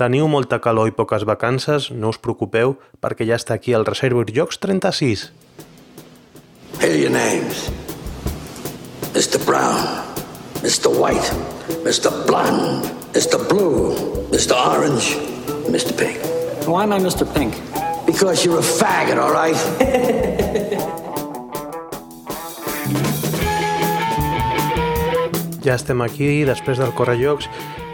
Teniu molta calor i poques vacances, no us preocupeu, perquè ja està aquí el Reservoir Jocs 36. Here are your names. Mr. Brown, Mr. White, Mr. Blonde, Mr. Blue, Mr. Orange, Mr. Pink. Why am I Mr. Pink? Because you're a faggot, all right? Ja estem aquí després del Correjocs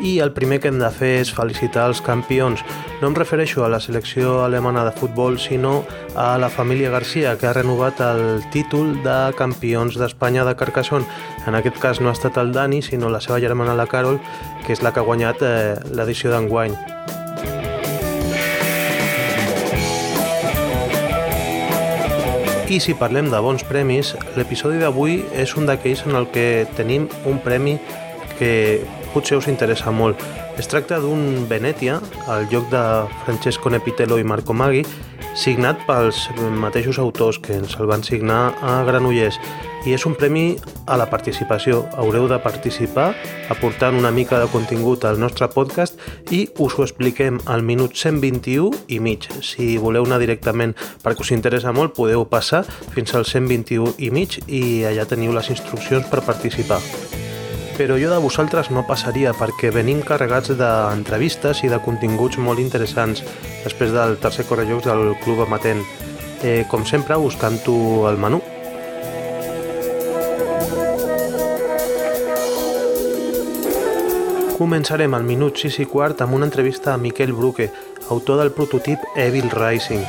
i el primer que hem de fer és felicitar els campions. No em refereixo a la selecció alemana de futbol, sinó a la família Garcia, que ha renovat el títol de campions d'Espanya de Carcassonne. En aquest cas no ha estat el Dani, sinó la seva germana, la Carol, que és la que ha guanyat eh, l'edició d'enguany. I si parlem de bons premis, l'episodi d'avui és un d'aquells en el que tenim un premi que potser us interessa molt. Es tracta d'un Venetia, el joc de Francesco Nepitello i Marco Maggi, signat pels mateixos autors que ens el van signar a Granollers i és un premi a la participació. Haureu de participar aportant una mica de contingut al nostre podcast i us ho expliquem al minut 121 i mig. Si voleu anar directament perquè us interessa molt, podeu passar fins al 121 i mig i allà teniu les instruccions per participar però jo de vosaltres no passaria perquè venim carregats d'entrevistes i de continguts molt interessants després del tercer correjocs del Club Amatent. Eh, com sempre, buscant-ho al menú. Començarem al minut 6 i quart amb una entrevista a Miquel Bruque, autor del prototip Evil Rising.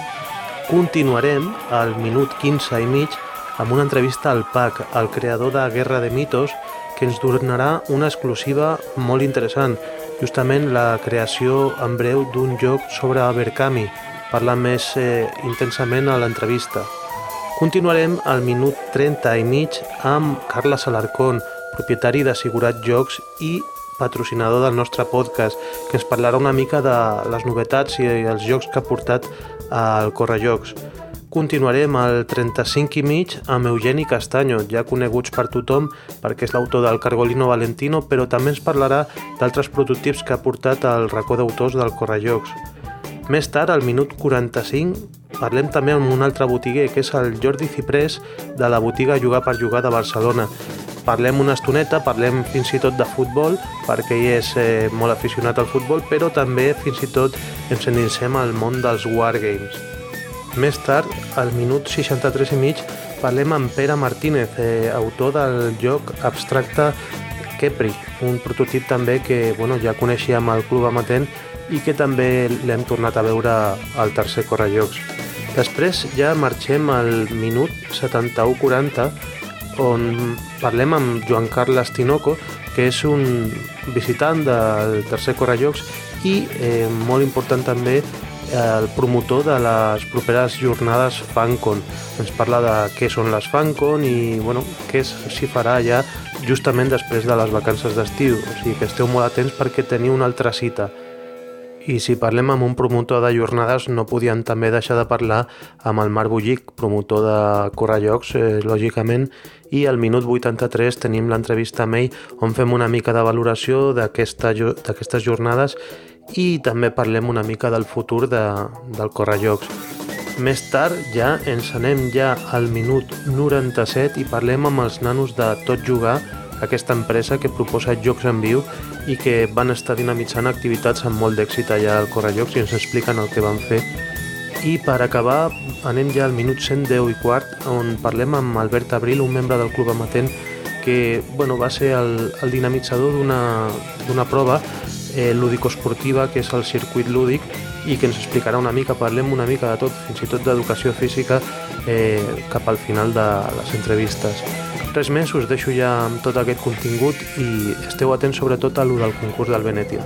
Continuarem al minut 15 i mig amb una entrevista al PAC, el creador de Guerra de Mitos, que ens donarà una exclusiva molt interessant, justament la creació en breu d'un joc sobre Abercami, parlant més eh, intensament a l'entrevista. Continuarem al minut 30 i mig amb Carles Alarcón, propietari d'Assegurat Jocs i patrocinador del nostre podcast, que ens parlarà una mica de les novetats i els jocs que ha portat al Correjocs. Continuarem al 35 i mig amb Eugeni Castanyo, ja coneguts per tothom perquè és l'autor del Cargolino Valentino, però també ens parlarà d'altres prototips que ha portat al racó d'autors del Correjocs. Més tard, al minut 45, parlem també amb un altre botiguer, que és el Jordi Ciprés, de la botiga Jugar per Jugar de Barcelona. Parlem una estoneta, parlem fins i tot de futbol, perquè ell és eh, molt aficionat al futbol, però també fins i tot ens endinsem al món dels wargames. Més tard, al minut 63 i mig, parlem amb Pere Martínez, eh, autor del joc abstracte Kepri, un prototip també que bueno, ja coneixíem al Club Amatent i que també l'hem tornat a veure al tercer Correjocs. Després ja marxem al minut 71-40 on parlem amb Joan Carles Tinoco, que és un visitant del tercer Correjocs i eh, molt important també el promotor de les properes jornades FanCon. Ens parla de què són les FanCon i bueno, què s'hi farà ja justament després de les vacances d'estiu. O sigui que esteu molt atents perquè teniu una altra cita. I si parlem amb un promotor de jornades, no podien també deixar de parlar amb el Marc Bullic, promotor de Correllocs, eh, lògicament, i al minut 83 tenim l'entrevista amb ell on fem una mica de valoració d'aquestes jornades i també parlem una mica del futur de, del Correjocs. Més tard ja ens anem ja al minut 97 i parlem amb els nanos de Tot Jugar, aquesta empresa que proposa jocs en viu i que van estar dinamitzant activitats amb molt d'èxit allà al Correjocs i ens expliquen el que van fer. I per acabar anem ja al minut 110 i quart on parlem amb Albert Abril, un membre del Club Amatent que bueno, va ser el, el dinamitzador d'una prova eh, lúdico-esportiva, que és el circuit lúdic, i que ens explicarà una mica, parlem una mica de tot, fins i tot d'educació física, eh, cap al final de les entrevistes. Res més, us deixo ja amb tot aquest contingut i esteu atents sobretot a lo del concurs del Venetia.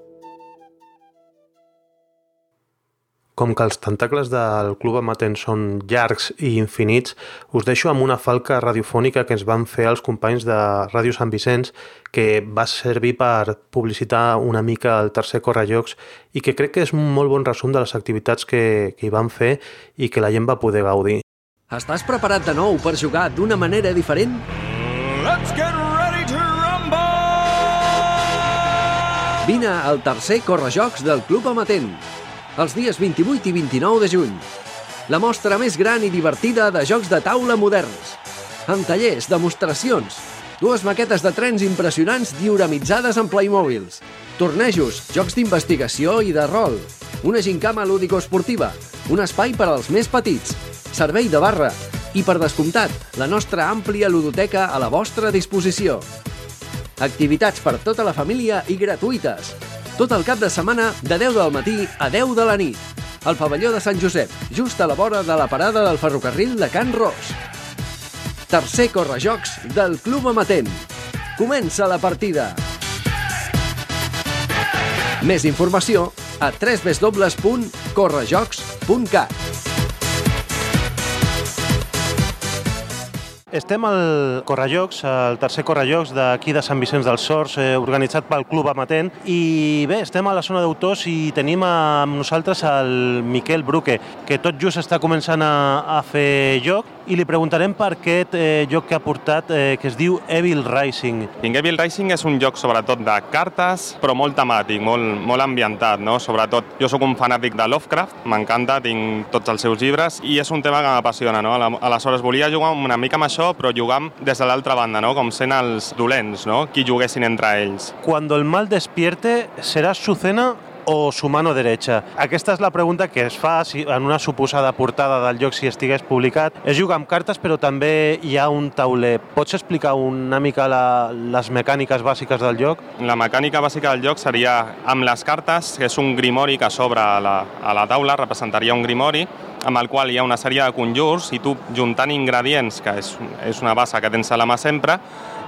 Com que els tentacles del Club Amatent són llargs i infinits, us deixo amb una falca radiofònica que ens van fer els companys de Ràdio Sant Vicenç que va servir per publicitar una mica el tercer Correjocs i que crec que és un molt bon resum de les activitats que, que hi van fer i que la gent va poder gaudir. Estàs preparat de nou per jugar d'una manera diferent? Let's get ready to rumble! Vine al tercer Correjocs del Club Amatent, els dies 28 i 29 de juny. La mostra més gran i divertida de jocs de taula moderns. Amb tallers, demostracions, dues maquetes de trens impressionants dioramitzades en Playmobils, tornejos, jocs d'investigació i de rol, una gincama lúdico-esportiva, un espai per als més petits, servei de barra i, per descomptat, la nostra àmplia ludoteca a la vostra disposició. Activitats per tota la família i gratuïtes. Tot el cap de setmana de 10 del matí a 10 de la nit. Al pavelló de Sant Josep, just a la vora de la parada del ferrocarril de Can Ros. Tercer correjocs del Club Amatent. Comença la partida. Més informació a www.correjocs.cat. Estem al Correjocs, al tercer Correjocs d'aquí de Sant Vicenç dels Sorts, eh, organitzat pel Club Amatent. I bé, estem a la zona d'autors i tenim amb nosaltres el Miquel Bruque, que tot just està començant a, a fer joc i li preguntarem per aquest eh, joc que ha portat, eh, que es diu Evil Rising. King Evil Rising és un joc sobretot de cartes, però molt temàtic, molt, molt ambientat, no? Sobretot, jo sóc un fanàtic de Lovecraft, m'encanta, tinc tots els seus llibres, i és un tema que m'apassiona, no? Aleshores, volia jugar una mica amb això, però jugar des de l'altra banda, no? Com sent els dolents, no? Qui juguessin entre ells. Cuando el mal despierte, será su cena o su mano derecha? Aquesta és la pregunta que es fa si, en una suposada portada del joc si estigués publicat. Es juga amb cartes, però també hi ha un tauler. Pots explicar una mica la, les mecàniques bàsiques del joc? La mecànica bàsica del joc seria amb les cartes, que és un grimori que s'obre a, la, a la taula, representaria un grimori, amb el qual hi ha una sèrie de conjurs i tu juntant ingredients, que és, és una base que tens a la mà sempre,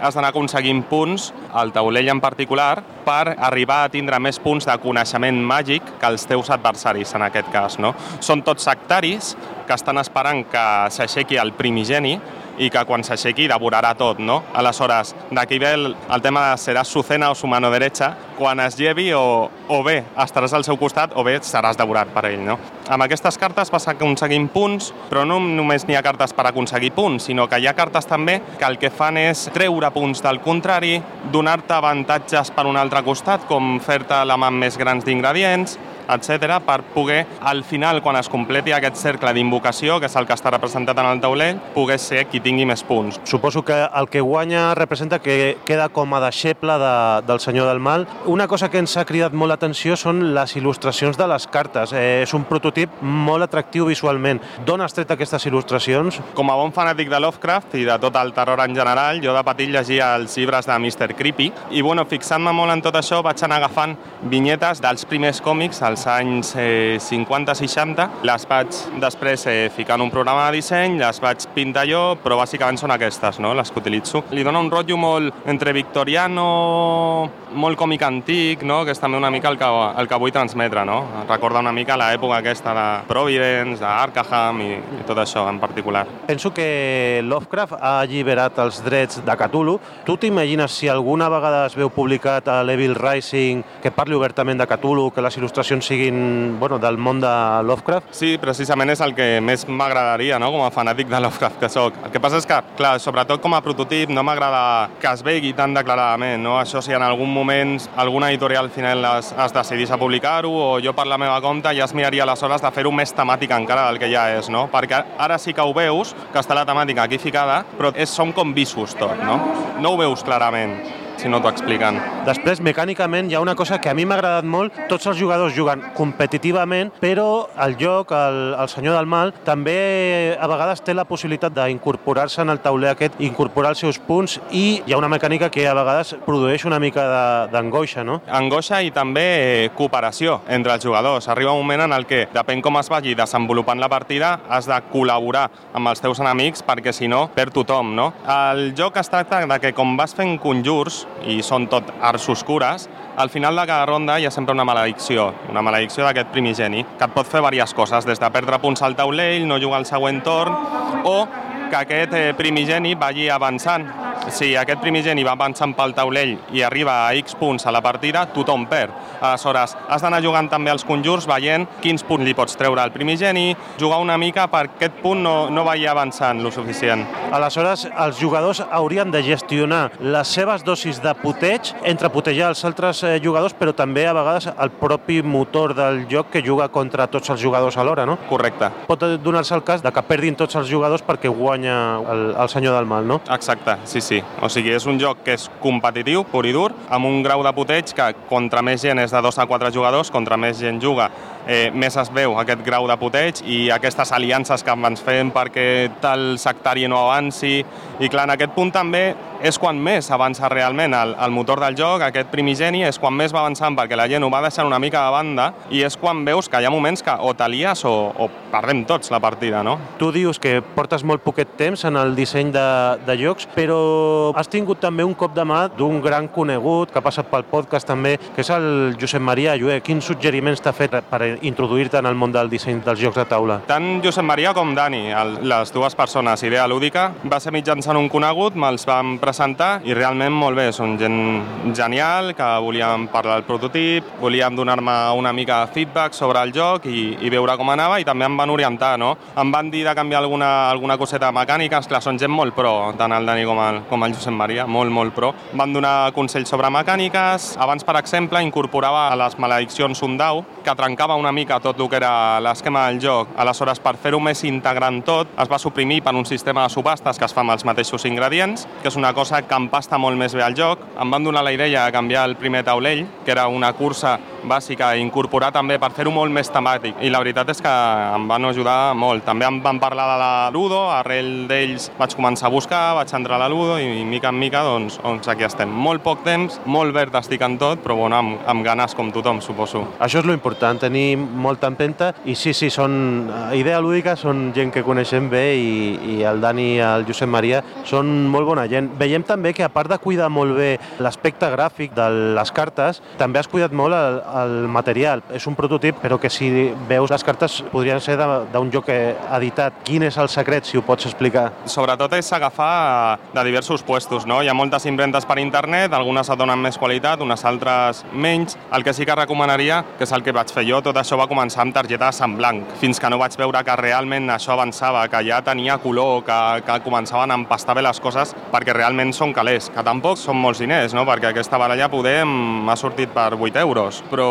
has d'anar aconseguint punts, al taulell en particular, per arribar a tindre més punts de coneixement màgic que els teus adversaris, en aquest cas. No? Són tots sectaris que estan esperant que s'aixequi el primigeni i que quan s'aixequi devorarà tot, no? Aleshores, d'aquí ve el, el tema de seràs su cena o su mano derecha, quan es llevi o, o bé estaràs al seu costat o bé seràs devorat per ell, no? Amb aquestes cartes vas aconseguint punts, però no només n'hi ha cartes per aconseguir punts, sinó que hi ha cartes també que el que fan és treure punts del contrari, donar-te avantatges per un altre costat, com fer-te la mà amb més grans d'ingredients, etc per poder, al final, quan es completi aquest cercle d'invocació, que és el que està representat en el taulell, poder ser qui tingui més punts. Suposo que el que guanya representa que queda com a deixeble de, del Senyor del Mal. Una cosa que ens ha cridat molt l'atenció són les il·lustracions de les cartes. Eh, és un prototip molt atractiu visualment. D'on has tret aquestes il·lustracions? Com a bon fanàtic de Lovecraft i de tot el terror en general, jo de petit llegia els llibres de Mr. Creepy i, bueno, fixant-me molt en tot això, vaig anar agafant vinyetes dels primers còmics, als anys eh, 50-60. Les vaig després eh, ficar en un programa de disseny, les vaig pintar jo, però bàsicament són aquestes, no?, les que utilitzo. Li dona un rotllo molt entre victoriano, molt còmic antic, no?, que és també una mica el que, el que vull transmetre, no? Recorda una mica l'època aquesta de Providence, d'Arkham i, i tot això en particular. Penso que Lovecraft ha alliberat els drets de Cthulhu. Tu t'imagines si alguna vegada es veu publicat a l'Evil Rising que parli obertament de Cthulhu, que les il·lustracions siguin bueno, del món de Lovecraft? Sí, precisament és el que més m'agradaria, no?, com a fanàtic de Lovecraft que sóc. El que passa és que, clar, sobretot com a prototip, no m'agrada que es vegi tan declaradament, no? Això si en algun moment alguna editorial al final es, es decidís a publicar-ho o jo per la meva compte ja es miraria aleshores de fer-ho més temàtic encara del que ja és, no? Perquè ara sí que ho veus, que està la temàtica aquí ficada, però és, són com visos tot, no? No ho veus clarament si no t'ho expliquen. Després, mecànicament, hi ha una cosa que a mi m'ha agradat molt. Tots els jugadors juguen competitivament, però el joc, el, el Senyor del Mal, també a vegades té la possibilitat d'incorporar-se en el tauler aquest, incorporar els seus punts i hi ha una mecànica que a vegades produeix una mica d'angoixa, no? Angoixa i també eh, cooperació entre els jugadors. Arriba un moment en el que, depèn com es vagi desenvolupant la partida, has de col·laborar amb els teus enemics perquè si no, perd tothom, no? El joc es tracta de que com vas fent conjurs, i són tot arts oscures, al final de cada ronda hi ha sempre una maledicció, una maledicció d'aquest primigeni, que et pot fer diverses coses, des de perdre punts al taulell, no jugar al següent torn, o que aquest eh, primigeni vagi avançant. Si aquest primigeni va avançant pel taulell i arriba a X punts a la partida, tothom perd. Aleshores, has d'anar jugant també als conjurs veient quins punts li pots treure al primigeni, jugar una mica per aquest punt no, no vagi avançant lo suficient. Aleshores, els jugadors haurien de gestionar les seves dosis de puteig entre putejar els altres jugadors, però també a vegades el propi motor del joc que juga contra tots els jugadors alhora, no? Correcte. Pot donar-se el cas de que perdin tots els jugadors perquè guanya el, el senyor del mal, no? Exacte, sí, sí. O sigui, és un joc que és competitiu, pur i dur, amb un grau de puteig que contra més gent és de 2 a 4 jugadors, contra més gent juga, eh, més es veu aquest grau de puteig i aquestes aliances que ens fem perquè tal sectari no avanci. I clar, en aquest punt també és quan més avança realment el, el motor del joc, aquest primigeni, és quan més va avançant perquè la gent ho va deixant una mica de banda i és quan veus que hi ha moments que o t'alies o, o perdem tots la partida, no? Tu dius que portes molt poquet temps en el disseny de, de jocs, però has tingut també un cop de mà d'un gran conegut que ha passat pel podcast també, que és el Josep Maria Llué. Quins suggeriments t'ha fet per introduir-te en el món del disseny dels jocs de taula? Tant Josep Maria com Dani, el, les dues persones, Idea Lúdica, va ser mitjançant un conegut, me'ls vam presentar i realment molt bé, són gent genial, que volíem parlar del prototip, volíem donar-me una mica de feedback sobre el joc i, i veure com anava i també em van orientar, no? Em van dir de canviar alguna, alguna coseta mecànica, esclar, són gent molt pro, tant el Dani com el, com el Josep Maria, molt, molt pro. Van donar consells sobre mecàniques, abans, per exemple, incorporava a les malediccions un dau que trencava una mica tot el que era l'esquema del joc. Aleshores, per fer-ho més integrant tot, es va suprimir per un sistema de subhastes que es fa amb els mateixos ingredients, que és una cosa que empasta molt més bé al joc. Em van donar la idea de canviar el primer taulell, que era una cursa bàsica, i incorporar també per fer-ho molt més temàtic. I la veritat és que em van ajudar molt. També em van parlar de la Ludo, arrel d'ells vaig començar a buscar, vaig entrar a la Ludo i mica en mica doncs, doncs aquí estem. Molt poc temps, molt verd estic en tot, però bueno, amb, amb ganes com tothom, suposo. Això és lo important, tenir molta empenta i sí, sí, són idea lúdica, són gent que coneixem bé i, i el Dani i el Josep Maria són molt bona gent. Veiem també que a part de cuidar molt bé l'aspecte gràfic de les cartes, també has cuidat molt el, el material. És un prototip, però que si veus les cartes podrien ser d'un joc editat. Quin és el secret, si ho pots explicar? Sobretot és agafar de diversos puestos, no? Hi ha moltes impremtes per internet, algunes et donen més qualitat, unes altres menys. El que sí que recomanaria, que és el que vaig fer jo, tot això va començar amb targetes en blanc, fins que no vaig veure que realment això avançava, que ja tenia color, que, que començaven a empastar bé les coses, perquè realment són calés, que tampoc són molts diners, no? perquè aquesta baralla poder m'ha sortit per 8 euros, però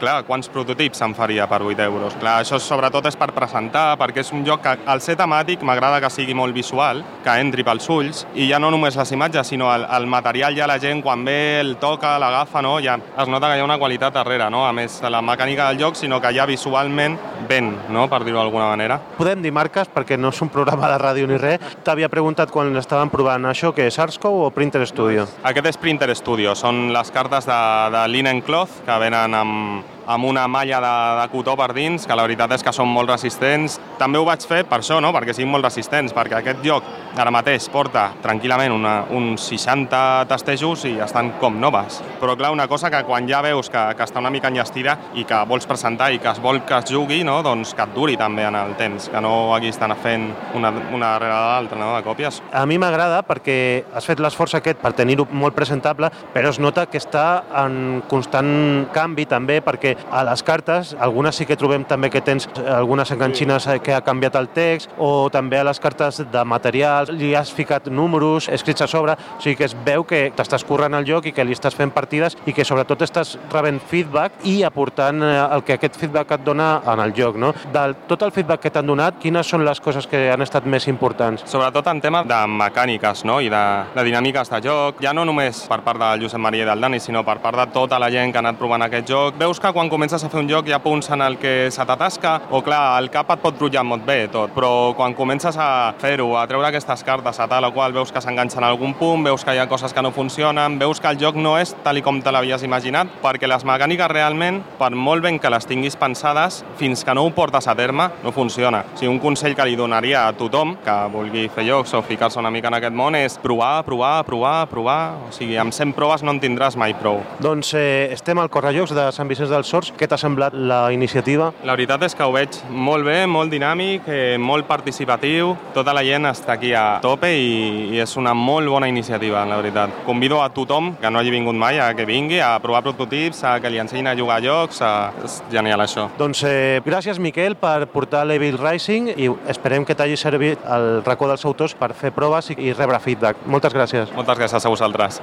clar, quants prototips se'n faria per 8 euros? Clar, això sobretot és per presentar, perquè és un joc que al ser temàtic m'agrada que sigui molt visual, que entri pels ulls, i ja no només les imatges, sinó el, el material ja la gent quan ve, el toca, l'agafa, no? ja es nota que hi ha una qualitat darrere, no? a més de la mecànica del joc, sinó que ja visualment ven, no? per dir-ho d'alguna manera. Podem dir marques perquè no és un programa de ràdio ni res. T'havia preguntat quan estaven provant això, que és Arscow o Printer Studio? Aquest és Printer Studio, són les cartes de, de Linen Cloth que venen amb, amb una malla de, de cotó per dins, que la veritat és que són molt resistents. També ho vaig fer per això, no? perquè siguin molt resistents, perquè aquest joc ara mateix porta tranquil·lament una, uns 60 tastejos i estan com noves. Però clar, una cosa que quan ja veus que, que està una mica enllestida i que vols presentar i que es vol que es jugui, no? doncs que et duri també en el temps, que no aquí estan fent una, una darrere l'altra no? de còpies. A mi m'agrada perquè has fet l'esforç aquest per tenir-ho molt presentable, però es nota que està en constant canvi també perquè a les cartes, algunes sí que trobem també que tens algunes enganxines que ha canviat el text, o també a les cartes de materials li has ficat números escrits a sobre, o sigui que es veu que t'estàs currant el joc i que li estàs fent partides i que sobretot estàs rebent feedback i aportant eh, el que aquest feedback et dona en el joc. No? Del tot el feedback que t'han donat, quines són les coses que han estat més importants? Sobretot en tema de mecàniques no? i de, de dinàmiques de joc, ja no només per part del Josep Maria i del Dani, sinó per part de tota la gent que ha anat provant aquest joc. Veus que quan quan comences a fer un joc hi ha punts en el que se t'atasca, o clar, el cap et pot rotllar molt bé tot, però quan comences a fer-ho, a treure aquestes cartes a tal o qual, veus que s'enganxen a algun punt, veus que hi ha coses que no funcionen, veus que el joc no és tal i com te l'havies imaginat, perquè les mecàniques realment, per molt ben que les tinguis pensades, fins que no ho portes a terme, no funciona. O sigui, un consell que li donaria a tothom que vulgui fer jocs o ficar-se una mica en aquest món és provar, provar, provar, provar. O sigui, amb 100 proves no en tindràs mai prou. Doncs eh, estem al Correjocs de Sant Vicenç dels Sorts. Què t'ha semblat la iniciativa? La veritat és que ho veig molt bé, molt dinàmic, eh, molt participatiu. Tota la gent està aquí a tope i, i és una molt bona iniciativa, la veritat. Convido a tothom que no hagi vingut mai a que vingui a provar prototips, a que li ensenyin a jugar a jocs. A... És genial, això. Doncs eh, gràcies, Miquel, per portar l'Evil Rising i esperem que t'hagi servit el racó dels autors per fer proves i, i rebre feedback. Moltes gràcies. Moltes gràcies a vosaltres.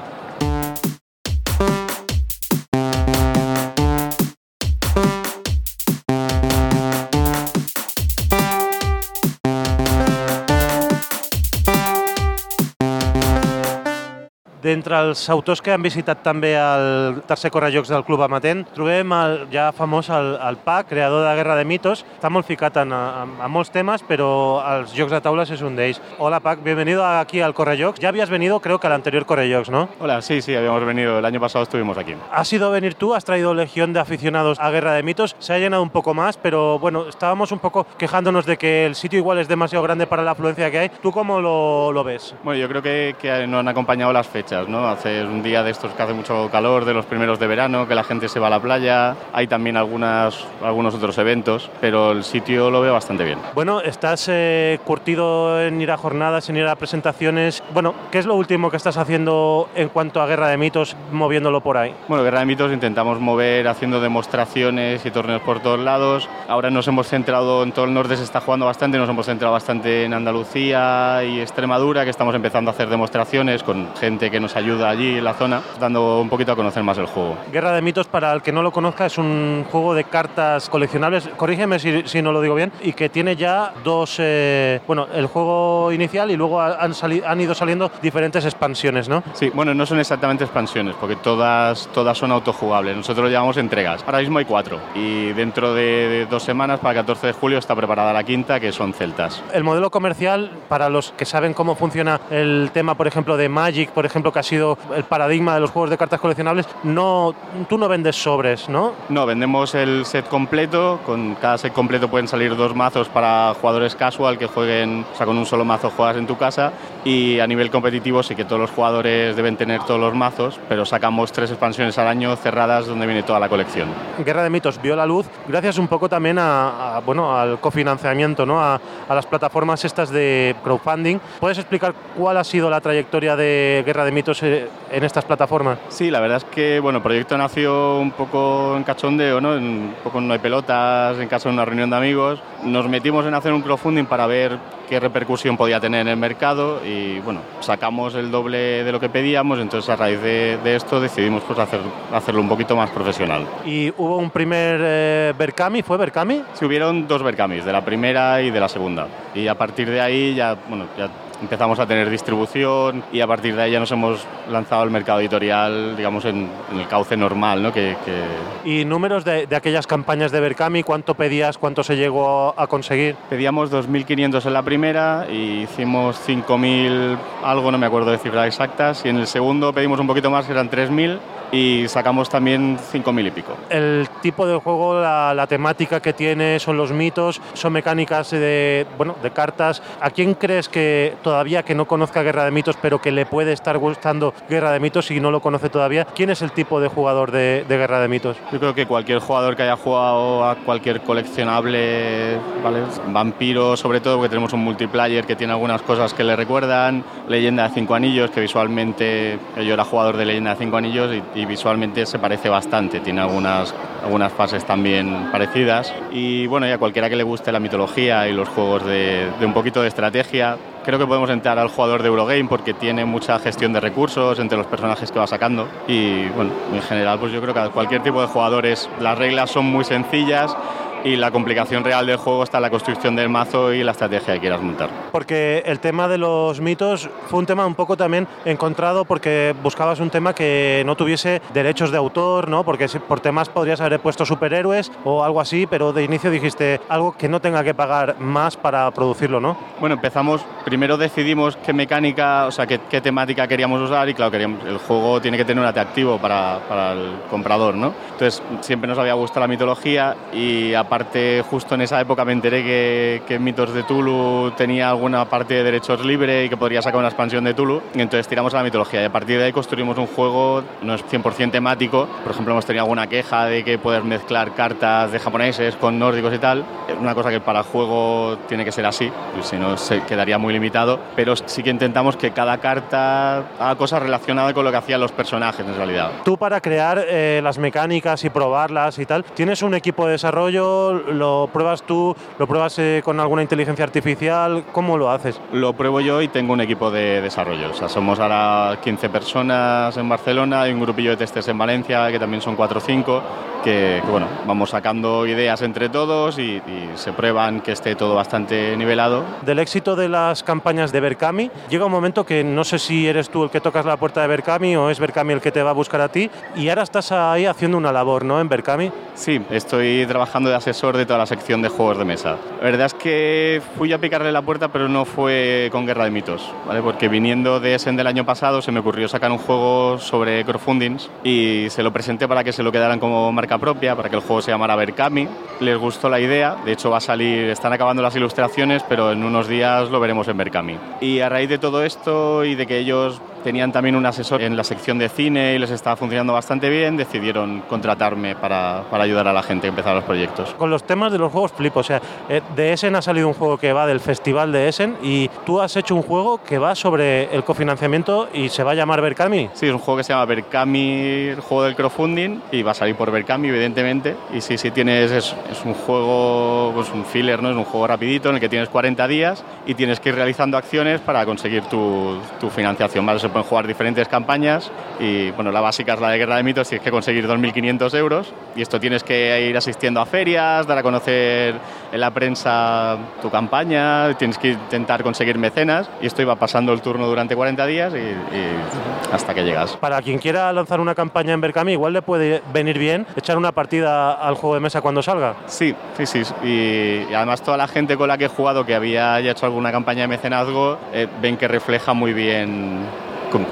D'entre els autors que han visitat també el tercer correjocs del Club Amatent, trobem el ja famós el, el PAC, creador de Guerra de Mitos. Està molt ficat en, en, en molts temes, però els jocs de taules és un d'ells. Hola PAC, bienvenido aquí al Correjocs. Ya habías venido creo que al anterior Correjocs, ¿no? Hola, sí, sí, habíamos venido, el año pasado estuvimos aquí. Has ido a venir tú, has traído legión de aficionados a Guerra de Mitos, se ha llenado un poco más, pero bueno, estábamos un poco quejándonos de que el sitio igual es demasiado grande para la afluencia que hay. ¿Tú cómo lo, lo ves? Bueno, yo creo que, que nos han acompañado las fechas, ¿no? Hace un día de estos que hace mucho calor, de los primeros de verano, que la gente se va a la playa, hay también algunas, algunos otros eventos, pero el sitio lo veo bastante bien. Bueno, estás eh, curtido en ir a jornadas, en ir a presentaciones. Bueno, ¿qué es lo último que estás haciendo en cuanto a Guerra de Mitos, moviéndolo por ahí? Bueno, Guerra de Mitos intentamos mover haciendo demostraciones y torneos por todos lados. Ahora nos hemos centrado, en todo el norte se está jugando bastante, nos hemos centrado bastante en Andalucía y Extremadura, que estamos empezando a hacer demostraciones con gente que nos ayuda allí en la zona, dando un poquito a conocer más el juego. Guerra de Mitos, para el que no lo conozca, es un juego de cartas coleccionables, corrígeme si, si no lo digo bien, y que tiene ya dos, eh, bueno, el juego inicial y luego han, han ido saliendo diferentes expansiones, ¿no? Sí, bueno, no son exactamente expansiones, porque todas, todas son autojugables. Nosotros lo llamamos entregas. Ahora mismo hay cuatro. Y dentro de, de dos semanas, para el 14 de julio, está preparada la quinta, que son celtas. El modelo comercial, para los que saben cómo funciona el tema, por ejemplo, de Magic, por ejemplo, que ha sido el paradigma de los juegos de cartas coleccionables, no, tú no vendes sobres, ¿no? No, vendemos el set completo. Con cada set completo pueden salir dos mazos para jugadores casual que jueguen, o sea, con un solo mazo juegas en tu casa. Y a nivel competitivo sí que todos los jugadores deben tener todos los mazos, pero sacamos tres expansiones al año cerradas donde viene toda la colección. Guerra de Mitos vio la luz gracias un poco también a, a, bueno, al cofinanciamiento, ¿no? A, a las plataformas estas de crowdfunding. ¿Puedes explicar cuál ha sido la trayectoria de Guerra de Mitos eh, en estas plataformas? Sí, la verdad es que bueno, el proyecto nació un poco en cachondeo, ¿no? Un poco en no hay pelotas, en casa de una reunión de amigos. Nos metimos en hacer un crowdfunding para ver qué repercusión podía tener en el mercado y bueno, sacamos el doble de lo que pedíamos, entonces a raíz de, de esto decidimos pues hacer, hacerlo un poquito más profesional. Y hubo un primer eh, Berkami, ¿fue Berkami? Sí, hubieron dos Berkamis, de la primera y de la segunda. Y a partir de ahí ya, bueno, ya empezamos a tener distribución y a partir de ahí ya nos hemos lanzado al mercado editorial, digamos, en, en el cauce normal, ¿no? Que, que Y números de, de aquellas campañas de Berkami, ¿cuánto pedías, cuánto se llegó a conseguir? pedíamos 2.500 en la primera y hicimos 5.000 algo, no me acuerdo de cifras exactas, y en el segundo pedimos un poquito más, eran 3.000 y sacamos también 5.000 y pico. El tipo de juego, la, la temática que tiene, son los mitos, son mecánicas de, bueno, de cartas. ¿A quién crees que todavía que no conozca Guerra de Mitos, pero que le puede estar gustando Guerra de Mitos y no lo conoce todavía? ¿Quién es el tipo de jugador de, Guerra de Mitos? Yo creo que cualquier jugador que haya jugado a cualquier coleccionable, ¿vale? vampiro sobre todo, porque tenemos un multiplayer que tiene algunas cosas que le recuerdan, leyenda de cinco anillos, que visualmente, yo era jugador de leyenda de cinco anillos y, visualmente se parece bastante, tiene algunas, algunas fases también parecidas. Y bueno, y a cualquiera que le guste la mitología y los juegos de, de un poquito de estrategia, Creo que podemos entrar al jugador de Eurogame porque tiene mucha gestión de recursos entre los personajes que va sacando. Y bueno, en general pues yo creo que a cualquier tipo de jugadores las reglas son muy sencillas y la complicación real del juego está en la construcción del mazo y la estrategia que quieras montar. Porque el tema de los mitos fue un tema un poco también encontrado porque buscabas un tema que no tuviese derechos de autor, ¿no? Porque por temas podrías haber puesto superhéroes o algo así, pero de inicio dijiste algo que no tenga que pagar más para producirlo, ¿no? Bueno, empezamos, primero decidimos qué mecánica, o sea, qué, qué temática queríamos usar y claro, queríamos, el juego tiene que tener un atractivo para, para el comprador, ¿no? Entonces, siempre nos había gustado la mitología y aparte justo en esa época me enteré que, que Mitos de Tulu tenía alguna parte de derechos libre y que podría sacar una expansión de Tulu. Y entonces tiramos a la mitología y a partir de ahí construimos un juego, no es 100% temático. Por ejemplo, hemos tenido alguna queja de que puedes mezclar cartas de japoneses con nórdicos y tal. Una cosa que para el juego tiene que ser así, si no se quedaría muy limitado. Pero sí que intentamos que cada carta haga cosas relacionadas con lo que hacían los personajes en realidad. Tú para crear eh, las mecánicas y probarlas y tal, ¿tienes un equipo de desarrollo? ¿Lo pruebas tú? ¿Lo pruebas eh, con alguna inteligencia artificial? ¿Cómo lo haces? Lo pruebo yo y tengo un equipo de desarrollo. O sea, somos ahora 15 personas en Barcelona, hay un grupillo de testes en Valencia que también son 4 o 5 que, que, bueno, vamos sacando ideas entre todos y, y, se prueban que esté todo bastante nivelado. Del éxito de las campañas de Berkami, llega un momento que no sé si eres tú el que tocas la puerta de Berkami o es Berkami el que te va a buscar a ti y ahora estás ahí haciendo una labor, ¿no? En Berkami. Sí, estoy trabajando de asesor de toda la sección de juegos de mesa. La verdad es que fui a picarle la puerta, pero no fue con Guerra de Mitos, ¿vale? Porque viniendo de Essen del año pasado se me ocurrió sacar un juego sobre crowdfundings y se lo presenté para que se lo quedaran como marca propia, para que el juego se llamara Berkami. Les gustó la idea, de hecho va a salir, están acabando las ilustraciones, pero en unos días lo veremos en Berkami. Y a raíz de todo esto y de que ellos tenían también un asesor en la sección de cine y les estaba funcionando bastante bien, decidieron contratarme para, para ayudar a la gente a empezar los proyectos. Con los temas de los juegos flipo, o sea, eh, de Essen ha salido un juego que va del festival de Essen y tú has hecho un juego que va sobre el cofinanciamiento y se va a llamar Berkami. Sí, es un juego que se llama Berkami, el juego del crowdfunding y va a salir por Berkami, evidentemente. Y sí, sí tienes, es, es un juego, pues un filler, ¿no? Es un juego rapidito en el que tienes 40 días y tienes que ir realizando acciones para conseguir tu, tu financiación, ¿vale? Pueden jugar diferentes campañas y bueno, la básica es la de Guerra de Mitos, tienes que conseguir 2.500 euros y esto tienes que ir asistiendo a ferias, dar a conocer en la prensa tu campaña, tienes que intentar conseguir mecenas y esto iba pasando el turno durante 40 días y, y hasta que llegas. Para quien quiera lanzar una campaña en Berkami, igual le puede venir bien echar una partida al juego de mesa cuando salga. Sí, sí, sí. Y, y además toda la gente con la que he jugado que había ya hecho alguna campaña de mecenazgo eh, ven que refleja muy bien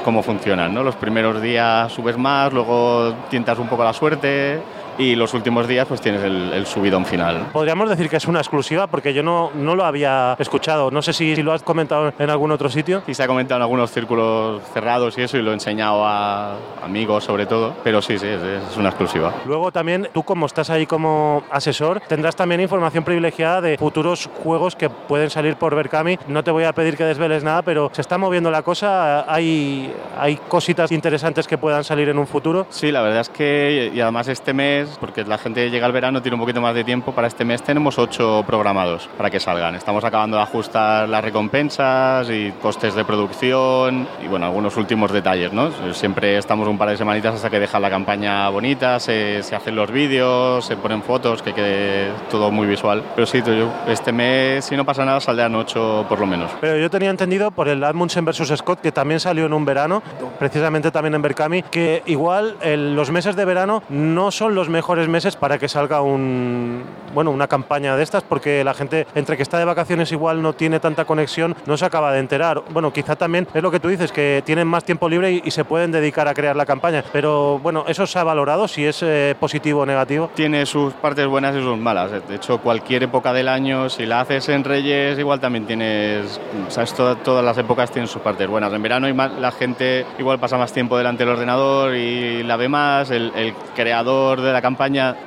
cómo funcionan. ¿no? Los primeros días subes más, luego tientas un poco la suerte y los últimos días pues tienes el, el, subidón final. Podríamos decir que es una exclusiva porque yo no, no lo había escuchado. No sé si, si, lo has comentado en algún otro sitio. Sí, se ha comentado en algunos círculos cerrados y eso y lo he enseñado a amigos sobre todo, pero sí, sí, es, es una exclusiva. Luego también tú como estás ahí como asesor tendrás también información privilegiada de futuros juegos que pueden salir por Berkami. No te voy a pedir que desveles nada, pero se está moviendo la cosa. Hay, hay cositas interesantes que puedan salir en un futuro. Sí, la verdad es que y además este mes porque la gente llega al verano, tiene un poquito más de tiempo. Para este mes tenemos ocho programados para que salgan. Estamos acabando de ajustar las recompensas y costes de producción y bueno, algunos últimos detalles, ¿no? Siempre estamos un par de semanitas hasta que deja la campaña bonita, se, se hacen los vídeos, se ponen fotos, que quede todo muy visual. Pero sí, este mes, si no pasa nada, saldrán ocho por lo menos. Pero yo tenía entendido por el Admundsen versus Scott, que también salió en un verano, precisamente también en Berkami, que igual el, los meses de verano no son los mejores meses para que salga un, bueno, una campaña de estas, porque la gente entre que está de vacaciones igual no tiene tanta conexión, no se acaba de enterar. Bueno, quizá también es lo que tú dices, que tienen más tiempo libre y, y se pueden dedicar a crear la campaña. Pero bueno, eso se ha valorado, si es eh, positivo o negativo. Tiene sus partes buenas y sus malas. De hecho, cualquier época del año, si la haces en Reyes, igual también tienes, sabes, todas, las épocas tienen sus partes buenas. En verano la gente igual pasa más tiempo delante del ordenador y la ve más, el, el creador de la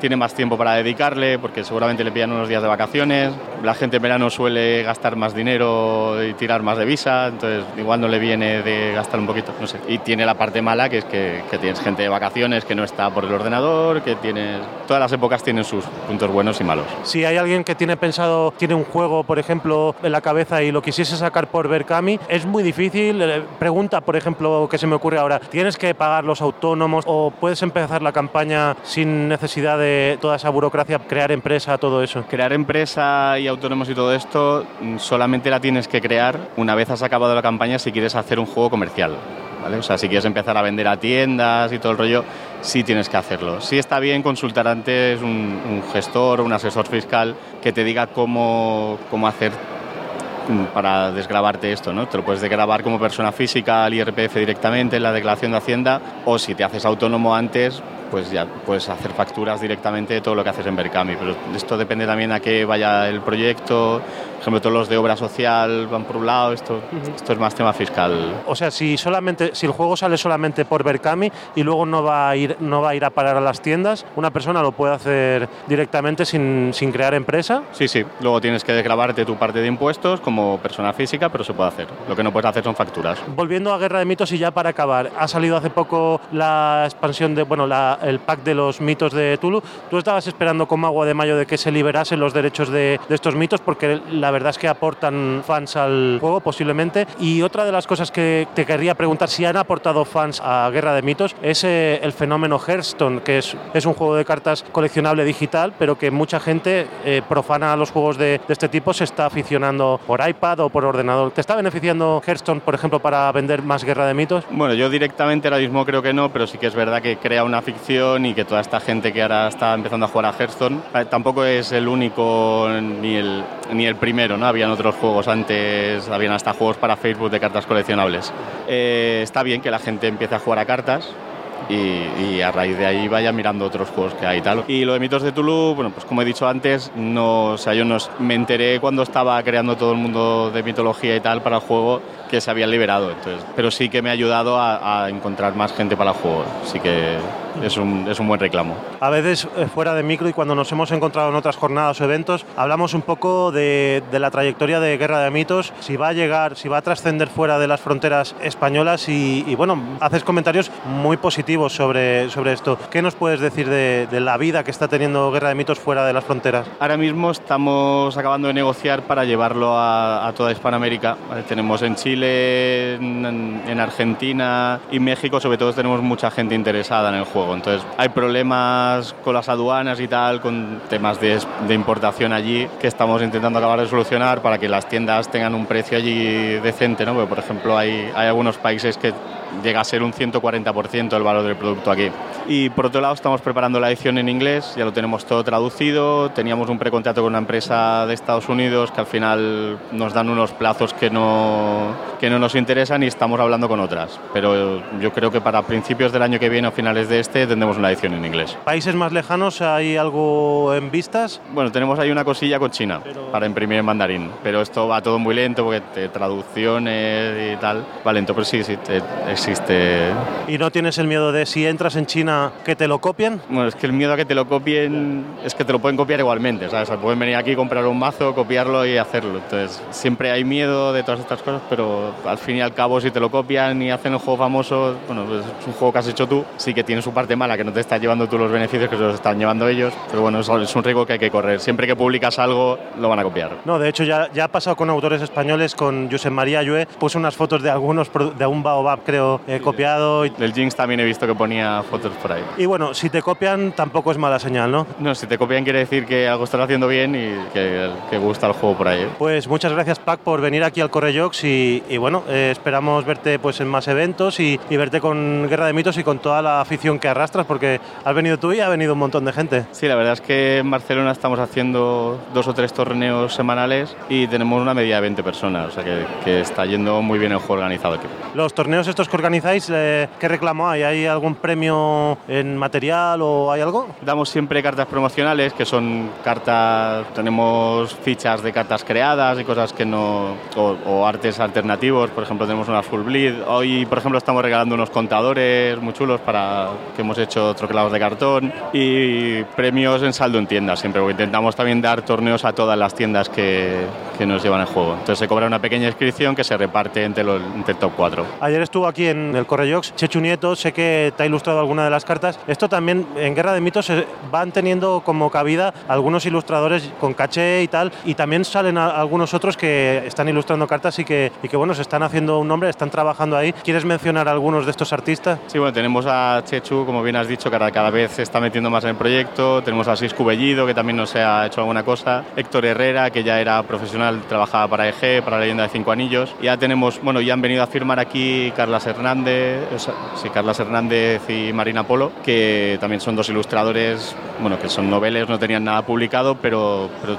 tiene más tiempo para dedicarle porque seguramente le pillan unos días de vacaciones. La gente en verano suele gastar más dinero y tirar más de visa, entonces igual no le viene de gastar un poquito, no sé. Y tiene la parte mala que es que, que tienes gente de vacaciones que no está por el ordenador, que tienes... Todas las épocas tienen sus puntos buenos y malos. Si hay alguien que tiene pensado, tiene un juego, por ejemplo, en la cabeza y lo quisiese sacar por Berkami, es muy difícil. Pregunta, por ejemplo, que se me ocurre ahora, ¿tienes que pagar los autónomos o puedes empezar la campaña sin necesidad de toda esa burocracia, crear empresa, todo eso. Crear empresa y autónomos y todo esto mm, solamente la tienes que crear una vez has acabado la campaña si quieres hacer un juego comercial. ¿Vale? O sea, si quieres empezar a vender a tiendas y todo el rollo, sí tienes que hacerlo. Sí está bien consultar antes un, gestor o un asesor fiscal que te diga cómo, cómo hacer para desgrabarte esto, ¿no? Te lo puedes desgrabar como persona física al IRPF directamente en la declaración de Hacienda o si te haces autónomo antes, pues ya puedes hacer facturas directamente de todo lo que haces en Berkami. Pero esto depende también a qué vaya el proyecto. Por ejemplo, todos los de obra social van por un lado, esto, esto es más tema fiscal. O sea, si solamente si el juego sale solamente por Berkami y luego no va a ir no va a ir a parar a las tiendas, una persona lo puede hacer directamente sin, sin crear empresa. Sí, sí. Luego tienes que desgrabarte tu parte de impuestos como persona física, pero se puede hacer. Lo que no puedes hacer son facturas. Volviendo a Guerra de Mitos y ya para acabar, ha salido hace poco la expansión de, bueno, la, el pack de los mitos de Tulu. Tú estabas esperando como agua de mayo de que se liberasen los derechos de, de estos mitos porque la verdad es que aportan fans al juego posiblemente. Y otra de las cosas que te querría preguntar si han aportado fans a Guerra de Mitos es eh, el fenómeno Hearthstone, que es, es un juego de cartas coleccionable digital, pero que mucha gente eh, profana a los juegos de, de este tipo se está aficionando por iPad o por ordenador. ¿Te está beneficiando Hearthstone, por ejemplo, para vender más Guerra de Mitos? Bueno, yo directamente ahora mismo creo que no, pero sí que es verdad que crea una ficción y que toda esta gente que ahora está empezando a jugar a Hearthstone eh, tampoco es el único ni el, ni el primero, ¿no? Habían otros juegos antes, habían hasta juegos para Facebook de cartas coleccionables. Eh, está bien que la gente empiece a jugar a cartas, y, y, a raíz de ahí vaya mirando otros juegos que hay y tal. Y lo de mitos de Tulu, bueno, pues como he dicho antes, no, o sea, yo nos, me enteré cuando estaba creando todo el mundo de mitología y tal para el juego que se habían liberado, entonces, pero sí que me ha ayudado a, a encontrar más gente para el juego, así que es un, es un buen reclamo. A veces eh, fuera de micro y cuando nos hemos encontrado en otras jornadas o eventos, hablamos un poco de, de la trayectoria de Guerra de Mitos, si va a llegar, si va a trascender fuera de las fronteras españolas y, y bueno, haces comentarios muy positivos sobre, sobre esto. ¿Qué nos puedes decir de, de, la vida que está teniendo Guerra de Mitos fuera de las fronteras? Ahora mismo estamos acabando de negociar para llevarlo a, a toda Hispanoamérica. ¿vale? Tenemos en Chile, en, en Argentina y México, sobre todo tenemos mucha gente interesada en el juego. Entonces hay problemas con las aduanas y tal, con temas de, de, importación allí que estamos intentando acabar de solucionar para que las tiendas tengan un precio allí decente, ¿no? Porque, por ejemplo, hay, hay algunos países que llega a ser un 140% el valor del producto aquí. Y por otro lado estamos preparando la edición en inglés, ya lo tenemos todo traducido, teníamos un precontrato con una empresa de Estados Unidos que al final nos dan unos plazos que no, que no nos interesan y estamos hablando con otras. Pero yo creo que para principios del año que viene o finales de este tendremos una edición en inglés. ¿Países más lejanos hay algo en vistas? Bueno, tenemos ahí una cosilla con China pero... para imprimir en mandarín, pero esto va todo muy lento porque te, traducciones y tal. Va lento, pero sí, sí, te, existe. ¿Y no tienes el miedo de si entras en China que te lo copien? Bueno, es que el miedo a que te lo copien es que te lo pueden copiar igualmente, ¿sabes? O sea, pueden venir aquí, comprar un mazo, copiarlo y hacerlo. Entonces, siempre hay miedo de todas estas cosas, pero al fin y al cabo, si te lo copian y hacen un juego famoso, bueno, pues es un juego que has hecho tú, sí que tiene su parte mala, que no te estás llevando tú los beneficios que se los están llevando ellos, pero bueno, es un riesgo que hay que correr. Siempre que publicas algo, lo van a copiar. No, de hecho, ya, ya ha pasado con autores españoles, con Josep María Llue, puso unas fotos de algunos, de un Baobab, creo, eh, copiado. Del Jinx también he visto que ponía fotos por ahí. Y bueno, si te copian tampoco es mala señal, ¿no? No, si te copian quiere decir que algo estás haciendo bien y que, que gusta el juego por ahí. ¿eh? Pues muchas gracias, Pac, por venir aquí al Correjox y, y bueno, eh, esperamos verte pues en más eventos y, y, verte con Guerra de Mitos y con toda la afición que arrastras, porque has venido tú y ha venido un montón de gente. Sí, la verdad es que en Barcelona estamos haciendo dos o tres torneos semanales y tenemos una media de 20 personas, o sea que, que está yendo muy bien el juego organizado aquí. Los torneos estos organizáis, eh, ¿qué reclamo hay? ¿Hay algún premio en material o hay algo? Damos siempre cartas promocionales, que son cartas, tenemos fichas de cartas creadas y cosas que no, o, o artes alternativos, por ejemplo tenemos una full bleed. Hoy, por ejemplo, estamos regalando unos contadores muy chulos para que hemos hecho troquelados de cartón y premios en saldo en tiendas siempre, porque intentamos también dar torneos a todas las tiendas que, que nos llevan el juego. Entonces se cobra una pequeña inscripción que se reparte entre, los, entre el top 4. Ayer estuvo aquí en el Correjocs, Chechu Nieto, sé que te ha ilustrado alguna de las cartas. Esto también en Guerra de Mitos eh, van teniendo como cabida algunos ilustradores con caché y tal, y también salen algunos otros que están ilustrando cartas y que, y que bueno, se están haciendo un nombre, están trabajando ahí. ¿Quieres mencionar algunos de estos artistas? Sí, bueno, tenemos a Chechu, como bien has dicho, que cada vez se está metiendo más en el proyecto. Tenemos a Siscu Bellido, que también nos ha hecho alguna cosa. Héctor Herrera, que ya era profesional, trabajaba para EG, para la Leyenda de Cinco Anillos. Ya tenemos, bueno, ya han venido a firmar aquí Carlas Hernández, sí, Carlas Hernández y Marina Polo, que también son dos ilustradores, bueno, que son noveles, no tenían nada publicado, pero, pero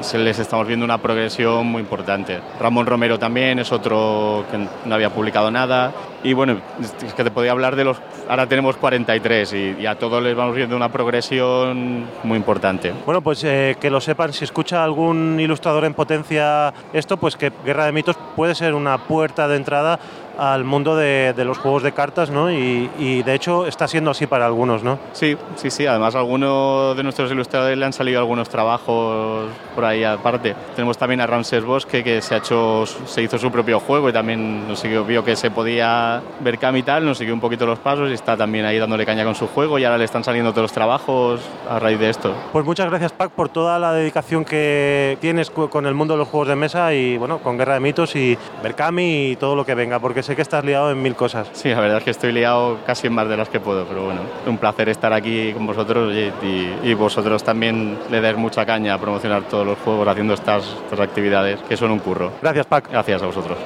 se les estamos viendo una progresión muy importante. Ramón Romero también es otro que no había publicado nada. Y bueno, es que te podía hablar de los... Ahora tenemos 43 y, a todos les vamos viendo una progresión muy importante. Bueno, pues eh, que lo sepan, si escucha algún ilustrador en potencia esto, pues que Guerra de Mitos puede ser una puerta de entrada al mundo de, los juegos de cartas, ¿no? Y, y, de hecho está siendo así para algunos, ¿no? Sí, sí, sí. Además, algunos de nuestros ilustradores le han salido algunos trabajos por ahí aparte. Tenemos también a Ramses Bosque, que se, ha hecho, se hizo su propio juego y también nos siguió, vio que se podía ver cam y tal, nos siguió un poquito los pasos y está también ahí dándole caña con su juego y ahora le están saliendo todos los trabajos a raíz de esto. Pues muchas gracias, Pac, por toda la dedicación que tienes con el mundo de los juegos de mesa y, bueno, con Guerra de Mitos y Berkami y todo lo que venga, porque sé que estás liado en mil cosas. Sí, la verdad es que estoy liado casi en más de las que puedo, pero bueno, un placer estar aquí con vosotros y, vosotros también le dais mucha caña a promocionar todos los juegos haciendo estas, estas actividades que son un curro. Gracias, Pac. Gracias a vosotros.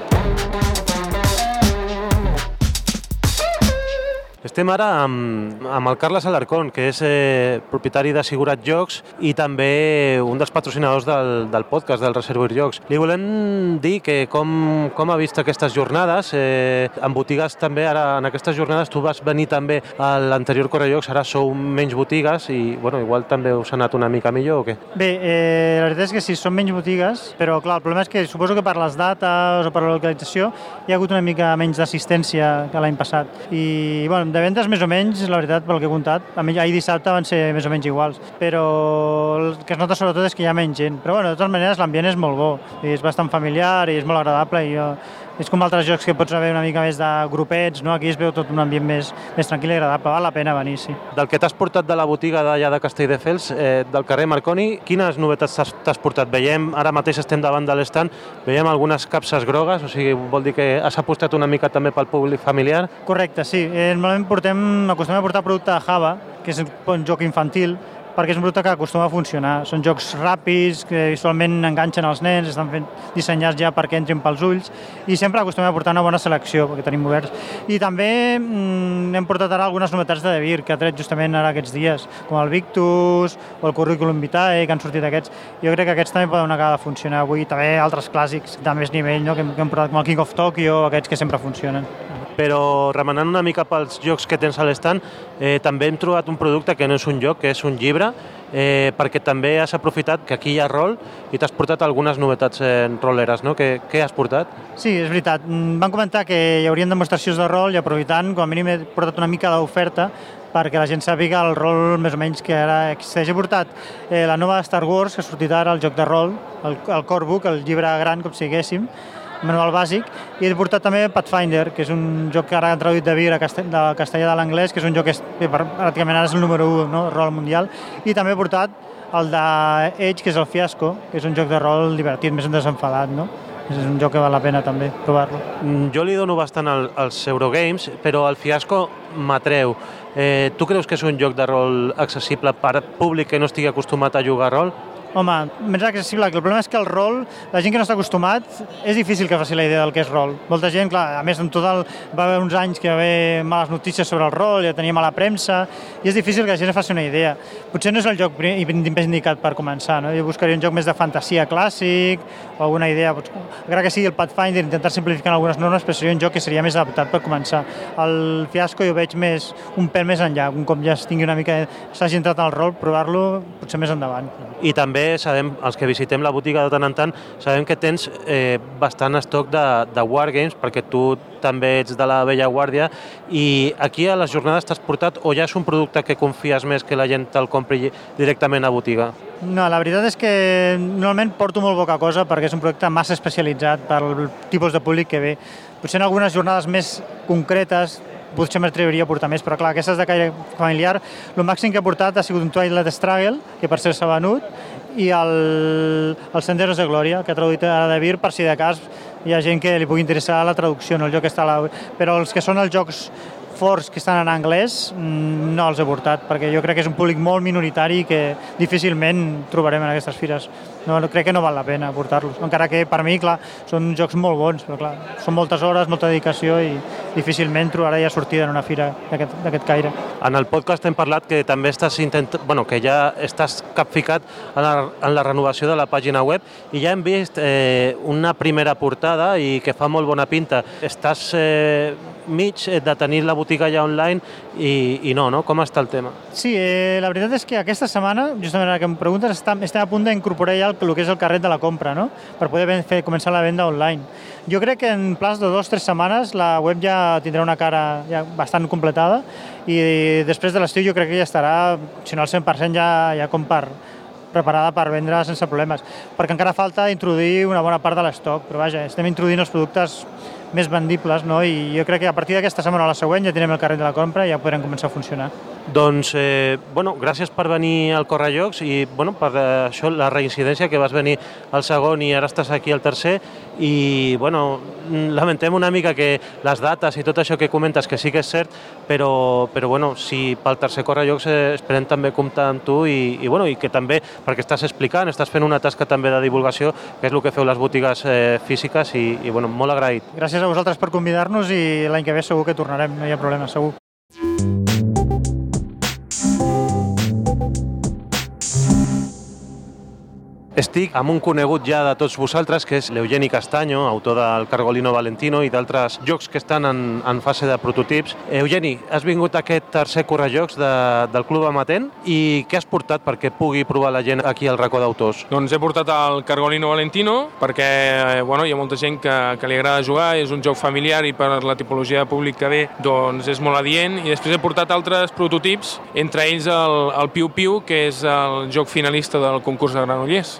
Estem ara amb, amb el Carles Alarcón, que és eh, propietari de Sigurat Jocs i també un dels patrocinadors del, del podcast del Reservoir Jocs. Li volem dir que com, com ha vist aquestes jornades, eh, en botigues també, ara en aquestes jornades tu vas venir també a l'anterior Correjocs, ara sou menys botigues i bueno, igual també us ha anat una mica millor o què? Bé, eh, la veritat és que sí, són menys botigues, però clar, el problema és que suposo que per les dates o per la localització hi ha hagut una mica menys d'assistència que l'any passat. I bueno, de ventes més o menys, la veritat, pel que he comptat, ahir dissabte van ser més o menys iguals, però el que es nota sobretot és que hi ha menys gent. Però bueno, de totes maneres l'ambient és molt bo, és bastant familiar i és molt agradable i jo és com altres jocs que pots haver una mica més de grupets, no? aquí es veu tot un ambient més, més tranquil i agradable, val la pena venir, sí. Del que t'has portat de la botiga d'allà de Castelldefels, eh, del carrer Marconi, quines novetats t'has portat? Veiem, ara mateix estem davant de l'estand, veiem algunes capses grogues, o sigui, vol dir que has apostat una mica també pel públic familiar? Correcte, sí. Eh, normalment portem, acostumem a portar producte de Java, que és un joc infantil, perquè és un producte que acostuma a funcionar. Són jocs ràpids, que visualment enganxen els nens, estan fent, dissenyats ja perquè entrin pels ulls i sempre acostumem a portar una bona selecció perquè tenim oberts. I també mm, hem portat ara algunes novetats de Devir que ha tret justament ara aquests dies, com el Victus o el Curriculum Vitae, que han sortit aquests. Jo crec que aquests també poden acabar de funcionar avui. També altres clàssics de més nivell, no? que, hem, que hem portat com el King of Tokyo, aquests que sempre funcionen però remenant una mica pels jocs que tens a l'estand, eh, també hem trobat un producte que no és un joc, que és un llibre, eh, perquè també has aprofitat que aquí hi ha rol i t'has portat algunes novetats en roleres, no? Què, què has portat? Sí, és veritat. Mm, van comentar que hi haurien demostracions de rol i aprofitant, com a mínim he portat una mica d'oferta perquè la gent sàpiga el rol més o menys que ara existeix. He portat eh, la nova Star Wars, que ha sortit ara, el joc de rol, el, el core book, el llibre gran, com si diguéssim, manual bàsic, i he portat també Pathfinder, que és un joc que ara han traduït de Vir a castell, de castellà de l'anglès, que és un joc que és, pràcticament ara és el número 1, no? rol mundial, i també he portat el de Edge, que és el Fiasco, que és un joc de rol divertit, més desenfadat, no? És un joc que val la pena també provar-lo. Mm, jo li dono bastant al, als Eurogames, però el Fiasco m'atreu. Eh, tu creus que és un joc de rol accessible per públic que no estigui acostumat a jugar a rol? Home, més accessible, el problema és que el rol, la gent que no està acostumat, és difícil que faci la idea del que és rol. Molta gent, clar, a més, en tot el, va haver uns anys que va haver males notícies sobre el rol, ja tenia mala premsa, i és difícil que la gent faci una idea. Potser no és el joc més indicat per començar, no? Jo buscaria un joc més de fantasia clàssic, o alguna idea, encara que sigui el Pathfinder, intentar simplificar algunes normes, però seria un joc que seria més adaptat per començar. El fiasco jo veig més, un pèl més enllà, un cop ja es tingui una mica, s'hagi entrat en el rol, provar-lo potser més endavant. I també també sabem, els que visitem la botiga de tant en tant, sabem que tens eh, bastant estoc de, de Wargames, perquè tu també ets de la vella guàrdia, i aquí a les jornades t'has portat o ja és un producte que confies més que la gent te'l compri directament a botiga? No, la veritat és que normalment porto molt poca cosa perquè és un producte massa especialitzat per tipus de públic que ve Potser en algunes jornades més concretes potser m'atreviria a portar més, però clar, aquestes de caire familiar, el màxim que he portat ha sigut un Twilight Struggle, que per ser s'ha venut, i el, el Senderos de Glòria, que ha traduït a de Vir, per si de cas hi ha gent que li pugui interessar la traducció, no el joc que està a la... Però els que són els jocs forts que estan en anglès mm, no els he portat, perquè jo crec que és un públic molt minoritari que difícilment trobarem en aquestes fires. No, crec que no val la pena portar-los, encara que per mi, clar, són jocs molt bons, però clar, són moltes hores, molta dedicació i difícilment trobarà ja sortida en una fira d'aquest caire. En el podcast hem parlat que també estàs intent... bueno, que ja estàs capficat en la, en la renovació de la pàgina web i ja hem vist eh, una primera portada i que fa molt bona pinta. Estàs eh, mig de tenir la botiga ja online i, i no, no? Com està el tema? Sí, eh, la veritat és que aquesta setmana, justament ara que em preguntes, estem, estem a punt d'incorporar ja el, el que és el carret de la compra, no? per poder fer, començar la venda online. Jo crec que en plaç de dues o tres setmanes la web ja tindrà una cara ja bastant completada i després de l'estiu jo crec que ja estarà, si no al 100% ja, ja com per, preparada per vendre sense problemes, perquè encara falta introduir una bona part de l'estoc, però vaja, estem introduint els productes més vendibles, no? i jo crec que a partir d'aquesta setmana o la següent ja tindrem el carret de la compra i ja podrem començar a funcionar. Doncs, eh, bueno, gràcies per venir al Correllocs i bueno, per eh, això la reincidència que vas venir al segon i ara estàs aquí al tercer i bueno, lamentem una mica que les dates i tot això que comentes que sí que és cert, però, però bueno, si pel tercer Correllocs eh, esperem també comptar amb tu i, i, bueno, i que també, perquè estàs explicant, estàs fent una tasca també de divulgació, que és el que feu les botigues eh, físiques i, i bueno, molt agraït. Gràcies a vosaltres per convidar-nos i l'any que ve segur que tornarem, no hi ha problema, segur. Estic amb un conegut ja de tots vosaltres, que és l'Eugeni Castanyo, autor del Cargolino Valentino i d'altres jocs que estan en, en fase de prototips. Eugeni, has vingut a aquest tercer correjocs de, del Club Amatent i què has portat perquè pugui provar la gent aquí al racó d'autors? Doncs he portat el Cargolino Valentino perquè eh, bueno, hi ha molta gent que, que li agrada jugar, és un joc familiar i per la tipologia de públic que ve doncs és molt adient i després he portat altres prototips, entre ells el, el Piu Piu, que és el joc finalista del concurs de Granollers.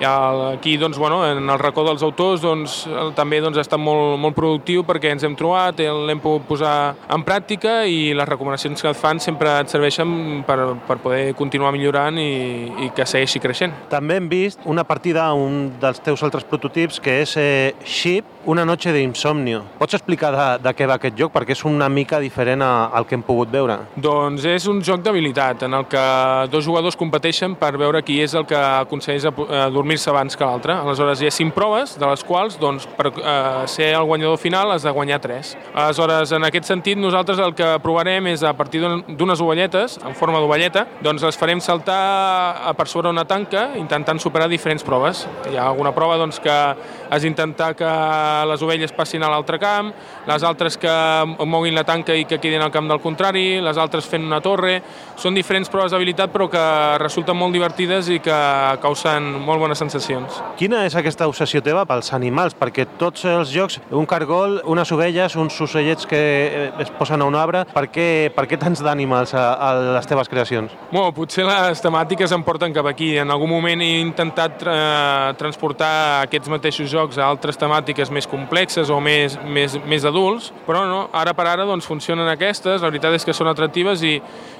Aquí, doncs, bueno, en el racó dels autors doncs, també doncs, ha estat molt, molt productiu perquè ens hem trobat, l'hem pogut posar en pràctica i les recomanacions que et fan sempre et serveixen per, per poder continuar millorant i, i que segueixi creixent. També hem vist una partida un dels teus altres prototips que és eh, Ship, una noche d'insomnio. Pots explicar de, de què va aquest joc? Perquè és una mica diferent a, al que hem pogut veure. Doncs és un joc d'habilitat en el que dos jugadors competeixen per veure qui és el que aconsegueix dormir-se abans que l'altre. Aleshores hi ha cinc proves, de les quals doncs, per eh, ser el guanyador final has de guanyar tres. Aleshores, en aquest sentit, nosaltres el que provarem és a partir d'unes ovelletes, en forma d'ovelleta, doncs les farem saltar per sobre una tanca intentant superar diferents proves. Hi ha alguna prova doncs, que has d'intentar que les ovelles passin a l'altre camp, les altres que moguin la tanca i que quedin al camp del contrari, les altres fent una torre... Són diferents proves d'habilitat però que resulten molt divertides i que causen molt bones sensacions. Quina és aquesta obsessió teva pels animals? Perquè tots els jocs, un cargol, unes ovelles, uns ocellets que eh, es posen a un arbre, per què, per què tants d'animals a, a les teves creacions? Bueno, potser les temàtiques em porten cap aquí. En algun moment he intentat eh, transportar aquests mateixos jocs a altres temàtiques més complexes o més, més, més adults, però no, ara per ara doncs, funcionen aquestes, la veritat és que són atractives i,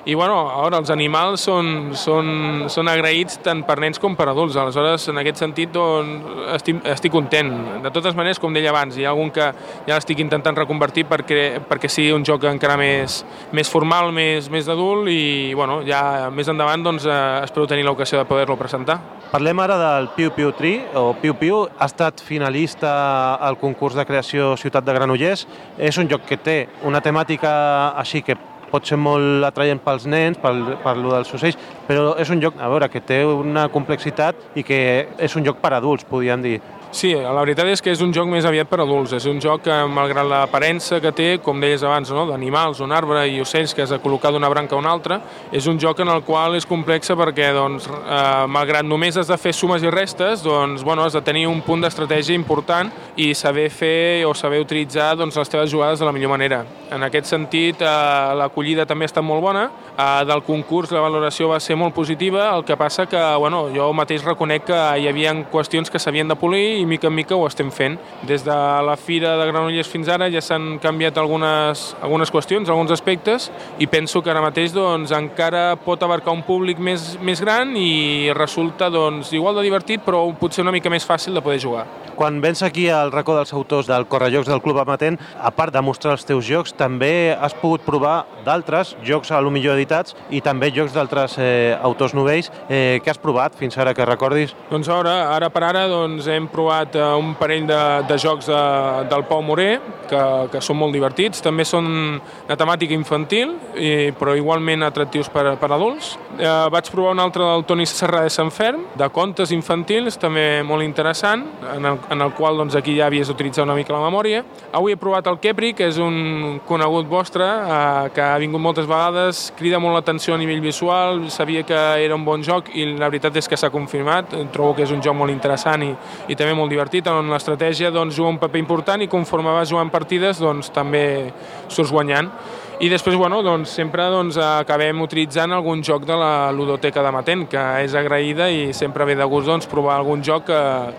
i bueno, ara els animals són, són, són agraïts tant per nens com per adults, aleshores en aquest sentit doncs, estic, estic content. De totes maneres, com deia abans, hi ha algun que ja l'estic intentant reconvertir perquè, perquè sigui un joc encara més, més formal, més, més d'adult i bueno, ja més endavant doncs, eh, espero tenir l'ocasió de poder-lo presentar. Parlem ara del Piu Piu Tri, o Piu Piu, ha estat finalista al concurs de creació Ciutat de Granollers. És un joc que té una temàtica així que pot ser molt atraient pels nens, pel, per lo dels ocells, però és un joc, a veure, que té una complexitat i que és un joc per adults, podríem dir. Sí, la veritat és que és un joc més aviat per adults. És un joc que, malgrat l'aparença que té, com deies abans, no? d'animals, un arbre i ocells que has de col·locar d'una branca a una altra, és un joc en el qual és complexa perquè, doncs, eh, malgrat només has de fer sumes i restes, doncs, bueno, has de tenir un punt d'estratègia important i saber fer o saber utilitzar doncs, les teves jugades de la millor manera. En aquest sentit, eh, l'acollida també ha estat molt bona. Eh, del concurs la valoració va ser molt positiva, el que passa que bueno, jo mateix reconec que hi havia qüestions que s'havien de polir i mica en mica ho estem fent. Des de la Fira de Granollers fins ara ja s'han canviat algunes, algunes qüestions, alguns aspectes, i penso que ara mateix doncs, encara pot abarcar un públic més, més gran i resulta doncs, igual de divertit, però potser una mica més fàcil de poder jugar. Quan vens aquí al racó dels autors del Correjocs del Club Amatent, a part de mostrar els teus jocs, també has pogut provar d'altres jocs a lo millor editats i també jocs d'altres eh, autors novells. Eh, què has provat fins ara que recordis? Doncs ara, ara per ara doncs, hem provat eh, un parell de, de jocs de, del Pau Moré, que, que són molt divertits. També són de temàtica infantil, i, però igualment atractius per, per adults. Eh, vaig provar un altre del Toni Serra de Sant Ferm, de contes infantils, també molt interessant, en el, en el qual doncs, aquí ja havies d'utilitzar una mica la memòria. Avui he provat el Kepri, que és un conegut vostre, eh, que ha vingut moltes vegades, crida molt l'atenció a nivell visual, sabia que era un bon joc i la veritat és que s'ha confirmat. Trobo que és un joc molt interessant i, i també molt divertit, on l'estratègia doncs, juga un paper important i conforme vas jugant partides doncs, també surts guanyant. I després, bueno, doncs, sempre doncs, acabem utilitzant algun joc de la ludoteca de Matent, que és agraïda i sempre ve de gust doncs, provar algun joc que,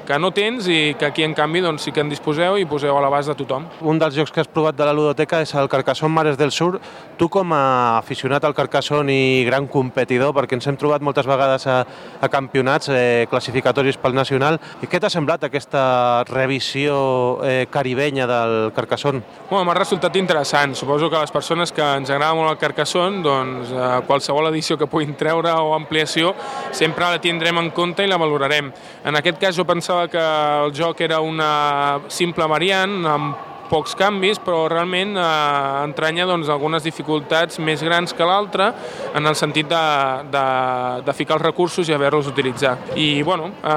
que no tens i que aquí, en canvi, doncs, sí que en disposeu i poseu a l'abast de tothom. Un dels jocs que has provat de la ludoteca és el Carcassonne Mares del Sur. Tu, com a aficionat al Carcassonne i gran competidor, perquè ens hem trobat moltes vegades a, a campionats eh, classificatoris pel Nacional, i què t'ha semblat aquesta revisió eh, caribenya del Carcassonne? Bueno, M'ha resultat interessant. Suposo que les persones que ens agrada molt el Carcassonne, doncs eh, qualsevol edició que puguin treure o ampliació sempre la tindrem en compte i la valorarem. En aquest cas jo pensava que el joc era una simple variant amb pocs canvis, però realment eh, entranya doncs, algunes dificultats més grans que l'altra en el sentit de, de, de ficar els recursos i haver-los utilitzar. I, bueno, eh,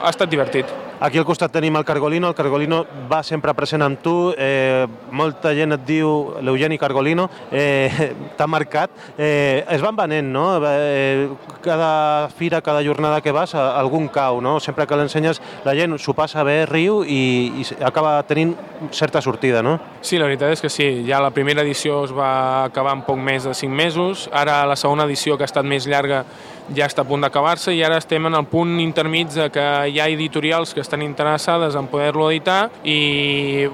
ha estat divertit. Aquí al costat tenim el Cargolino, el Cargolino va sempre present amb tu, eh, molta gent et diu l'Eugeni Cargolino, eh, t'ha marcat, eh, es van venent, no? Eh, cada fira, cada jornada que vas, algun cau, no? Sempre que l'ensenyes, la gent s'ho passa bé, riu i, i acaba tenint certa sortida, no? Sí, la veritat és que sí. Ja la primera edició es va acabar en poc més de 5 mesos, ara la segona edició, que ha estat més llarga, ja està a punt d'acabar-se i ara estem en el punt intermig de que hi ha editorials que estan interessades en poder-lo editar i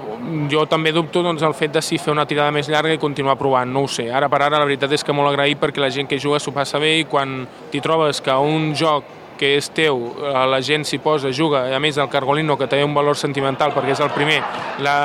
jo també dubto doncs, el fet de si fer una tirada més llarga i continuar provant, no ho sé. Ara per ara la veritat és que molt agraït perquè la gent que juga s'ho passa bé i quan t'hi trobes que un joc que és teu, la gent s'hi posa, juga, a més el Cargolino, que té un valor sentimental perquè és el primer, la,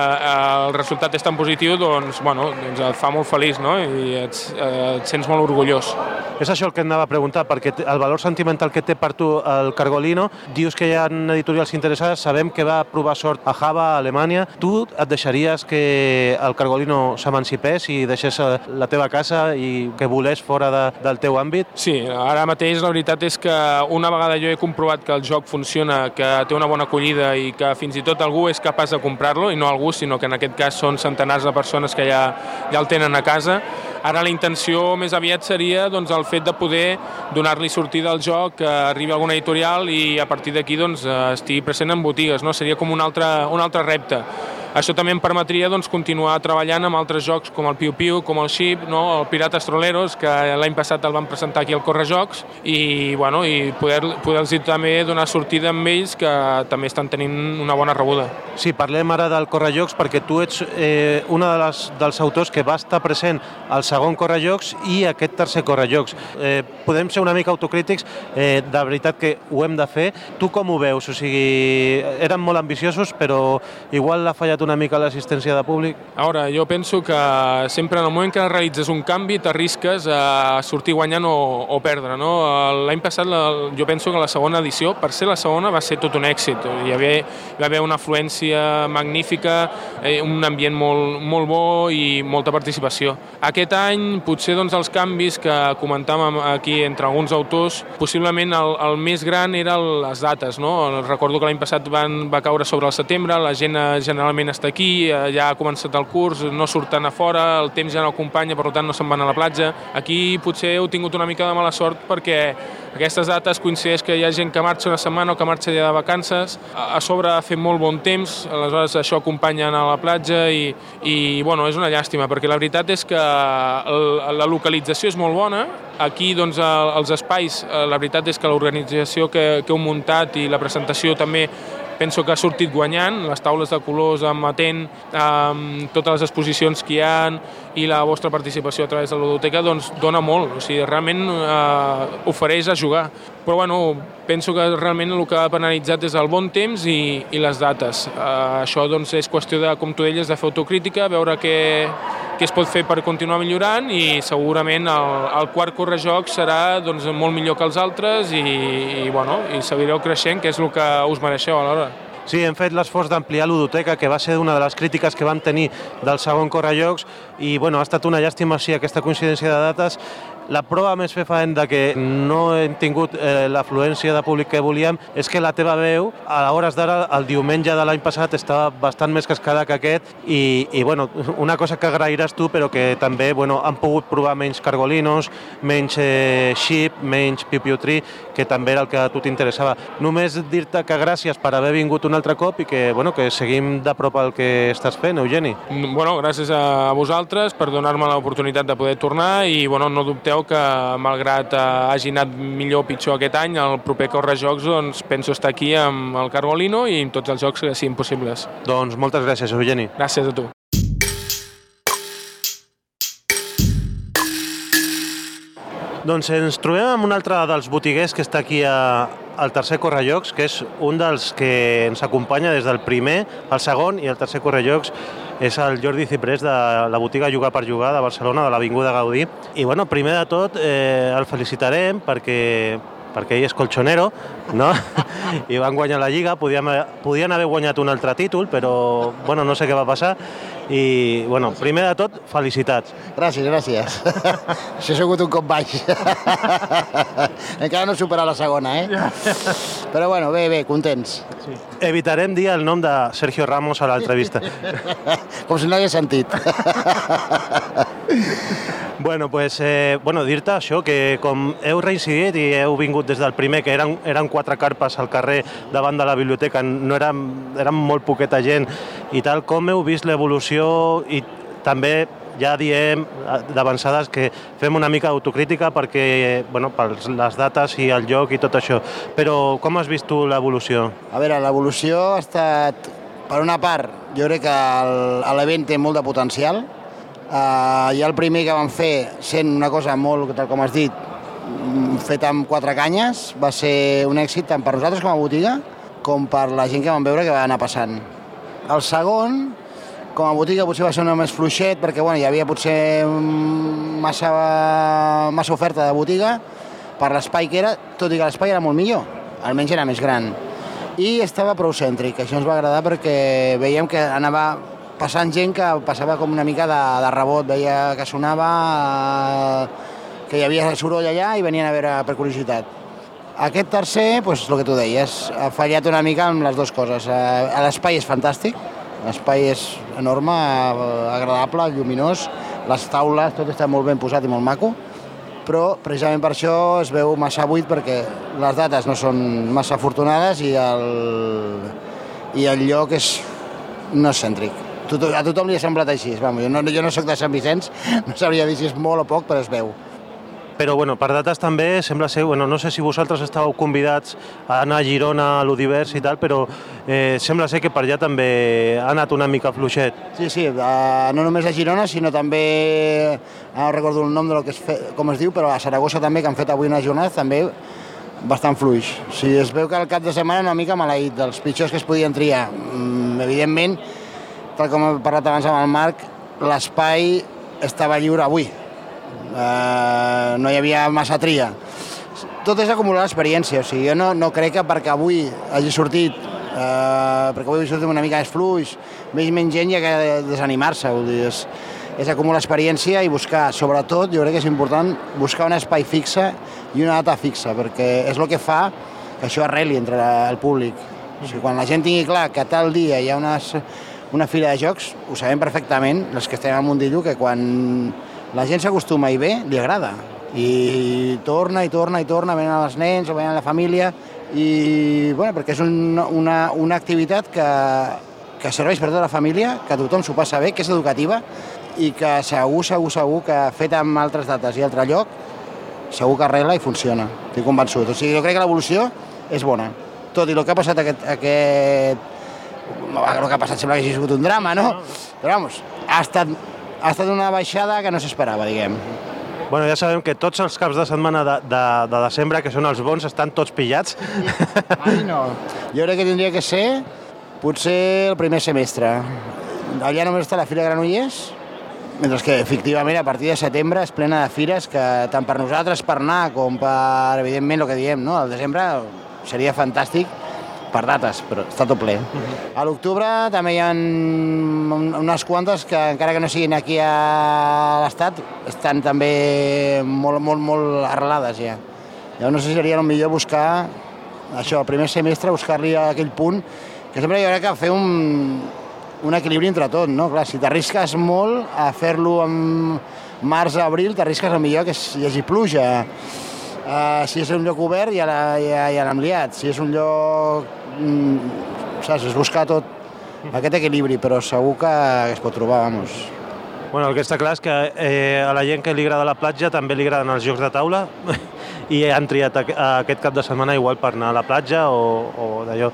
el resultat és tan positiu, doncs, bueno, doncs et fa molt feliç no? i et, et sents molt orgullós. És això el que et anava a preguntar, perquè el valor sentimental que té per tu el Cargolino, dius que hi ha editorials interessades, sabem que va provar sort a Java, a Alemanya. Tu et deixaries que el Cargolino s'emancipés i deixés la teva casa i que volés fora de, del teu àmbit? Sí, ara mateix la veritat és que una vegada jo he comprovat que el joc funciona, que té una bona acollida i que fins i tot algú és capaç de comprar-lo, i no algú, sinó que en aquest cas són centenars de persones que ja, ja el tenen a casa, Ara la intenció més aviat seria doncs, el fet de poder donar-li sortida al joc, que arribi alguna editorial i a partir d'aquí doncs, estigui present en botigues. No? Seria com un altre, un altre repte. Això també em permetria doncs, continuar treballant amb altres jocs com el Piu Piu, com el Ship, no? el Pirates Troleros, que l'any passat el van presentar aquí al Correjocs, i, bueno, i poder-los poder també donar sortida amb ells, que també estan tenint una bona rebuda. Sí, parlem ara del Correjocs perquè tu ets eh, una de les, dels autors que va estar present al segon Correjocs i aquest tercer Correjocs. Eh, podem ser una mica autocrítics, eh, de veritat que ho hem de fer. Tu com ho veus? O sigui, eren molt ambiciosos, però igual ha fallat una mica l'assistència de públic? A veure, jo penso que sempre en el moment que realitzes un canvi t'arrisques a sortir guanyant o, o perdre. No? L'any passat la, jo penso que la segona edició, per ser la segona, va ser tot un èxit. Hi, havia, hi va haver una afluència magnífica, eh, un ambient molt, molt bo i molta participació. Aquest any, potser doncs, els canvis que comentàvem aquí entre alguns autors, possiblement el, el més gran era les dates. No? Recordo que l'any passat van, va caure sobre el setembre, la gent eh, generalment està aquí, eh, ja ha començat el curs, no surten a fora, el temps ja no acompanya, per tant no se'n van a la platja. Aquí potser heu tingut una mica de mala sort perquè aquestes dates coincideix que hi ha gent que marxa una setmana o que marxa ja de vacances, a sobre ha fet molt bon temps, aleshores això acompanya a la platja i, i bueno, és una llàstima, perquè la veritat és que la localització és molt bona, aquí doncs, els espais, eh, la veritat és que l'organització que, que heu muntat i la presentació també penso que ha sortit guanyant, les taules de colors amatent, amb totes les exposicions que hi ha i la vostra participació a través de la ludoteca doncs dona molt, o sigui, realment eh, ofereix a jugar. Però bueno, penso que realment el que ha penalitzat és el bon temps i, i les dates. Eh, això doncs és qüestió de, com tu deies, de fer autocrítica, veure què, què es pot fer per continuar millorant i segurament el, el quart correjoc serà doncs, molt millor que els altres i, i, bueno, i seguireu creixent, que és el que us mereixeu alhora. Sí, hem fet l'esforç d'ampliar l'udoteca, que va ser una de les crítiques que vam tenir del segon correjocs, i bueno, ha estat una llàstima sí, aquesta coincidència de dates, la prova més fefaent de que no hem tingut eh, l'afluència de públic que volíem és que la teva veu, a hores d'ara, el diumenge de l'any passat, estava bastant més cascada que aquest i, i bueno, una cosa que agrairàs tu, però que també bueno, han pogut provar menys cargolinos, menys eh, menys pipiutri, que també era el que a tu t'interessava. Només dir-te que gràcies per haver vingut un altre cop i que, bueno, que seguim de prop el que estàs fent, Eugeni. Bueno, gràcies a vosaltres per donar-me l'oportunitat de poder tornar i bueno, no dubteu que malgrat eh, hagi anat millor o pitjor aquest any, el proper Correjocs doncs, penso estar aquí amb el Cargolino i amb tots els jocs que siguin possibles. Doncs moltes gràcies, Eugeni. Gràcies a tu. Doncs ens trobem amb un altre dels botiguers que està aquí a, al tercer Correllocs, que és un dels que ens acompanya des del primer, el segon i el tercer Correllocs és el Jordi Ciprés de la botiga Jugar per Jugar de Barcelona, de l'Avinguda Gaudí. I bueno, primer de tot eh, el felicitarem perquè perquè ell és colchonero, no? I van guanyar la Lliga, podien, podien haver guanyat un altre títol, però bueno, no sé què va passar. I, bueno, primer de tot, felicitats. Gràcies, gràcies. Això ha sigut un cop baix. Encara no he superat la segona, eh? Però bueno, bé, bé, contents. Sí. Evitarem dir el nom de Sergio Ramos a l'entrevista. Com si no hagués sentit. Bueno, pues, eh, bueno, dir-te això, que com heu reincidit i heu vingut des del primer, que eren, eren quatre carpes al carrer davant de la biblioteca, no érem, érem molt poqueta gent i tal, com heu vist l'evolució i també ja diem d'avançades que fem una mica d'autocrítica perquè, bueno, per les dates i el lloc i tot això. Però com has vist tu l'evolució? A veure, l'evolució ha estat, per una part, jo crec que l'event té molt de potencial, Uh, ja el primer que vam fer, sent una cosa molt, tal com has dit, mm, fet amb quatre canyes, va ser un èxit tant per nosaltres com a botiga com per la gent que vam veure que va anar passant. El segon, com a botiga potser va ser una més fluixet perquè bueno, hi havia potser massa, massa oferta de botiga per l'espai que era, tot i que l'espai era molt millor, almenys era més gran. I estava prou cèntric, això ens va agradar perquè veiem que anava passant gent que passava com una mica de, de rebot, veia que sonava, eh, que hi havia soroll allà i venien a veure per curiositat. Aquest tercer, doncs, el que tu deies, ha fallat una mica amb les dues coses. Eh, l'espai és fantàstic, l'espai és enorme, agradable, lluminós, les taules, tot està molt ben posat i molt maco, però precisament per això es veu massa buit perquè les dates no són massa afortunades i el, i el lloc és no cèntric a tothom li ha semblat així. Jo, no, jo no sóc de Sant Vicenç, no sabria dir si és molt o poc, però es veu. Però bueno, per dates també sembla ser, bueno, no sé si vosaltres estàveu convidats a anar a Girona, a l'Udivers i tal, però eh, sembla ser que per allà també ha anat una mica fluixet. Sí, sí, uh, no només a Girona, sinó també, no recordo el nom de lo que es fe, com es diu, però a Saragossa també, que han fet avui una jornada, també bastant fluix. O sigui, es veu que el cap de setmana una mica maleït, dels pitjors que es podien triar. Mm, evidentment, tal com he parlat abans amb el Marc, l'espai estava lliure avui. Uh, no hi havia massa tria. Tot és acumular experiència, o sigui, jo no, no crec que perquè avui hagi sortit, uh, perquè avui hagi sortit una mica més fluix, més menys gent hi ha que desanimar-se, vull dir, és, és acumular experiència i buscar, sobretot, jo crec que és important buscar un espai fixe i una data fixa, perquè és el que fa que això arreli entre el públic. O sigui, quan la gent tingui clar que tal dia hi ha unes, una fira de jocs, ho sabem perfectament, els que estem a Mundillo, que quan la gent s'acostuma i ve, li agrada. I torna, i torna, i torna, venen els nens, o venen la família, i, bueno, perquè és un, una, una activitat que, que serveix per tota la família, que tothom s'ho passa bé, que és educativa, i que segur, segur, segur que fet amb altres dates i altre lloc, segur que arregla i funciona. Estic convençut. O sigui, jo crec que l'evolució és bona. tot i el que ha passat aquest, aquest el que ha passat sembla que hagi sigut un drama, no? Però, vamos, ha estat, ha estat una baixada que no s'esperava, diguem. Bueno, ja sabem que tots els caps de setmana de, de, de desembre, que són els bons, estan tots pillats. Ai, no. Jo crec que tindria que ser potser el primer semestre. Allà només està la Fira Granollers, mentre que, efectivament, a partir de setembre és plena de fires que tant per nosaltres per anar com per, evidentment, el que diem, no? El desembre seria fantàstic per dates, però està tot ple. A l'octubre també hi ha unes quantes que, encara que no siguin aquí a l'estat, estan també molt, molt, molt arrelades ja. Ja no sé si seria millor buscar això, el primer semestre, buscar-li aquell punt, que sempre hi haurà que fer un, un equilibri entre tot, no? Clar, si t'arrisques molt a fer-lo en març-abril, t'arrisques el millor que hi hagi pluja. Uh, si és un lloc obert ja, ja, ja l'hem liat. Si és un lloc... Mm, saps, és buscar tot aquest equilibri, però segur que es pot trobar, vamos. Bueno, el que està clar és que eh, a la gent que li agrada la platja també li agraden els jocs de taula i han triat aquest cap de setmana igual per anar a la platja o, o d'allò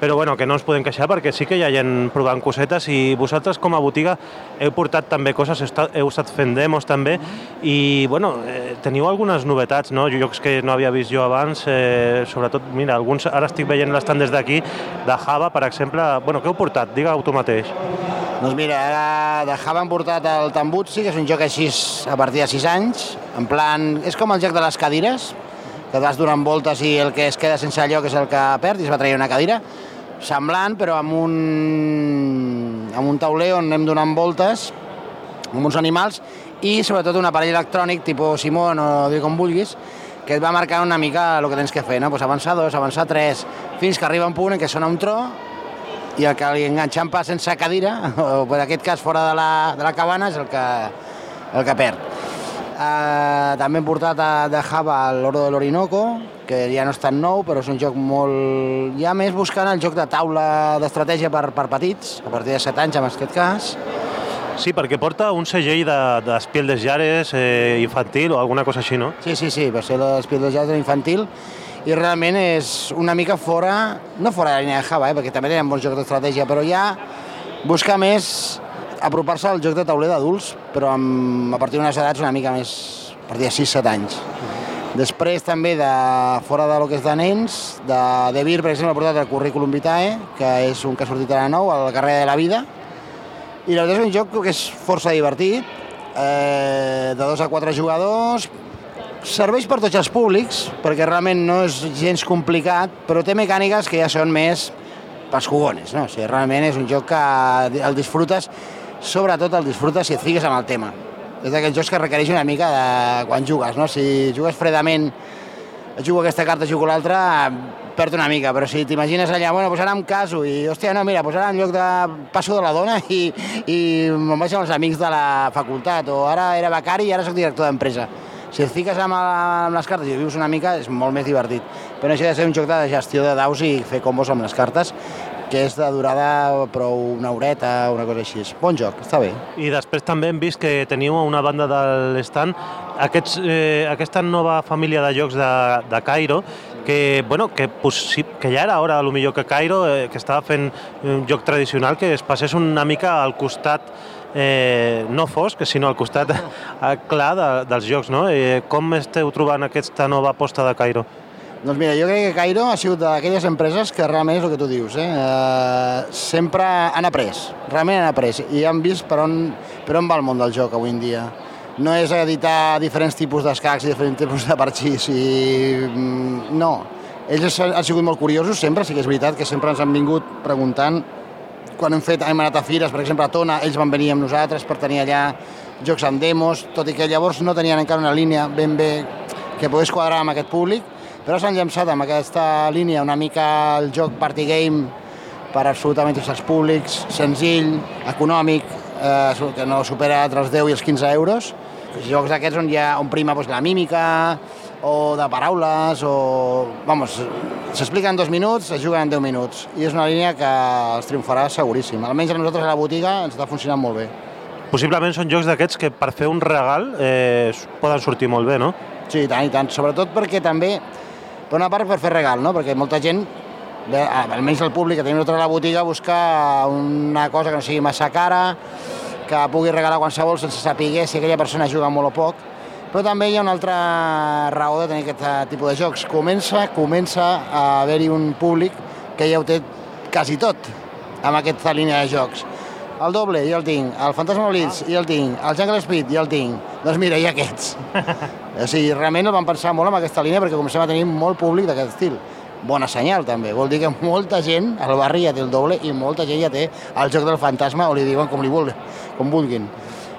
però bueno, que no ens podem queixar perquè sí que hi ha gent provant cosetes i vosaltres com a botiga heu portat també coses, heu estat fent demos també i bueno, eh, teniu algunes novetats, no? jocs que no havia vist jo abans, eh, sobretot, mira, alguns ara estic veient l'estan des d'aquí, de Java, per exemple, bueno, què heu portat? Digue-ho tu mateix. Doncs mira, ara de Java han portat el Tambutsi, que és un joc així a partir de 6 anys, en plan, és com el joc de les cadires, que vas donant voltes i el que es queda sense lloc és el que perd i es va traient una cadira semblant, però amb un, amb un tauler on anem donant voltes amb uns animals i sobretot un aparell electrònic tipus Simon o dir com vulguis que et va marcar una mica el que tens que fer, no? pues avançar dos, avançar tres, fins que arriba un punt en què sona un tro i el que li enganxant pas sense cadira, o en aquest cas fora de la, de la cabana, és el que, el que perd. Uh, també hem portat a, de Java l'Oro de l'Orinoco, que ja no és tan nou, però és un joc molt... Ja més buscant el joc de taula d'estratègia per, per petits, a partir de 7 anys en aquest cas. Sí, perquè porta un segell d'Espiel de, des Jares eh, infantil o alguna cosa així, no? Sí, sí, sí, va ser l'Espiel des Jares infantil i realment és una mica fora, no fora de la línia de Java, eh, perquè també tenen bons jocs d'estratègia, però ja buscar més apropar-se al joc de tauler d'adults, però amb, a partir d'unes edats una mica més, a partir de 6-7 anys. Després també de fora de lo que és de nens, de De Vir, per exemple, ha portat el Currículum Vitae, que és un que ha sortit ara nou, el Carrer de la Vida, i la veritat és un joc que és força divertit, eh, de dos a quatre jugadors, serveix per tots els públics, perquè realment no és gens complicat, però té mecàniques que ja són més pels cogones, no? O sigui, realment és un joc que el disfrutes, sobretot el disfrutes si et fiques amb el tema és d'aquells jocs que requereix una mica de quan jugues, no? Si jugues fredament, jugo aquesta carta, jugo l'altra, perd una mica, però si t'imagines allà, bueno, doncs ara em caso i, hòstia, no, mira, doncs ara en lloc de passo de la dona i, i me'n vaig amb els amics de la facultat, o ara era becari i ara sóc director d'empresa. Si et fiques amb, amb les cartes i vius una mica, és molt més divertit. Però això ha de ser un joc de gestió de daus i fer combos amb les cartes, que és de durada prou una horeta, una cosa així. Bon joc, està bé. I després també hem vist que teniu una banda de l'estand aquests, eh, aquesta nova família de jocs de, de Cairo que, bueno, que, que ja era hora, a lo millor que Cairo, eh, que estava fent un joc tradicional, que es passés una mica al costat eh, no fosc, sinó al costat eh, clar de, dels jocs. No? Eh, com esteu trobant aquesta nova aposta de Cairo? Doncs mira, jo crec que Cairo ha sigut d'aquelles empreses que realment és el que tu dius, eh? eh sempre han après, realment han après, i han vist per on, per on va el món del joc avui en dia. No és editar diferents tipus d'escacs i diferents tipus de parxís, i... Mm, no. Ells han sigut molt curiosos sempre, sí que és veritat que sempre ens han vingut preguntant quan hem fet, hem anat a fires, per exemple a Tona, ells van venir amb nosaltres per tenir allà jocs en demos, tot i que llavors no tenien encara una línia ben bé que pogués quadrar amb aquest públic, però s'han llançat amb aquesta línia una mica el joc party game per absolutament tots els públics, senzill, econòmic, eh, que no supera entre els 10 i els 15 euros. Jocs d'aquests on, ja, on prima doncs, la mímica, o de paraules, o... Vamos, s'explica en dos minuts, es juguen en 10 minuts. I és una línia que els triomfarà seguríssim. Almenys a nosaltres a la botiga ens està funcionant molt bé. Possiblement són jocs d'aquests que per fer un regal eh, poden sortir molt bé, no? Sí, i tant, i tant. Sobretot perquè també per una part per fer regal, no? perquè molta gent Bé, almenys el públic que tenim a la botiga busca una cosa que no sigui massa cara, que pugui regalar qualsevol sense saber si aquella persona juga molt o poc. Però també hi ha una altra raó de tenir aquest eh, tipus de jocs. Comença, comença a haver-hi un públic que ja ho té quasi tot amb aquesta línia de jocs. El doble, ja el tinc. El Fantasma Blitz, ja el tinc. El Jungle Speed, ja el tinc. Doncs mira, i aquests. o sigui, realment el vam pensar molt en aquesta línia perquè comencem a tenir molt públic d'aquest estil. Bona senyal, també. Vol dir que molta gent al barri ja té el doble i molta gent ja té el joc del fantasma o li diuen com li vulguin, com vulguin.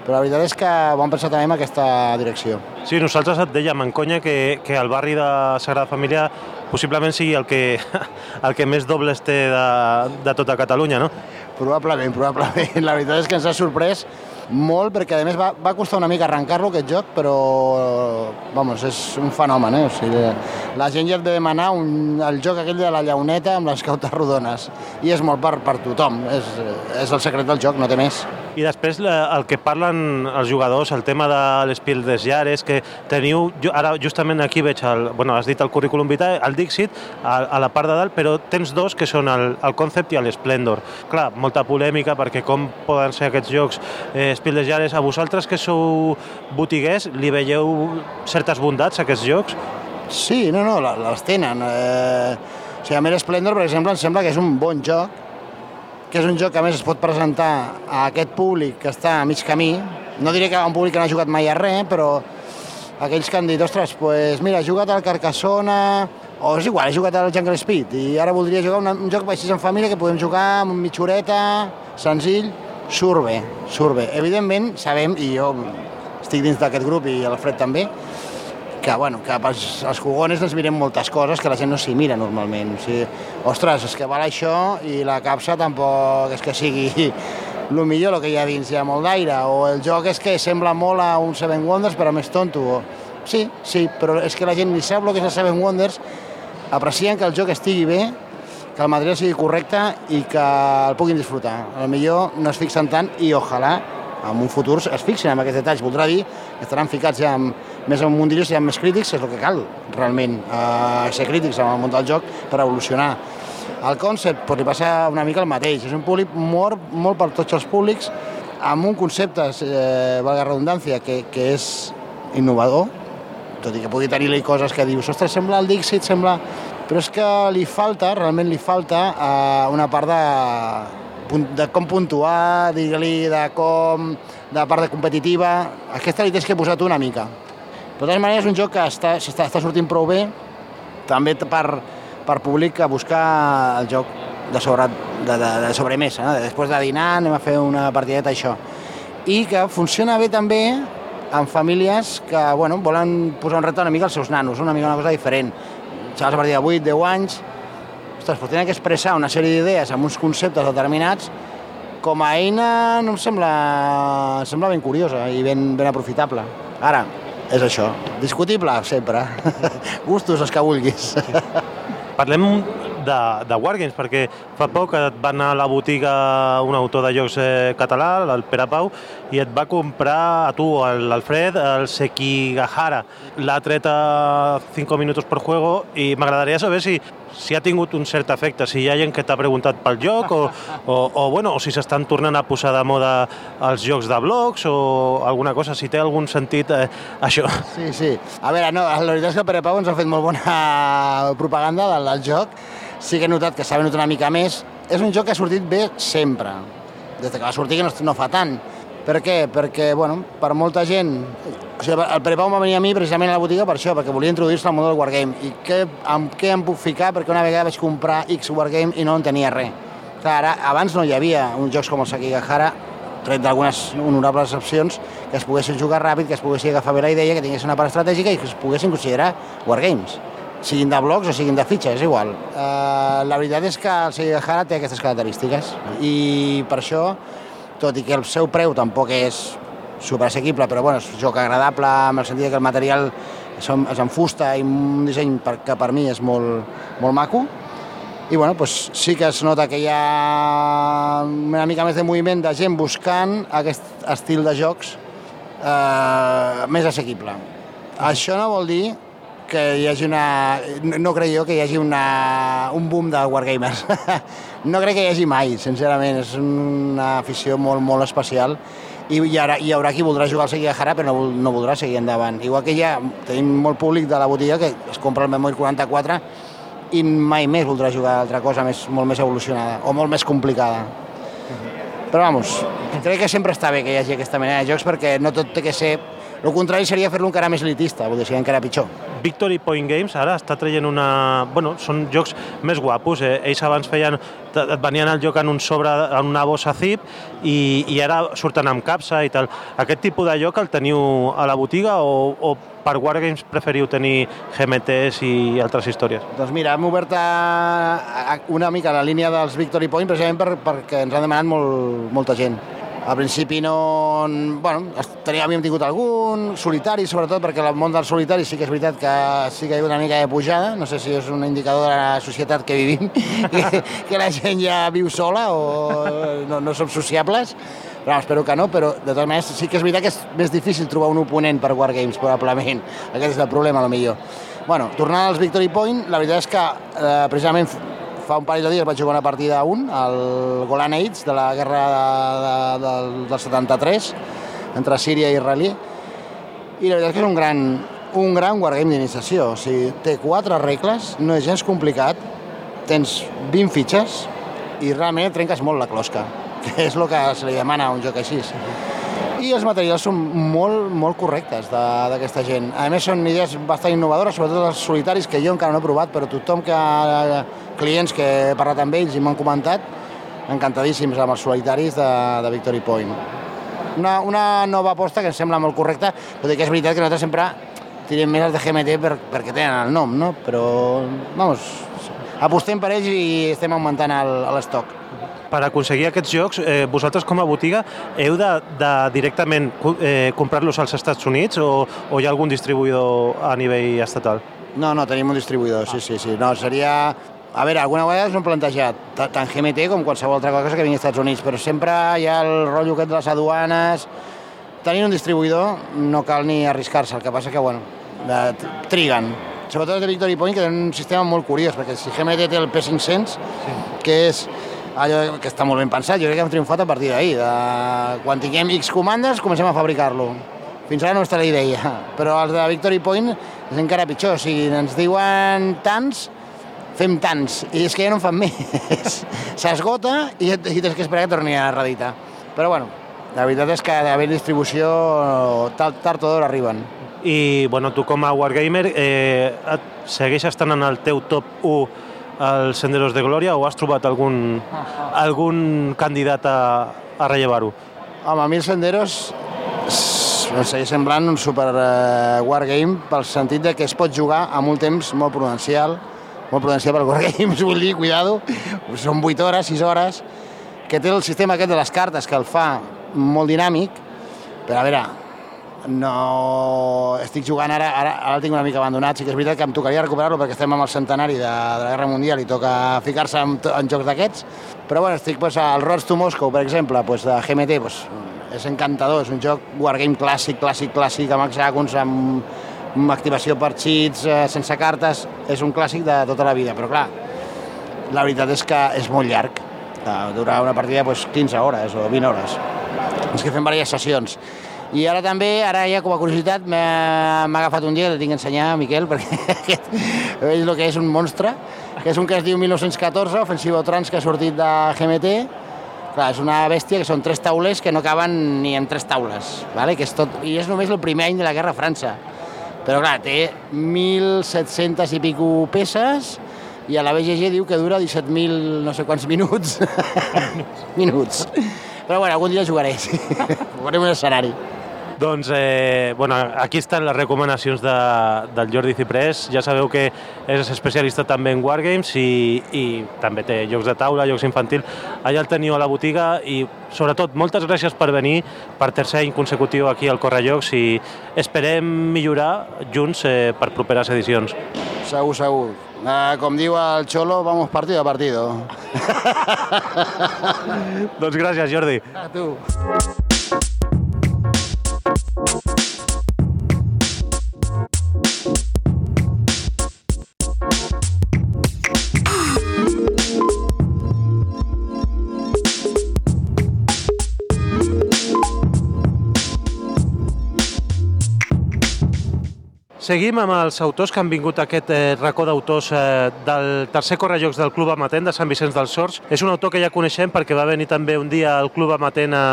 Però la veritat és que vam pensar també en aquesta direcció. Sí, nosaltres et dèiem en conya que, que el barri de Sagrada Família possiblement sigui el que, el que més dobles té de, de tota Catalunya, no? Probablement, probablement. La veritat és que ens ha sorprès molt perquè a més va, va costar una mica arrencar-lo aquest joc però vamos, és un fenomen eh? o sigui, la gent ja et ve demanar un, el joc aquell de la llauneta amb les cautes rodones i és molt per, per tothom és, és el secret del joc, no té més i després el que parlen els jugadors, el tema de l'Espil des Llares, que teniu, ara justament aquí veig, el, bueno, has dit el currículum vitae, el Dixit, a, a la part de dalt, però tens dos que són el, el Concept i l'Splendor. Clar, molta polèmica perquè com poden ser aquests jocs eh, Espil des a vosaltres que sou botiguers, li veieu certes bondats a aquests jocs? Sí, no, no, les tenen. Eh, o sigui, a mi l'Splendor, per exemple, em sembla que és un bon joc, que és un joc que més es pot presentar a aquest públic que està a mig camí. No diré que a un públic que no ha jugat mai a res, però aquells que han dit, ostres, pues mira, he jugat al Carcassona, o és igual, he jugat al Jungle Speed, i ara voldria jugar un, un joc així en família que podem jugar amb mitja horeta, senzill, surt bé, surt bé. Evidentment, sabem, i jo estic dins d'aquest grup i el Fred també, que, bueno, que els, els jugones ens mirem moltes coses que la gent no s'hi mira normalment. O sigui, ostres, és que val això i la capsa tampoc és que sigui el millor el que hi ha dins, hi ha molt d'aire, o el joc és que sembla molt a un Seven Wonders però més tonto. O... Sí, sí, però és que la gent ni sap el que és el Seven Wonders, aprecien que el joc estigui bé, que el material sigui correcte i que el puguin disfrutar. A lo millor no es fixen tant i ojalà en un futur es fixin en aquests detalls. Voldrà dir que estaran ficats ja amb, més en mundillos i amb més crítics, és el que cal realment, eh, ser crítics en el món del joc per evolucionar. El concept pot li passar una mica el mateix, és un públic molt, molt per tots els públics, amb un concepte, eh, valga redundància, que, que és innovador, tot i que pugui tenir-hi coses que dius, ostres, sembla el Dixit, sembla... Però és que li falta, realment li falta, eh, una part de, de com puntuar, digue-li, de com, de part de competitiva. Aquesta li tens que posar tu una mica. De totes maneres, és un joc que està, està, està sortint prou bé, també per, per públic que busca el joc de, sobre, de, de, de sobremesa. No? Després de dinar anem a fer una partideta, això. I que funciona bé també amb famílies que bueno, volen posar un repte una mica als seus nanos, una mica una cosa diferent. Xavals a partir de 8, 10 anys, ostres, però tenen que expressar una sèrie d'idees amb uns conceptes determinats com a eina no em sembla, em sembla ben curiosa i ben, ben aprofitable. Ara, és això, discutible sempre, gustos els que vulguis. Parlem de, de Wargames, perquè fa poc et va anar a la botiga un autor de jocs eh, català, el Pere Pau, i et va comprar a tu, l'Alfred, el Sekigahara. L'ha tret a 5 minuts per juego i m'agradaria saber si, si ha tingut un cert efecte, si hi ha gent que t'ha preguntat pel joc o, o, o, bueno, o si s'estan tornant a posar de moda els jocs de blocs o alguna cosa, si té algun sentit eh, això. Sí, sí. A veure, no, la veritat és que Pere Pau ens ha fet molt bona propaganda del, del joc sí que he notat que s'ha venut una mica més. És un joc que ha sortit bé sempre. Des que va sortir que no, no fa tant. Per què? Perquè, bueno, per molta gent... O sigui, el Pere Pau va venir a mi precisament a la botiga per això, perquè volia introduir-se al món del Wargame. I què, amb què em puc ficar? Perquè una vegada vaig comprar X Wargame i no en tenia res. Clar, ara, abans no hi havia uns jocs com el Sakigahara, tret d'algunes honorables excepcions, que es poguessin jugar ràpid, que es poguessin agafar bé la idea, que tinguessin una part estratègica i que es poguessin considerar Wargames siguin de blocs o siguin de fitxes, és igual. Uh, la veritat és que el Segahara té aquestes característiques i per això, tot i que el seu preu tampoc és superassequible, però bueno, és un joc agradable amb el sentit que el material és en fusta i un disseny que per mi és molt, molt maco, i bueno, doncs sí que es nota que hi ha una mica més de moviment de gent buscant aquest estil de jocs eh, més assequible. Això no vol dir que hi hagi una... No, crec jo que hi hagi una, un boom de wargamers. no crec que hi hagi mai, sincerament. És una afició molt, molt especial i hi haurà, hi haurà qui voldrà jugar al Sekigahara però no, no voldrà seguir endavant. Igual que ja tenim molt públic de la botiga que es compra el Memoir 44 i mai més voldrà jugar a altra cosa més, molt més evolucionada o molt més complicada. Però vamos, crec que sempre està bé que hi hagi aquesta mena de jocs perquè no tot té que ser... El contrari seria fer-lo encara més elitista, vull dir, seria encara pitjor. Victory Point Games ara està traient una... Bueno, són jocs més guapos. Eh? Ells abans feien... Et venien el joc en un sobre, en una bossa zip i, i ara surten amb capsa i tal. Aquest tipus de joc el teniu a la botiga o, o per Wargames preferiu tenir GMTs i altres històries? Doncs mira, hem obert una mica la línia dels Victory Point precisament per, perquè ens han demanat molt, molta gent. Al principi no... Bueno, tenia, havíem tingut algun, solitari sobretot, perquè el món del solitari sí que és veritat que sí que hi ha una mica de pujada, no sé si és un indicador de la societat que vivim, que, que la gent ja viu sola o no, no som sociables, però espero que no, però de totes maneres sí que és veritat que és més difícil trobar un oponent per Wargames, probablement. Aquest és el problema, a lo millor. Bueno, tornant als Victory Point, la veritat és que eh, precisament fa un parell de dies vaig jugar una partida a un, al Golan Heights, de la guerra de, de, del, del 73, entre Síria i Israel, i la veritat és que és un gran, un gran wargame d'iniciació. O sigui, té quatre regles, no és gens complicat, tens 20 fitxes i realment trenques molt la closca, que és el que se li demana a un joc així. I els materials són molt, molt correctes de- d'aquesta gent. A més, són idees bastant innovadores, sobretot els solitaris, que jo encara no he provat, però tothom que clients que he parlat amb ells i m'han comentat, encantadíssims amb els solitaris de, de Victory Point. Una, una nova aposta que em sembla molt correcta, tot i que és veritat que nosaltres sempre tirem més els de GMT per, perquè tenen el nom, no? Però, vamos, apostem per ells i estem augmentant l'estoc. Per aconseguir aquests jocs, eh, vosaltres com a botiga heu de, de directament eh, comprar-los als Estats Units o, o hi ha algun distribuïdor a nivell estatal? No, no, tenim un distribuïdor, sí, sí, sí. No, seria... A veure, alguna vegada hem plantejat, ta- tant GMT com qualsevol altra cosa que vingui als Estats Units, però sempre hi ha el rotllo aquest de les aduanes... Tenint un distribuïdor no cal ni arriscar-se, el que passa que, bueno, t- triguen. Sobretot els de Victory Point, que tenen un sistema molt curiós, perquè si GMT té el P500, sí. que és allò que està molt ben pensat, jo crec que hem triomfat a partir d'ahir. De... Quan tinguem X comandes, comencem a fabricar-lo. Fins ara no està la idea, però els de Victory Point és encara pitjor. O sigui, ens diuen tants, fem tants, i és que ja no en fan més. S'esgota i, et- i tens que esperar que torni a reeditar. Però bueno, la veritat és que d'haver distribució, tard, tard o d'hora arriben. I bueno, tu com a Wargamer eh, segueix estant en el teu top 1 als Senderos de Glòria o has trobat algun, algun candidat a, a rellevar-ho? Home, a mi el Senderos em segueix semblant un super eh, wargame pel sentit de que es pot jugar amb un temps molt prudencial, molt prudencial per wargames, vull dir, cuidado, són 8 hores, 6 hores, que té el sistema aquest de les cartes que el fa molt dinàmic, però a veure, no... Estic jugant ara, ara, ara el tinc una mica abandonat, sí que és veritat que em tocaria recuperar-lo perquè estem amb el centenari de, de la Guerra Mundial i toca ficar-se en, en jocs d'aquests, però bueno, estic pues, al Roads to Moscow, per exemple, pues, de GMT, pues, és encantador, és un joc wargame clàssic, clàssic, clàssic, amb hexàgons, amb activació per cheats, eh, sense cartes, és un clàssic de tota la vida, però clar, la veritat és que és molt llarg, Eh, dura una partida pues, 15 hores o 20 hores. És que fem diverses sessions. I ara també, ara ja com a curiositat, m'ha agafat un dia, que tinc que ensenyar a Miquel, perquè aquest és el que és un monstre, que és un que es diu 1914, Ofensiva Trans, que ha sortit de GMT. Clar, és una bèstia que són tres taulers que no caben ni en tres taules, vale? que és tot, i és només el primer any de la Guerra a França. Però clar, té 1.700 i pico peces i a la BGG diu que dura 17.000 no sé quants minuts. minuts. Però bueno, algun dia jugaré, sí. Farem un escenari. Doncs, eh, bueno, aquí estan les recomanacions de, del Jordi Ciprés. Ja sabeu que és especialista també en Wargames i, i també té jocs de taula, jocs infantil. Allà el teniu a la botiga i, sobretot, moltes gràcies per venir per tercer any consecutiu aquí al Correjocs i esperem millorar junts eh, per properes edicions. Segur, segur. Uh, com diu el Xolo, vamos partido a partido. doncs gràcies, Jordi. A tu. Seguim amb els autors que han vingut a aquest eh, racó d'autors eh, del tercer correjocs del Club Amatent de Sant Vicenç dels Sorts. És un autor que ja coneixem perquè va venir també un dia al Club Amatent a,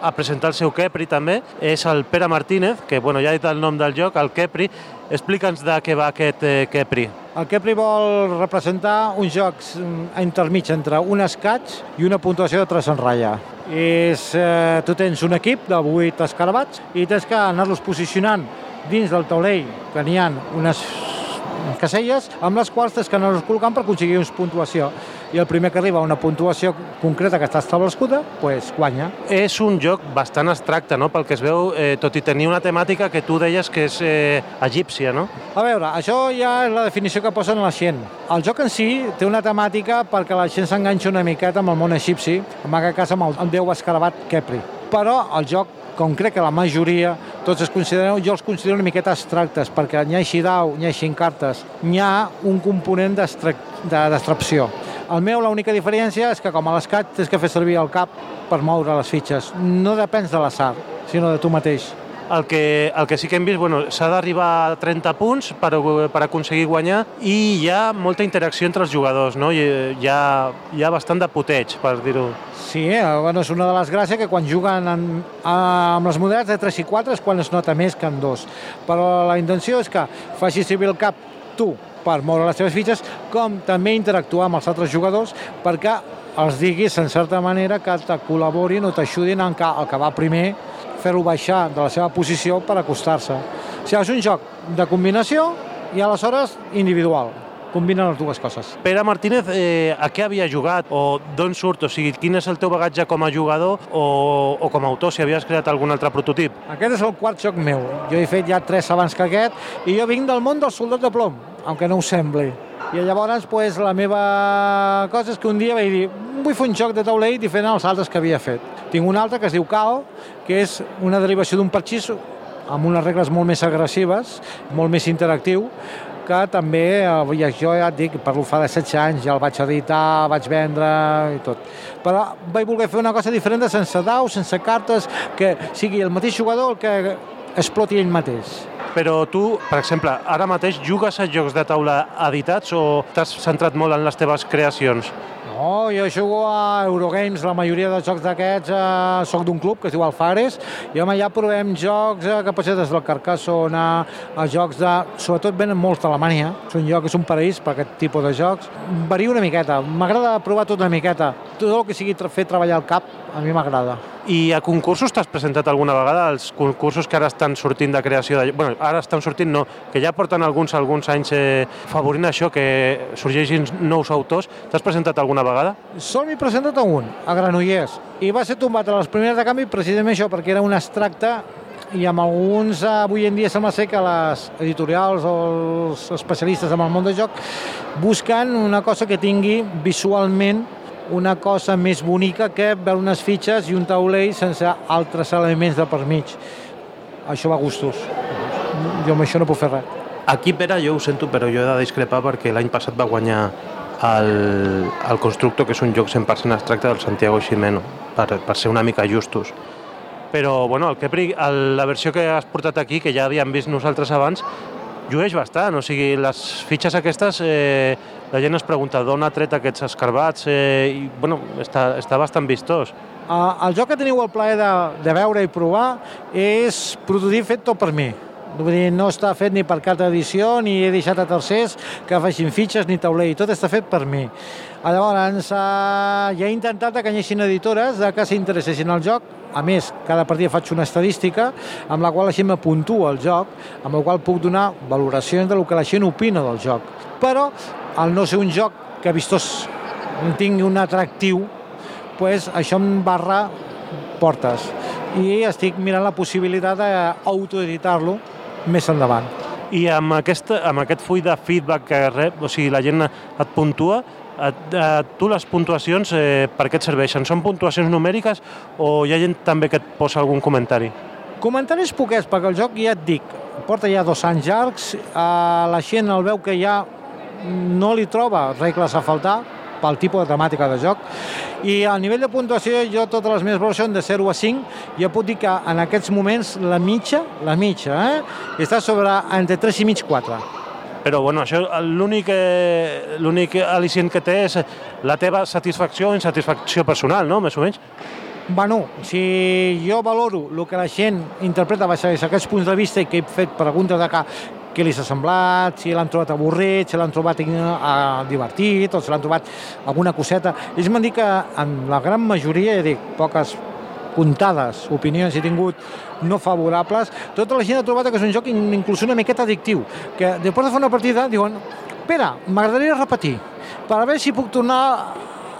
a presentar el seu Kepri també. És el Pere Martínez, que bueno, ja ha dit el nom del joc, el Kepri. Explica'ns de què va aquest eh, Kepri. El Kepri vol representar uns jocs mm, intermig entre un escaig i una puntuació de 3 en ratlla. És, eh, tu tens un equip de 8 escarabats i tens que anar-los posicionant dins del taulell que n'hi ha unes caselles amb les quals tens que anar-los col·locant per aconseguir una puntuació i el primer que arriba a una puntuació concreta que està establerguda, pues, guanya. És un joc bastant abstracte, no?, pel que es veu, eh, tot i tenir una temàtica que tu deies que és eh, egípcia, no? A veure, això ja és la definició que posen la gent. El joc en si té una temàtica perquè la gent s'enganxa una miqueta amb el món egipci, en aquest cas amb el déu escarabat Kepri. Però el joc com crec que la majoria, tots es consideren, jo els considero una miqueta abstractes, perquè n'hi ha dau, n'hi ha cartes, n'hi ha un component d'extracció. El meu, l'única diferència és que com a l'escat tens que fer servir el cap per moure les fitxes. No depens de l'assar, sinó de tu mateix. El que, el que sí que hem vist, bueno, s'ha d'arribar a 30 punts per, per aconseguir guanyar i hi ha molta interacció entre els jugadors, no? Hi, hi, ha, hi ha bastant de puteig, per dir-ho. Sí, eh? bueno, és una de les gràcies que quan juguen en, amb les models de 3 i 4 és quan es nota més que en dos. Però la intenció és que facis servir el cap tu per moure les teves fitxes, com també interactuar amb els altres jugadors perquè els diguis, en certa manera, que te col·laborin o t'ajudin en que el que va primer fer-lo baixar de la seva posició per acostar-se. O sigui, és un joc de combinació i aleshores individual. Combina les dues coses. Pere Martínez, eh, a què havia jugat o d'on surt? O sigui, quin és el teu bagatge com a jugador o, o com a autor, si havies creat algun altre prototip? Aquest és el quart joc meu. Jo he fet ja tres abans que aquest i jo vinc del món del soldat de plom, aunque no ho sembli. I llavors pues, la meva cosa és que un dia vaig dir vull fer un joc de taulell diferent als altres que havia fet. Tinc un altre que es diu Cao, que és una derivació d'un parxís amb unes regles molt més agressives, molt més interactiu, que també, eh, jo ja et dic, parlo fa de 16 anys, ja el vaig editar, vaig vendre i tot. Però vaig voler fer una cosa diferent sense daus, sense cartes, que sigui el mateix jugador el que exploti ell mateix. Però tu, per exemple, ara mateix jugues a jocs de taula editats o t'has centrat molt en les teves creacions? No, jo jugo a Eurogames, la majoria dels jocs d'aquests eh, soc d'un club que es diu Alfares, i home, ja provem jocs eh, que poden des del Carcassona, a jocs de... Sobretot venen molts d'Alemanya, és un lloc, és un paraís per aquest tipus de jocs. Varia una miqueta, m'agrada provar tot una miqueta. Tot el que sigui fer treballar el cap, a mi m'agrada. I a concursos t'has presentat alguna vegada? Els concursos que ara estan sortint de creació de... bueno, ara estan sortint no, que ja porten alguns alguns anys eh, favorint això, que sorgeixin nous autors. T'has presentat alguna vegada? Sol m'he presentat a un, a Granollers, i va ser tombat a les primeres de canvi precisament això, perquè era un extracte i amb alguns avui en dia sembla ser que les editorials o els especialistes en el món del joc busquen una cosa que tingui visualment una cosa més bonica que veure unes fitxes i un taulell sense altres elements de per mig. Això va a gustos. Jo amb això no puc fer res. Aquí, Pere, jo ho sento, però jo he de discrepar perquè l'any passat va guanyar el, el Constructor, que és un joc 100% abstracte del Santiago Ximeno, per, per ser una mica justos. Però, bueno, el Kepri, el, la versió que has portat aquí, que ja havíem vist nosaltres abans, llueix bastant, o sigui, les fitxes aquestes, eh, la gent es pregunta d'on ha tret aquests escarbats, eh, i, bueno, està, està bastant vistós. Uh, el joc que teniu el plaer de, de veure i provar és prototip fet tot per mi. Vull dir, no està fet ni per cap edició, ni he deixat a tercers que facin fitxes ni taulell, tot està fet per mi. Llavors, uh, ja he intentat que hi editores de que s'interessessin al joc, a més, cada partida faig una estadística amb la qual la gent m'apuntua el joc, amb la qual puc donar valoracions del que la gent opina del joc. Però, al no ser un joc que vistós tingui un atractiu, pues, això em barra portes. I estic mirant la possibilitat d'autoeditar-lo més endavant. I amb, aquesta, amb aquest full de feedback que rep, o sigui, la gent et puntua, et, et, tu les puntuacions eh, per què et serveixen? Són puntuacions numèriques o hi ha gent també que et posa algun comentari? Comentaris poquets, perquè el joc ja et dic, porta ja dos anys llargs, eh, la gent el veu que ja no li troba regles a faltar, pel tipus de temàtica de joc. I a nivell de puntuació, jo totes les meves valors són de 0 a 5. Jo puc dir que en aquests moments la mitja, la mitja, eh, està sobre entre 3 i mig 4. Però bueno, això l'únic eh, l'únic al·licient que té és la teva satisfacció o insatisfacció personal, no? Més o menys. Bueno, si jo valoro el que la gent interpreta baix aquests punts de vista i que he fet preguntes de que què li s'ha semblat, si l'han trobat avorrit, si l'han trobat eh, divertit o si l'han trobat alguna coseta. Ells m'han dit que en la gran majoria, ja dic, poques comptades opinions he tingut no favorables, tota la gent ha trobat que és un joc inclús una miqueta addictiu, que després de fer una partida diuen, espera, m'agradaria repetir, per a veure si puc tornar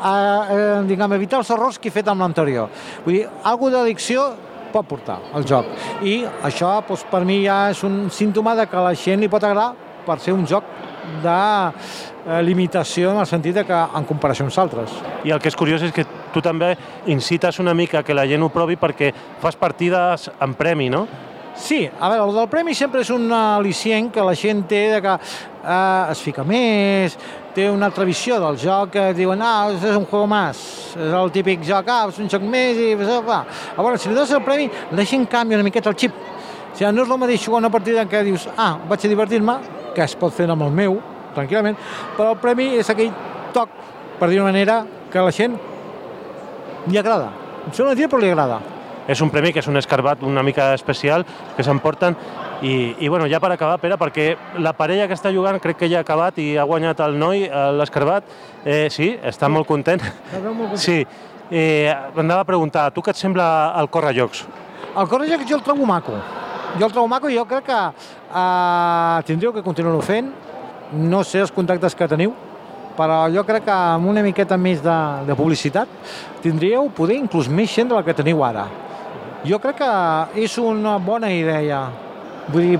a, a diguem, evitar els errors que he fet amb l'anterior. Vull dir, alguna d'addicció pot portar el joc. I això doncs, per mi ja és un símptoma de que la gent li pot agradar per ser un joc de eh, limitació en el sentit de que en comparació amb els altres. I el que és curiós és que tu també incites una mica que la gent ho provi perquè fas partides en premi, no? Sí, a veure, el del premi sempre és un al·licient que la gent té de que eh, es fica més, té una altra visió del joc, que diuen, ah, és un juego más, és el típic joc, ah, és un joc més, i va. A veure, si li dones el premi, la gent canvia una miqueta el xip. O sigui, no és el mateix jugar una partida en què dius, ah, vaig a divertir-me, que es pot fer amb el meu, tranquil·lament, però el premi és aquell toc, per dir una manera, que la gent li agrada. Sembla dir, però li agrada és un premi que és un escarbat una mica especial que s'emporten i, i bueno, ja per acabar, Pere, perquè la parella que està jugant crec que ja ha acabat i ha guanyat el noi, l'escarbat. Eh, sí, està molt content. molt content. Sí. Eh, M'anava a preguntar, tu què et sembla el Correjocs? El Correjocs jo el trobo maco. Jo el trobo maco i jo crec que eh, tindríeu que continuar-ho fent. No sé els contactes que teniu, però jo crec que amb una miqueta més de, de publicitat tindríeu poder inclús més gent de la que teniu ara. Jo crec que és una bona idea. Vull dir,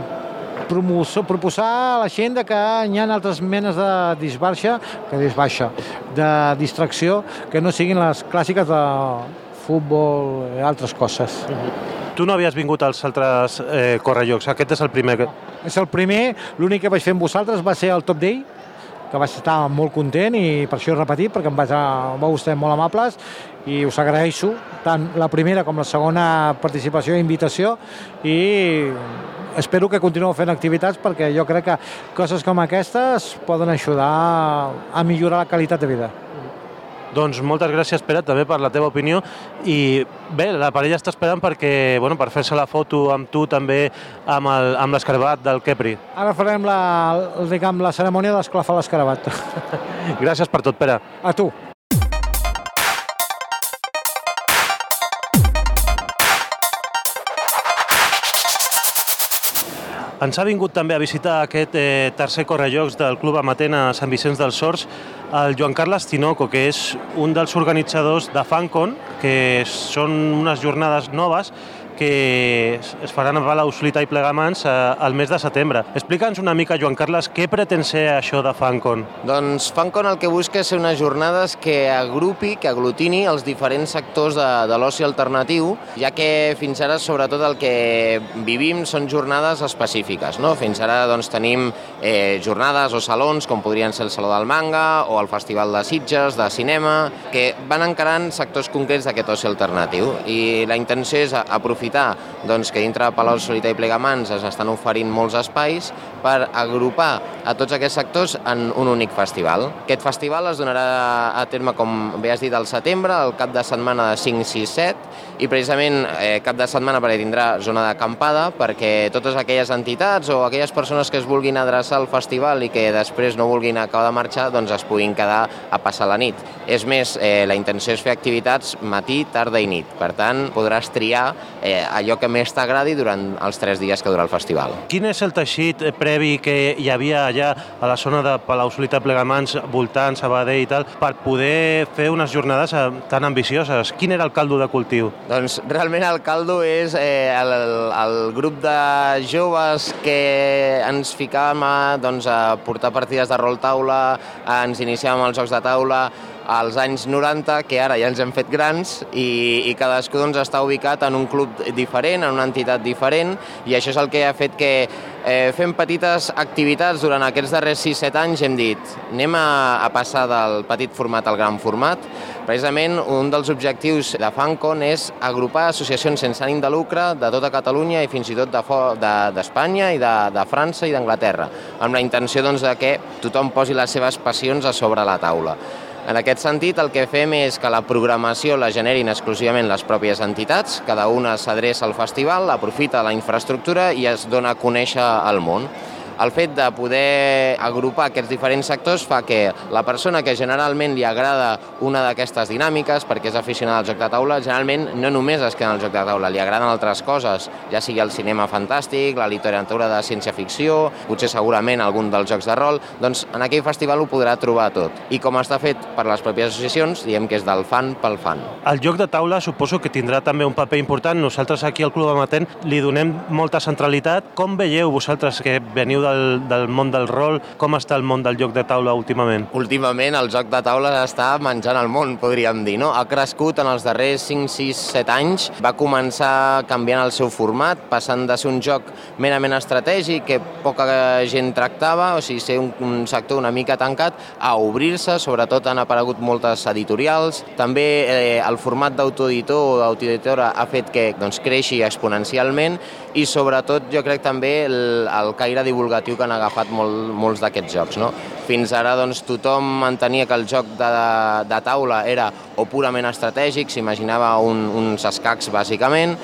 proposar a la gent que hi ha altres menes de disbaixa, que disbaixa, de distracció, que no siguin les clàssiques de futbol i altres coses. Tu no havies vingut als altres eh, correllocs, aquest és el primer. Que... És el primer, l'únic que vaig fer amb vosaltres va ser el Top Day, que vaig estar molt content i per això he repetit, perquè em vaig, vau estar molt amables i us agraeixo tant la primera com la segona participació i invitació i espero que continueu fent activitats perquè jo crec que coses com aquestes poden ajudar a millorar la qualitat de vida. Doncs moltes gràcies, Pere, també per la teva opinió. I bé, la parella està esperant perquè, bueno, per fer-se la foto amb tu també amb l'escarabat del Kepri. Ara farem la, diguem, la cerimònia d'esclafar l'escarabat. gràcies per tot, Pere. A tu. Ens ha vingut també a visitar aquest eh, tercer correllocs del Club Amatent a Sant Vicenç dels Sorts el Joan Carles Tinoco, que és un dels organitzadors de FanCon, que són unes jornades noves que es faran a Palau Solità i Plegamans eh, al mes de setembre. Explica'ns una mica, Joan Carles, què pretén ser això de FanCon? Doncs FanCon el que busca és ser unes jornades que agrupi, que aglutini els diferents sectors de, de l'oci alternatiu, ja que fins ara, sobretot, el que vivim són jornades específiques. No? Fins ara doncs, tenim eh, jornades o salons, com podrien ser el Saló del Manga o el Festival de Sitges, de cinema, que van encarant sectors concrets d'aquest oci alternatiu. I la intenció és aprofitar aprofitar doncs, que dintre de Palau Solità i Plegamans es estan oferint molts espais per agrupar a tots aquests sectors en un únic festival. Aquest festival es donarà a terme, com bé has dit, al setembre, el cap de setmana de 5, 6, 7, i precisament eh, cap de setmana perquè tindrà zona d'acampada perquè totes aquelles entitats o aquelles persones que es vulguin adreçar al festival i que després no vulguin acabar de marxar, doncs es puguin quedar a passar la nit. És més, eh, la intenció és fer activitats matí, tarda i nit. Per tant, podràs triar eh, allò que més t'agradi durant els tres dies que dura el festival. Quin és el teixit previ que hi havia allà a la zona de Palau Solità Plegamans, voltant, Sabadell i tal, per poder fer unes jornades eh, tan ambicioses? Quin era el caldo de cultiu? Doncs realment el caldo és eh, el, el grup de joves que ens ficàvem a, doncs, a portar partides de rol taula, ens iniciàvem els jocs de taula, als anys 90, que ara ja ens hem fet grans i, i cadascú doncs, està ubicat en un club diferent, en una entitat diferent, i això és el que ha fet que eh, fem petites activitats durant aquests darrers 6-7 anys, hem dit, anem a, a passar del petit format al gran format. Precisament un dels objectius de FANCON és agrupar associacions sense ànim de lucre de tota Catalunya i fins i tot d'Espanya de, de, i de, de França i d'Anglaterra, amb la intenció doncs, de que tothom posi les seves passions a sobre la taula. En aquest sentit, el que fem és que la programació la generin exclusivament les pròpies entitats, cada una s'adreça al festival, aprofita la infraestructura i es dona a conèixer al món el fet de poder agrupar aquests diferents sectors fa que la persona que generalment li agrada una d'aquestes dinàmiques, perquè és aficionada al joc de taula, generalment no només es queda el joc de taula, li agraden altres coses, ja sigui el cinema fantàstic, la literatura de ciència-ficció, potser segurament algun dels jocs de rol, doncs en aquell festival ho podrà trobar tot. I com està fet per les pròpies associacions, diem que és del fan pel fan. El joc de taula suposo que tindrà també un paper important. Nosaltres aquí al Club Amatent li donem molta centralitat. Com veieu vosaltres que veniu del, del món del rol, com està el món del joc de taula últimament? Últimament el joc de taula està menjant el món, podríem dir, no? Ha crescut en els darrers 5, 6, 7 anys, va començar canviant el seu format, passant de ser un joc merament estratègic que poca gent tractava, o sigui, ser un, un sector una mica tancat, a obrir-se, sobretot han aparegut moltes editorials, també eh, el format d'autoeditor o d'autoeditora ha fet que doncs, creixi exponencialment i sobretot jo crec també el, el caire divulgatiu que han agafat molt, molts d'aquests jocs. No? Fins ara doncs, tothom entenia que el joc de, de taula era o purament estratègic, s'imaginava un, uns escacs bàsicament,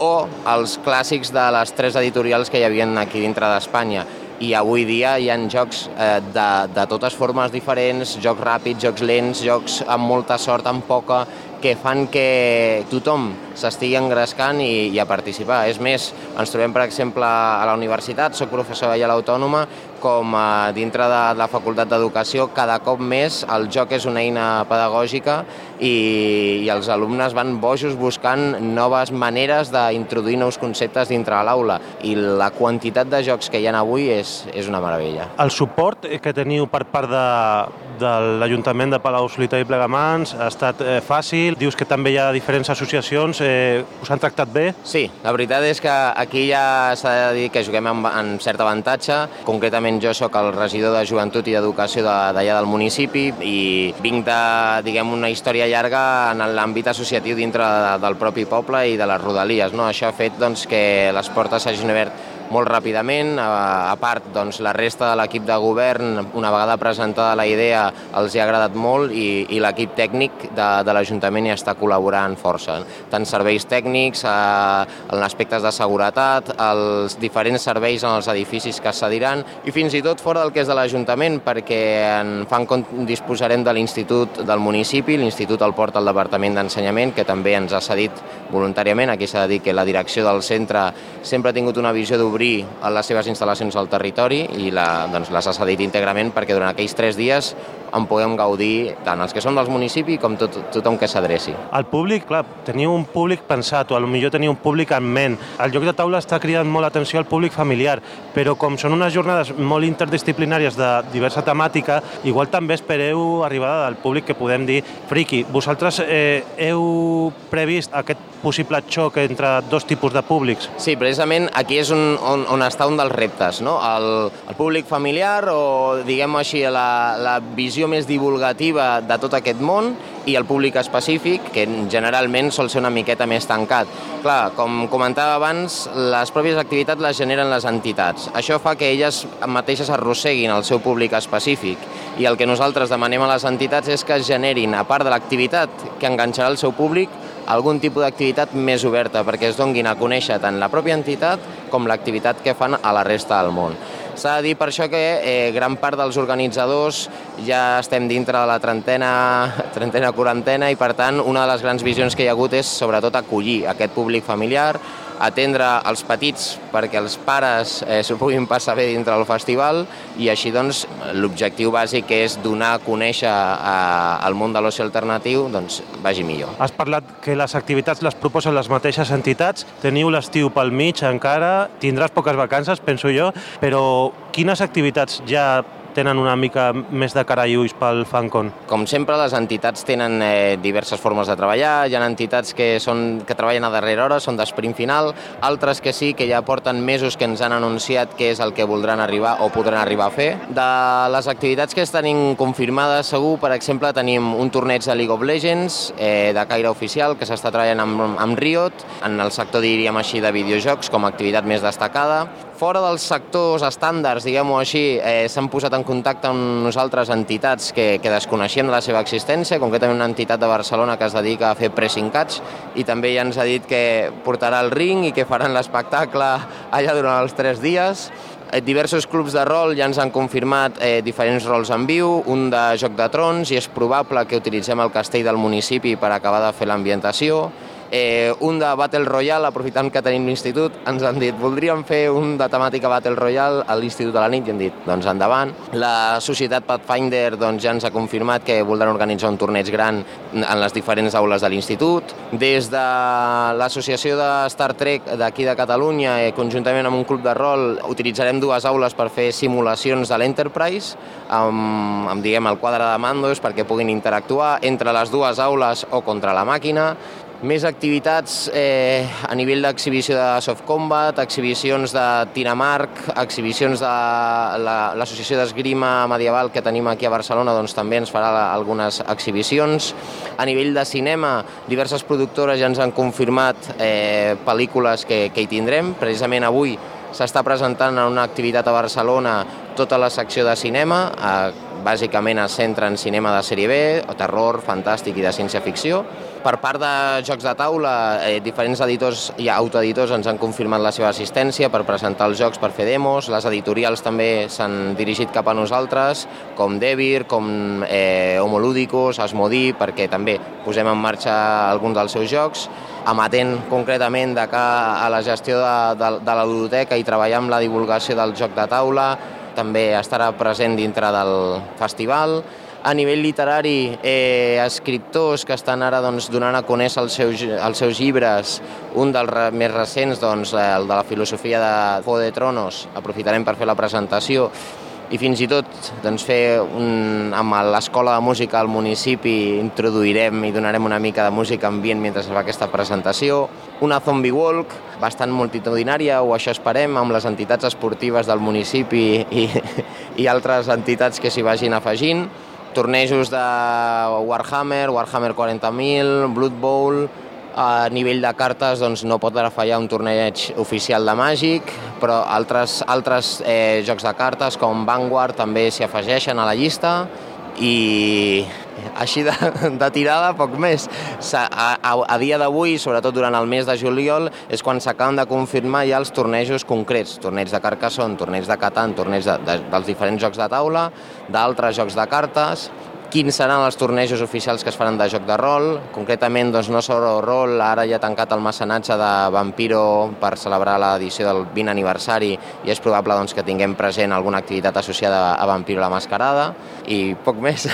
o els clàssics de les tres editorials que hi havia aquí dintre d'Espanya i avui dia hi ha jocs eh, de, de totes formes diferents, jocs ràpids, jocs lents, jocs amb molta sort, amb poca, que fan que tothom s'estigui engrescant i, i a participar. És més, ens trobem, per exemple, a la universitat, soc professor a l'Autònoma, com a dintre de la Facultat d'Educació cada cop més el joc és una eina pedagògica i, i els alumnes van bojos buscant noves maneres d'introduir nous conceptes dintre de l'aula i la quantitat de jocs que hi ha avui és, és una meravella. El suport que teniu per part de, de l'Ajuntament de Palau Solità i Plegamans ha estat eh, fàcil? Dius que també hi ha diferents associacions, eh, us han tractat bé? Sí, la veritat és que aquí ja s'ha de dir que juguem amb, amb cert avantatge, concretament jo sóc el regidor de Joventut i d'Educació d'allà del municipi i vinc de, diguem, una història llarga en l'àmbit associatiu dintre del propi poble i de les rodalies. No? Això ha fet doncs, que les portes s'hagin obert molt ràpidament. A, part, doncs, la resta de l'equip de govern, una vegada presentada la idea, els hi ha agradat molt i, i l'equip tècnic de, de l'Ajuntament hi està col·laborant força. Tant serveis tècnics, eh, en aspectes de seguretat, els diferents serveis en els edificis que cediran i fins i tot fora del que és de l'Ajuntament, perquè en fan disposarem de l'Institut del municipi, l'Institut el porta al Departament d'Ensenyament, que també ens ha cedit voluntàriament. Aquí s'ha de dir que la direcció del centre sempre ha tingut una visió d'obrir obrir les seves instal·lacions al territori i la, doncs, les ha cedit íntegrament perquè durant aquells tres dies en puguem gaudir tant els que són dels municipis com tot, tothom que s'adreci. El públic, clar, teniu un públic pensat o potser teniu un públic en ment. El joc de taula està cridant molt l'atenció al públic familiar, però com són unes jornades molt interdisciplinàries de diversa temàtica, igual també espereu arribada del públic que podem dir friki. Vosaltres eh, heu previst aquest possible xoc entre dos tipus de públics? Sí, precisament aquí és un, on, on està un dels reptes, no? El, el públic familiar o, diguem així, la, la visió més divulgativa de tot aquest món i el públic específic, que generalment sol ser una miqueta més tancat. Clar, com comentava abans, les pròpies activitats les generen les entitats. Això fa que elles mateixes arrosseguin el seu públic específic i el que nosaltres demanem a les entitats és que generin, a part de l'activitat que enganxarà el seu públic, algun tipus d'activitat més oberta perquè es donguin a conèixer tant la pròpia entitat com l'activitat que fan a la resta del món. S'ha de dir per això que eh, gran part dels organitzadors ja estem dintre de la trentena, trentena, quarantena i per tant una de les grans visions que hi ha hagut és sobretot acollir aquest públic familiar, atendre els petits perquè els pares eh, s'ho puguin passar bé dintre del festival i així doncs l'objectiu bàsic que és donar a conèixer al món de l'oci alternatiu doncs vagi millor. Has parlat que les activitats les proposen les mateixes entitats, teniu l'estiu pel mig encara, tindràs poques vacances, penso jo, però quines activitats ja tenen una mica més de cara i ulls pel FanCon? Com sempre, les entitats tenen eh, diverses formes de treballar. Hi ha entitats que, són, que treballen a darrera hora, són d'esprint final, altres que sí, que ja porten mesos que ens han anunciat què és el que voldran arribar o podran arribar a fer. De les activitats que tenim confirmades, segur, per exemple, tenim un torneig de League of Legends eh, de caire oficial que s'està treballant amb, amb Riot, en el sector, diríem així, de videojocs com a activitat més destacada. Fora dels sectors estàndards, diguem-ho així, eh, s'han posat en contacte amb nosaltres entitats que, que desconeixíem de la seva existència, concretament una entitat de Barcelona que es dedica a fer pressing catch i també ja ens ha dit que portarà el ring i que faran l'espectacle allà durant els tres dies. Eh, diversos clubs de rol ja ens han confirmat eh, diferents rols en viu, un de Joc de Trons, i és probable que utilitzem el castell del municipi per acabar de fer l'ambientació. Eh, un de Battle Royale, aprofitant que tenim l'institut, ens han dit voldríem fer un de temàtica Battle Royale a l'institut de la nit i hem dit, doncs endavant. La societat Pathfinder doncs, ja ens ha confirmat que voldran organitzar un torneig gran en les diferents aules de l'institut. Des de l'associació de Star Trek d'aquí de Catalunya, eh, conjuntament amb un club de rol, utilitzarem dues aules per fer simulacions de l'Enterprise, amb, amb diguem, el quadre de mandos perquè puguin interactuar entre les dues aules o contra la màquina més activitats eh, a nivell d'exhibició de soft combat, exhibicions de tiramarc, exhibicions de l'Associació la, d'Esgrima Medieval que tenim aquí a Barcelona doncs, també ens farà la, algunes exhibicions. A nivell de cinema, diverses productores ja ens han confirmat eh, pel·lícules que, que hi tindrem. Precisament avui s'està presentant en una activitat a Barcelona tota la secció de cinema, eh, bàsicament es centra en cinema de sèrie B, o terror, fantàstic i de ciència-ficció per part de Jocs de Taula, eh, diferents editors i autoeditors ens han confirmat la seva assistència per presentar els jocs, per fer demos. Les editorials també s'han dirigit cap a nosaltres, com Devir, com eh, Homolúdicos, Asmodí, perquè també posem en marxa alguns dels seus jocs amatent concretament de que a la gestió de, de, de la ludoteca i treballar amb la divulgació del joc de taula, també estarà present dintre del festival a nivell literari, eh, escriptors que estan ara doncs, donant a conèixer els seus, els seus llibres, un dels més recents, doncs, el de la filosofia de Fo de Tronos, aprofitarem per fer la presentació, i fins i tot doncs, fer un, amb l'escola de música al municipi introduirem i donarem una mica de música ambient mentre es fa aquesta presentació. Una zombie walk bastant multitudinària, o això esperem, amb les entitats esportives del municipi i, i altres entitats que s'hi vagin afegint tornejos de Warhammer, Warhammer 40.000, Blood Bowl, a nivell de cartes doncs, no pot fallar un torneig oficial de Màgic, però altres, altres eh, jocs de cartes com Vanguard també s'hi afegeixen a la llista i així de, de tirada, poc més. A, a, a dia d'avui, sobretot durant el mes de juliol, és quan s'acaben de confirmar ja els tornejos concrets, torneigs de Carcassonne, torneigs de Catan, torneigs de, de, dels diferents jocs de taula, d'altres jocs de cartes, quins seran els tornejos oficials que es faran de joc de rol. Concretament, doncs, no solo rol, ara ja ha tancat el mecenatge de Vampiro per celebrar l'edició del 20 aniversari i és probable doncs, que tinguem present alguna activitat associada a Vampiro la Mascarada i poc més.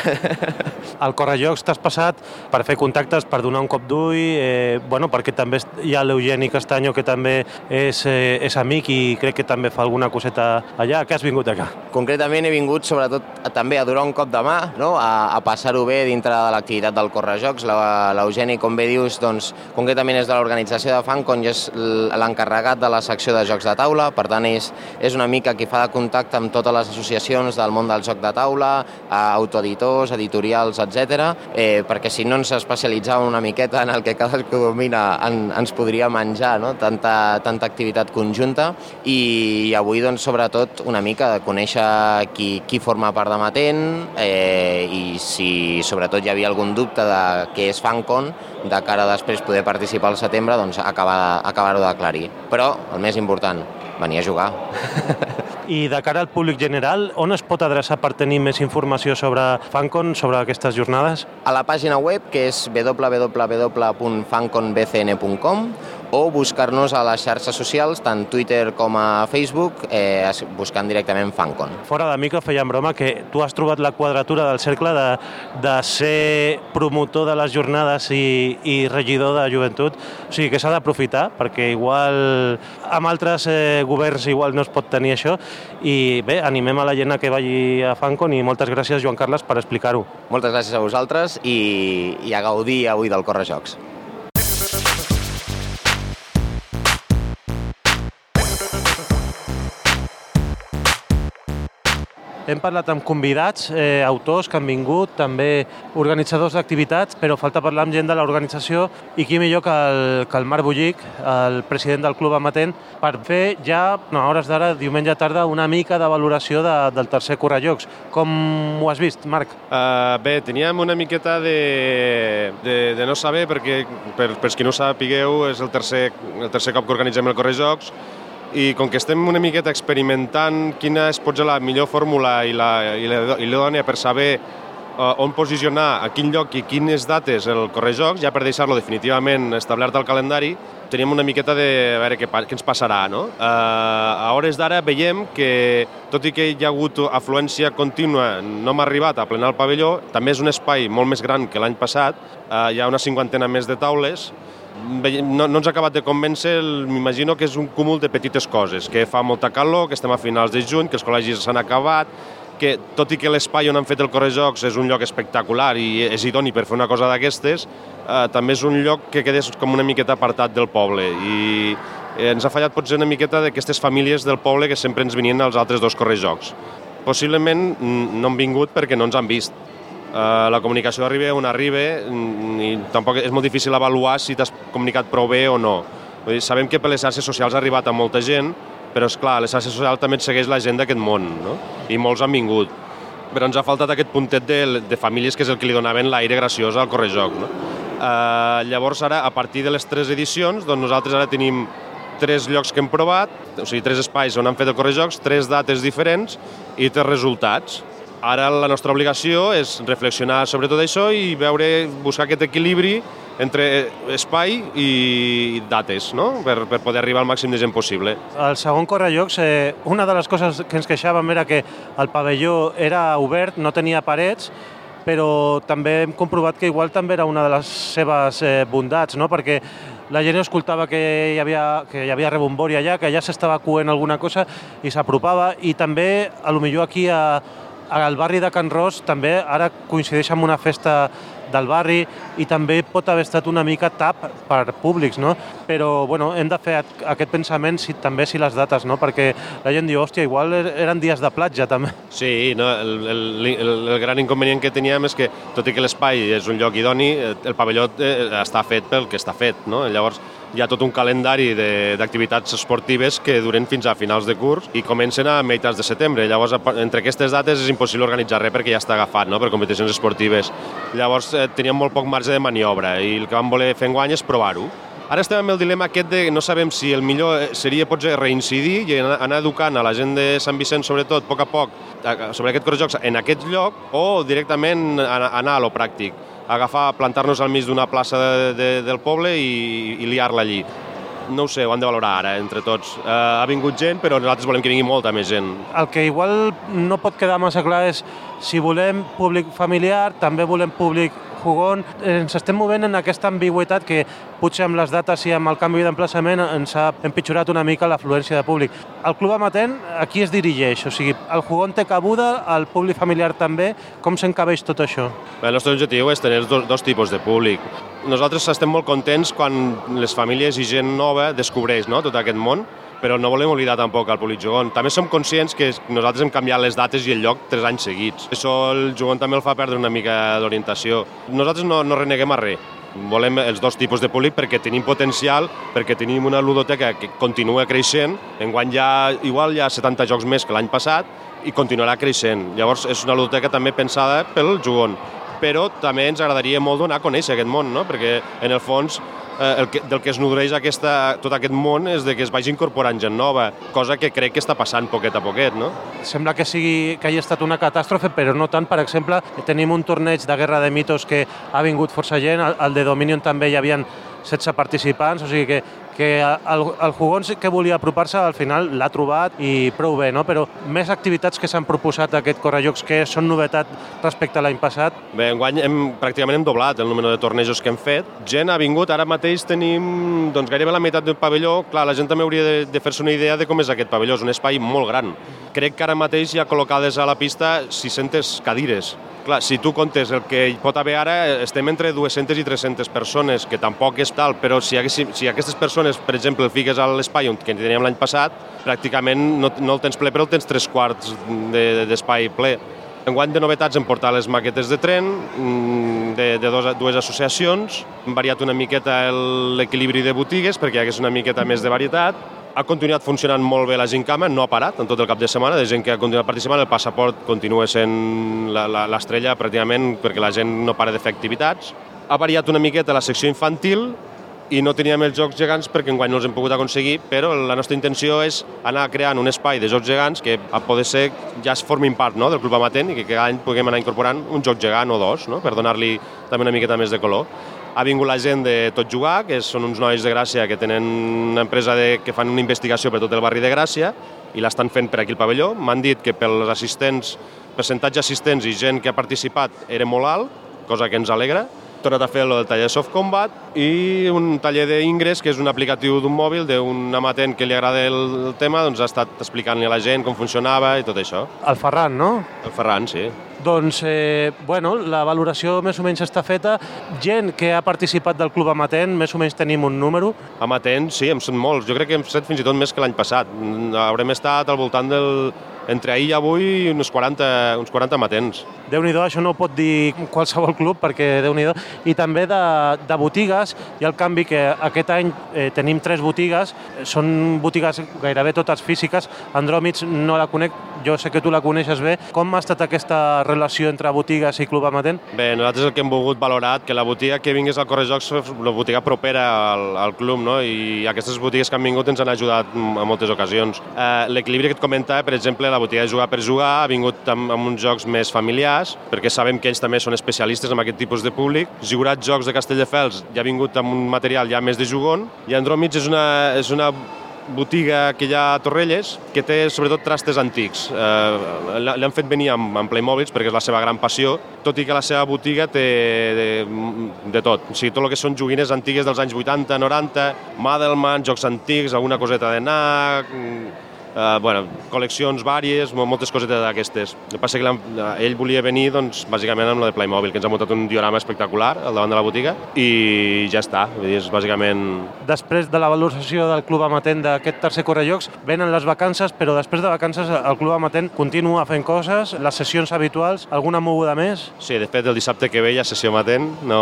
Al Correjocs t'has passat per fer contactes, per donar un cop d'ull, eh, bueno, perquè també hi ha l'Eugeni Castanyo que també és, eh, és amic i crec que també fa alguna coseta allà. Què has vingut acá? Concretament he vingut sobretot també a donar un cop de mà, no? a a, passar-ho bé dintre de l'activitat del Correjocs. L'Eugeni, com bé dius, doncs, concretament és de l'organització de FanCon i és l'encarregat de la secció de jocs de taula, per tant és, és una mica qui fa de contacte amb totes les associacions del món del joc de taula, autoeditors, editorials, etc. Eh, perquè si no ens especialitzàvem una miqueta en el que cadascú domina en, ens podria menjar no? tanta, tanta activitat conjunta i, i avui doncs, sobretot una mica de conèixer qui, qui forma part de Matent eh, i si sobretot hi havia algun dubte de què és FanCon, de cara a després poder participar al setembre, doncs acabar-ho acabar d'aclarir. Però el més important, venir a jugar. I de cara al públic general, on es pot adreçar per tenir més informació sobre FanCon, sobre aquestes jornades? A la pàgina web, que és www.fanconbcn.com, o buscar-nos a les xarxes socials, tant Twitter com a Facebook, eh, buscant directament Fancon. Fora de micro feien broma que tu has trobat la quadratura del cercle de, de ser promotor de les jornades i, i regidor de joventut. O sigui que s'ha d'aprofitar perquè igual amb altres eh, governs igual no es pot tenir això i bé, animem a la gent a que vagi a Fancon i moltes gràcies Joan Carles per explicar-ho. Moltes gràcies a vosaltres i, i a gaudir avui del Correjocs. Hem parlat amb convidats, eh, autors que han vingut, també organitzadors d'activitats, però falta parlar amb gent de l'organització i qui millor que el, que el Marc Bullic, el president del Club Amatent, per fer ja, no, a hores d'ara, diumenge tarda, una mica de valoració de, del tercer Correjocs. Com ho has vist, Marc? Uh, bé, teníem una miqueta de, de, de no saber, perquè per, per qui no ho sapigueu, és el tercer, el tercer cop que organitzem el Correjocs, i com que estem una miqueta experimentant quina és potser la millor fórmula i la, i la, i la dona per saber uh, on posicionar, a quin lloc i quines dates el Correjocs, ja per deixar-lo definitivament establert al calendari, teníem una miqueta de a veure què, què ens passarà. No? Uh, a hores d'ara veiem que, tot i que hi ha hagut afluència contínua, no hem arribat a plenar el pavelló, també és un espai molt més gran que l'any passat, uh, hi ha una cinquantena més de taules, no, no ens ha acabat de convèncer, m'imagino que és un cúmul de petites coses, que fa molta calor, que estem a finals de juny, que els col·legis s'han acabat, que tot i que l'espai on han fet el Correjocs és un lloc espectacular i és idoni per fer una cosa d'aquestes, eh, també és un lloc que quedés com una miqueta apartat del poble i eh, ens ha fallat potser una miqueta d'aquestes famílies del poble que sempre ens venien als altres dos Correjocs. Possiblement mm, no han vingut perquè no ens han vist, Uh, la comunicació arriba on arriba mm, i tampoc és molt difícil avaluar si t'has comunicat prou bé o no. Vull dir, sabem que per les xarxes socials ha arribat a molta gent, però és clar, les xarxes socials també et segueix la gent d'aquest món, no? I molts han vingut. Però ens ha faltat aquest puntet de, de famílies que és el que li donaven l'aire graciós al Correjoc, no? Uh, llavors ara, a partir de les tres edicions, doncs nosaltres ara tenim tres llocs que hem provat, o sigui, tres espais on han fet el Correjocs, tres dates diferents i tres resultats. Ara la nostra obligació és reflexionar sobre tot això i veure, buscar aquest equilibri entre espai i dates, no? per, per poder arribar al màxim de gent possible. Al segon Correjocs, eh, una de les coses que ens queixàvem era que el pavelló era obert, no tenia parets, però també hem comprovat que igual també era una de les seves eh, bondats, no? perquè la gent escoltava que hi havia, que hi havia rebombori allà, que ja s'estava coent alguna cosa i s'apropava i també, a lo millor aquí a, al barri de Can Ros també ara coincideix amb una festa del barri i també pot haver estat una mica tap per públics, no? Però, bueno, hem de fer aquest pensament si, també si les dates, no? Perquè la gent diu, hòstia, igual er-, eren dies de platja, també. Sí, no? el, el, el, el gran inconvenient que teníem és que, tot i que l'espai és un lloc idoni, el pavelló eh, està fet pel que està fet, no? Llavors, hi ha tot un calendari d'activitats esportives que duren fins a finals de curs i comencen a meitats de setembre. Llavors, entre aquestes dates és impossible organitzar res perquè ja està agafat no? per competicions esportives. Llavors, eh, teníem molt poc marge de maniobra i el que vam voler fer enguany és provar-ho. Ara estem amb el dilema aquest de no sabem si el millor eh, seria potser reincidir i anar educant a la gent de Sant Vicent, sobretot, a poc a poc, sobre aquest Correjocs en aquest lloc o directament anar a lo pràctic agafar, plantar-nos al mig d'una plaça de, de, del poble i, i liar-la allí. No ho sé, ho han de valorar ara, entre tots. Uh, ha vingut gent, però nosaltres volem que vingui molta més gent. El que igual no pot quedar massa clar és si volem públic familiar, també volem públic Jugón, ens estem movent en aquesta ambigüitat que potser amb les dates i amb el canvi d'emplaçament ens ha empitjorat una mica l'afluència de públic. El Club Amatent a qui es dirigeix? O sigui, el Jugón té cabuda, el públic familiar també. Com s'encabeix tot això? El nostre objectiu és tenir dos, dos tipus de públic. Nosaltres estem molt contents quan les famílies i gent nova descobreix no, tot aquest món però no volem oblidar tampoc el públic jugon. També som conscients que nosaltres hem canviat les dates i el lloc tres anys seguits. Això el jugon també el fa perdre una mica d'orientació. Nosaltres no, no reneguem a res. Volem els dos tipus de públic perquè tenim potencial, perquè tenim una ludoteca que continua creixent. Enguany ja, igual hi ha 70 jocs més que l'any passat i continuarà creixent. Llavors és una ludoteca també pensada pel jugon però també ens agradaria molt donar a conèixer aquest món, no? perquè en el fons el que, del que es nodreix aquesta, tot aquest món és de que es vagi incorporant gent nova, cosa que crec que està passant poquet a poquet, no? Sembla que sigui que hagi estat una catàstrofe, però no tant. Per exemple, tenim un torneig de Guerra de Mitos que ha vingut força gent, al de Dominion també hi havien 16 participants, o sigui que, que el, el Jugón sí que volia apropar-se, al final l'ha trobat i prou bé, no? però més activitats que s'han proposat a aquest Correjocs que són novetat respecte a l'any passat? Bé, enguany hem, pràcticament hem doblat el número de tornejos que hem fet. Gent ha vingut, ara mateix tenim doncs, gairebé la meitat del pavelló. Clar, la gent també hauria de, de fer-se una idea de com és aquest pavelló, és un espai molt gran. Crec que ara mateix hi ha col·locades a la pista 600 cadires. Clar, si tu comptes el que hi pot haver ara, estem entre 200 i 300 persones, que tampoc és tal, però si, haguéssim, si aquestes persones, per exemple, el fiques a l'espai que teníem l'any passat, pràcticament no, no el tens ple, però el tens tres quarts d'espai de, ple. Enguany de novetats hem portat les maquetes de tren mm, de, de dos, dues associacions, hem variat una miqueta l'equilibri de botigues perquè hi hagués una miqueta més de varietat, ha continuat funcionant molt bé la Gincama, no ha parat en tot el cap de setmana, de gent que ha continuat participant, el passaport continua sent l'estrella pràcticament perquè la gent no para de fer activitats. Ha variat una miqueta la secció infantil, i no teníem els jocs gegants perquè enguany no els hem pogut aconseguir, però la nostra intenció és anar creant un espai de jocs gegants que a poder ser ja es formin part no, del Club Amatent i que cada any puguem anar incorporant un joc gegant o dos, no, per donar-li també una miqueta més de color. Ha vingut la gent de Tot Jugar, que són uns nois de Gràcia que tenen una empresa de, que fan una investigació per tot el barri de Gràcia i l'estan fent per aquí al pavelló. M'han dit que pels assistents, percentatge assistents i gent que ha participat era molt alt, cosa que ens alegra, tornat a fer el taller de Soft Combat i un taller d'Ingress, que és un aplicatiu d'un mòbil d'un amatent que li agrada el tema, doncs ha estat explicant-li a la gent com funcionava i tot això. El Ferran, no? El Ferran, sí. Doncs, eh, bueno, la valoració més o menys està feta. Gent que ha participat del Club Amatent, més o menys tenim un número? Amatent, sí, em són molts. Jo crec que hem estat fins i tot més que l'any passat. Haurem estat al voltant del entre ahir i avui uns 40, uns 40 matents. déu nhi això no ho pot dir qualsevol club perquè déu nhi I també de, de botigues, hi ha el canvi que aquest any eh, tenim tres botigues, són botigues gairebé totes físiques, Andròmids no la conec, jo sé que tu la coneixes bé. Com ha estat aquesta relació entre botigues i club amatent? Bé, nosaltres el que hem volgut valorar, que la botiga que vingués al Correjocs és la botiga propera al, al club, no? i aquestes botigues que han vingut ens han ajudat en moltes ocasions. Eh, L'equilibri que et comentava, per exemple, la botiga de jugar per jugar ha vingut amb, amb uns jocs més familiars, perquè sabem que ells també són especialistes en aquest tipus de públic. Jurat Jocs de Castelldefels ja ha vingut amb un material ja més de jugon, i Andròmids és una, és una botiga que hi ha a Torrelles que té sobretot trastes antics. Eh, L'han fet venir amb, amb Playmobil perquè és la seva gran passió, tot i que la seva botiga té de, de tot. O sigui, tot el que són joguines antigues dels anys 80, 90, Madelman, jocs antics, alguna coseta de NAC, eh, bueno, col·leccions vàries, moltes cosetes d'aquestes. El que passa que ell volia venir, doncs, bàsicament amb la de Playmobil, que ens ha muntat un diorama espectacular al davant de la botiga i ja està, vull dir, és bàsicament... Després de la valoració del Club Amatent d'aquest tercer Correjocs, venen les vacances, però després de vacances el Club Amatent continua fent coses, les sessions habituals, alguna moguda més? Sí, de fet, el dissabte que ve hi ha sessió Amatent, no...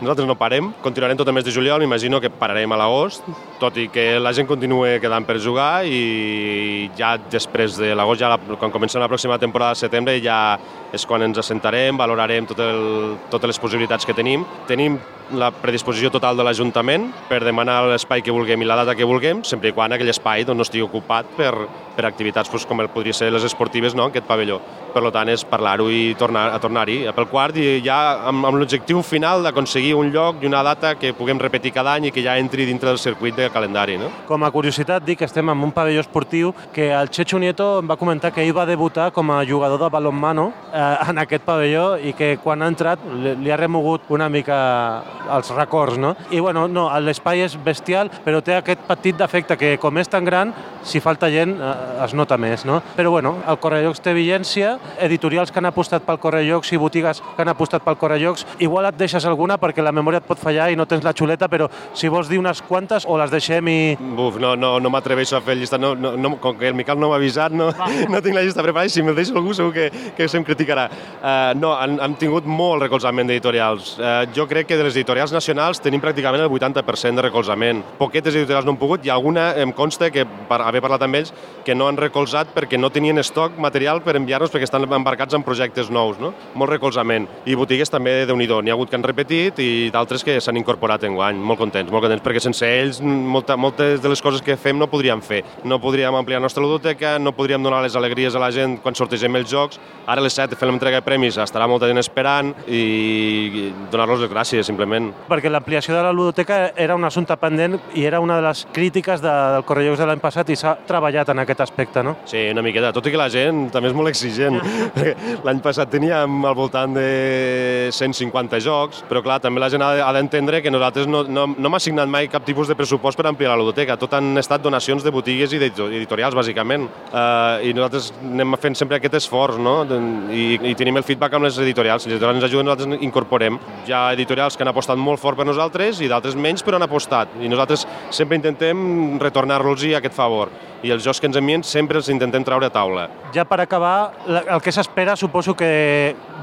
nosaltres no parem, continuarem tot el mes de juliol, m'imagino que pararem a l'agost, tot i que la gent continua quedant per jugar i i ja després de l'agost, ja la, quan comencem la pròxima temporada de setembre, ja és quan ens assentarem, valorarem tot el, totes les possibilitats que tenim. Tenim la predisposició total de l'Ajuntament per demanar l'espai que vulguem i la data que vulguem, sempre i quan aquell espai doncs, no estigui ocupat per, per activitats doncs, com el podria ser les esportives no, en aquest pavelló. Per tant, és parlar-ho i tornar a tornar-hi. Pel quart, i ja amb, amb l'objectiu final d'aconseguir un lloc i una data que puguem repetir cada any i que ja entri dintre del circuit de calendari. No? Com a curiositat, dic que estem en un pavelló esportiu que el Checho Nieto em va comentar que ell va debutar com a jugador de balonmano en aquest pavelló i que quan ha entrat li, li ha remogut una mica els records, no? I bueno, no, l'espai és bestial, però té aquest petit defecte que com és tan gran, si falta gent eh, es nota més, no? Però bueno, el Correllocs té vigència, editorials que han apostat pel Correllocs i botigues que han apostat pel Correllocs, igual et deixes alguna perquè la memòria et pot fallar i no tens la xuleta, però si vols dir unes quantes o les deixem i... Buf, no, no, no m'atreveixo a fer llista, no, no, no, com que el Miquel no m'ha avisat, no, no tinc la llista preparada i si me'l deixo algú segur que, que se'm criticarà. Uh, no, han, han tingut molt recolzament d'editorials. Uh, jo crec que de les editorials nacionals tenim pràcticament el 80% de recolzament. Poquetes editorials no han pogut i alguna em consta que, per haver parlat amb ells, que no han recolzat perquè no tenien estoc material per enviar-nos perquè estan embarcats en projectes nous. No? Molt recolzament. I botigues també de nhi N'hi ha hagut que han repetit i d'altres que s'han incorporat en guany. Molt contents, molt contents, perquè sense ells molta, moltes de les coses que fem no podríem fer. No podríem ampliar la nostra ludoteca, no podríem donar les alegries a la gent quan sortegem els jocs. Ara a les 7 fem l'entrega de premis, estarà molta gent esperant i donar-los les gràcies, simplement. Perquè l'ampliació de la ludoteca era un assumpte pendent i era una de les crítiques de, del Correjocs de l'any passat i s'ha treballat en aquest aspecte, no? Sí, una miqueta, tot i que la gent també és molt exigent. L'any passat teníem al voltant de 150 jocs, però clar, també la gent ha d'entendre que nosaltres no, no, no m'ha assignat mai cap tipus de pressupost per ampliar la ludoteca. Tot han estat donacions de botigues i editorials, bàsicament. Uh, I nosaltres anem fent sempre aquest esforç, no? I, i tenim el feedback amb les editorials. Les editorials ens ajuden, nosaltres incorporem. Hi ha editorials que han apostat molt fort per nosaltres i d'altres menys, però han apostat. I nosaltres sempre intentem retornar-los aquest favor i els jocs que ens envien sempre els intentem treure a taula. Ja per acabar, el que s'espera suposo que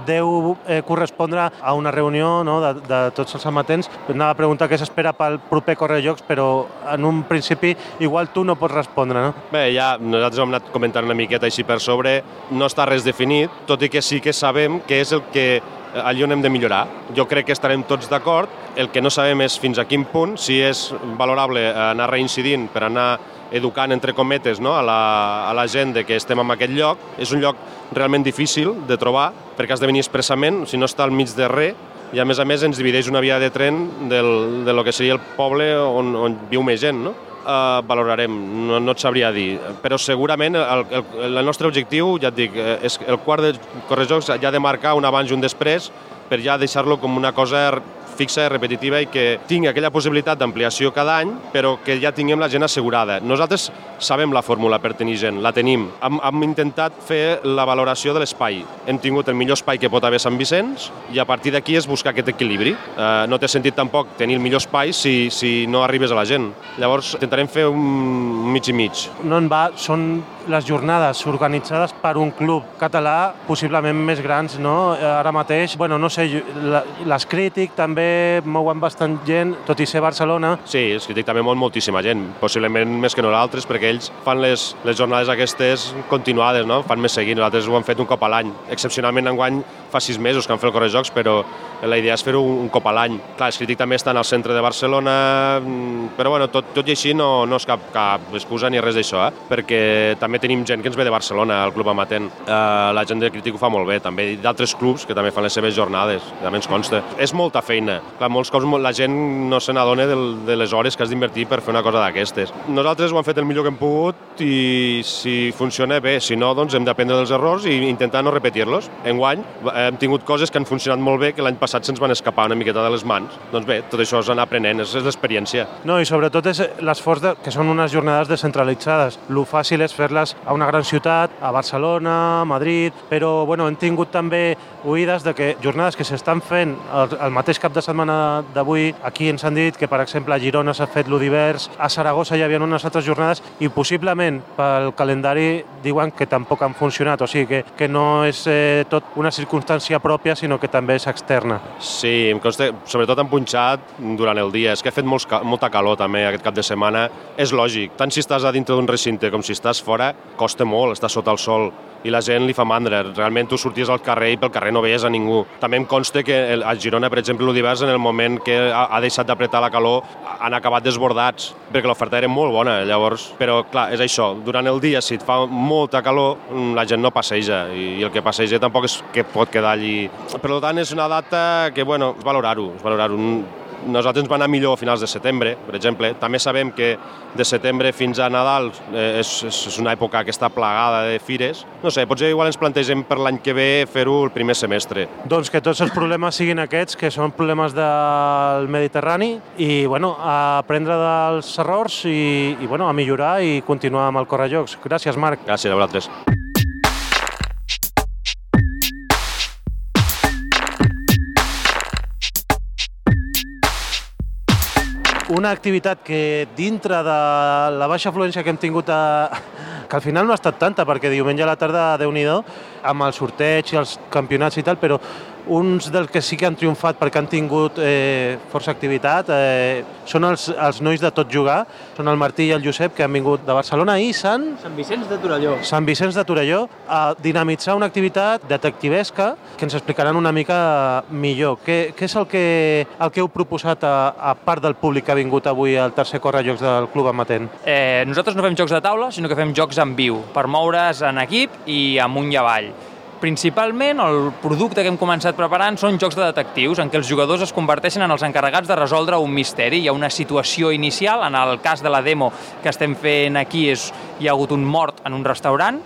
deu eh, correspondre a una reunió no, de, de tots els amatents. Anava a preguntar què s'espera pel proper Correjocs, però en un principi igual tu no pots respondre, no? Bé, ja nosaltres hem anat comentant una miqueta així per sobre. No està res definit, tot i que sí que sabem que és el que allí on hem de millorar. Jo crec que estarem tots d'acord. El que no sabem és fins a quin punt, si és valorable anar reincidint per anar educant, entre cometes, no? a, la, a la gent de que estem en aquest lloc. És un lloc realment difícil de trobar, perquè has de venir expressament, si no està al mig de res, i a més a més ens divideix una via de tren del, de lo que seria el poble on, on viu més gent, no? Uh, valorarem, no, no et sabria dir, però segurament el, el, el nostre objectiu, ja et dic, eh, és el quart de Correjocs ja ha de marcar un abans i un després per ja deixar-lo com una cosa fixa repetitiva i que tingui aquella possibilitat d'ampliació cada any, però que ja tinguem la gent assegurada. Nosaltres sabem la fórmula per tenir gent, la tenim. Hem, hem intentat fer la valoració de l'espai. Hem tingut el millor espai que pot haver Sant Vicenç i a partir d'aquí és buscar aquest equilibri. Eh, no té sentit tampoc tenir el millor espai si, si no arribes a la gent. Llavors intentarem fer un mig i mig. No en va, són les jornades organitzades per un club català possiblement més grans, no? Ara mateix, bueno, no sé, les Crític també mouen bastant gent, tot i ser Barcelona. Sí, els Crític també mouen moltíssima gent, possiblement més que nosaltres, perquè ells fan les, les jornades aquestes continuades, no? Fan més seguint, nosaltres ho hem fet un cop a l'any. Excepcionalment enguany fa sis mesos que han fet el Correjocs, però la idea és fer-ho un, cop a l'any. Clar, els Crític també estan al centre de Barcelona, mm, però bueno, tot, tot i així no, no és cap, cap excusa ni res d'això, eh? perquè també tenim gent que ens ve de Barcelona, al Club Amatent. Uh, la gent de Crític ho fa molt bé, també d'altres clubs que també fan les seves jornades, també ens consta. És molta feina. Clar, molts cops la gent no se n'adona de les hores que has d'invertir per fer una cosa d'aquestes. Nosaltres ho hem fet el millor que hem pogut i si funciona bé, si no, doncs hem d'aprendre dels errors i intentar no repetir-los. Enguany hem tingut coses que han funcionat molt bé que l'any passat se'ns van escapar una miqueta de les mans. Doncs bé, tot això és anar aprenent, és, l'experiència. No, i sobretot és l'esforç de, que són unes jornades descentralitzades. Lo fàcil és fer-les a una gran ciutat, a Barcelona, a Madrid, però bueno, hem tingut també oïdes de que jornades que s'estan fent el, el mateix cap de setmana d'avui, aquí ens han dit que, per exemple, a Girona s'ha fet l'Udivers, a Saragossa hi havia unes altres jornades i possiblement pel calendari diuen que tampoc han funcionat, o sigui que, que no és eh, tot una circumstància pròpia, sinó que també és externa. Sí, em consta, sobretot han punxat durant el dia, és que ha fet molts, molta calor també aquest cap de setmana, és lògic, tant si estàs a dintre d'un recinte com si estàs fora, costa molt estar sota el sol. I la gent li fa mandra. Realment tu sorties al carrer i pel carrer no veies a ningú. També em consta que a Girona, per exemple, l'Udivers, en el moment que ha deixat d'apretar la calor, han acabat desbordats, perquè l'oferta era molt bona, llavors... Però, clar, és això, durant el dia, si et fa molta calor, la gent no passeja, i, el que passeja tampoc és que pot quedar allí. Per tant, és una data que, bueno, és valorar-ho, és valorar-ho nosaltres ens va anar millor a finals de setembre, per exemple. També sabem que de setembre fins a Nadal eh, és, és una època que està plagada de fires. No sé, potser igual ens plantegem per l'any que ve fer-ho el primer semestre. Doncs que tots els problemes siguin aquests, que són problemes del Mediterrani, i bueno, a aprendre dels errors i, i bueno, a millorar i continuar amb el Correjocs. Gràcies, Marc. Gràcies a vosaltres. Una activitat que dintre de la baixa afluència que hem tingut a, que al final no ha estat tanta, perquè diumenge a la tarda, déu nhi amb el sorteig i els campionats i tal, però uns dels que sí que han triomfat perquè han tingut eh, força activitat eh, són els, els nois de tot jugar, són el Martí i el Josep que han vingut de Barcelona i Sant... Sant Vicenç de Torelló. Sant Vicenç de Torelló a dinamitzar una activitat detectivesca que ens explicaran una mica millor. Què, què és el que, el que heu proposat a, a part del públic que ha vingut avui al tercer correjocs del Club Amatent? Eh, nosaltres no fem jocs de taula, sinó que fem jocs en viu, per moure's en equip i amunt i avall. Principalment, el producte que hem començat preparant són jocs de detectius, en què els jugadors es converteixen en els encarregats de resoldre un misteri. Hi ha una situació inicial, en el cas de la demo que estem fent aquí és, hi ha hagut un mort en un restaurant,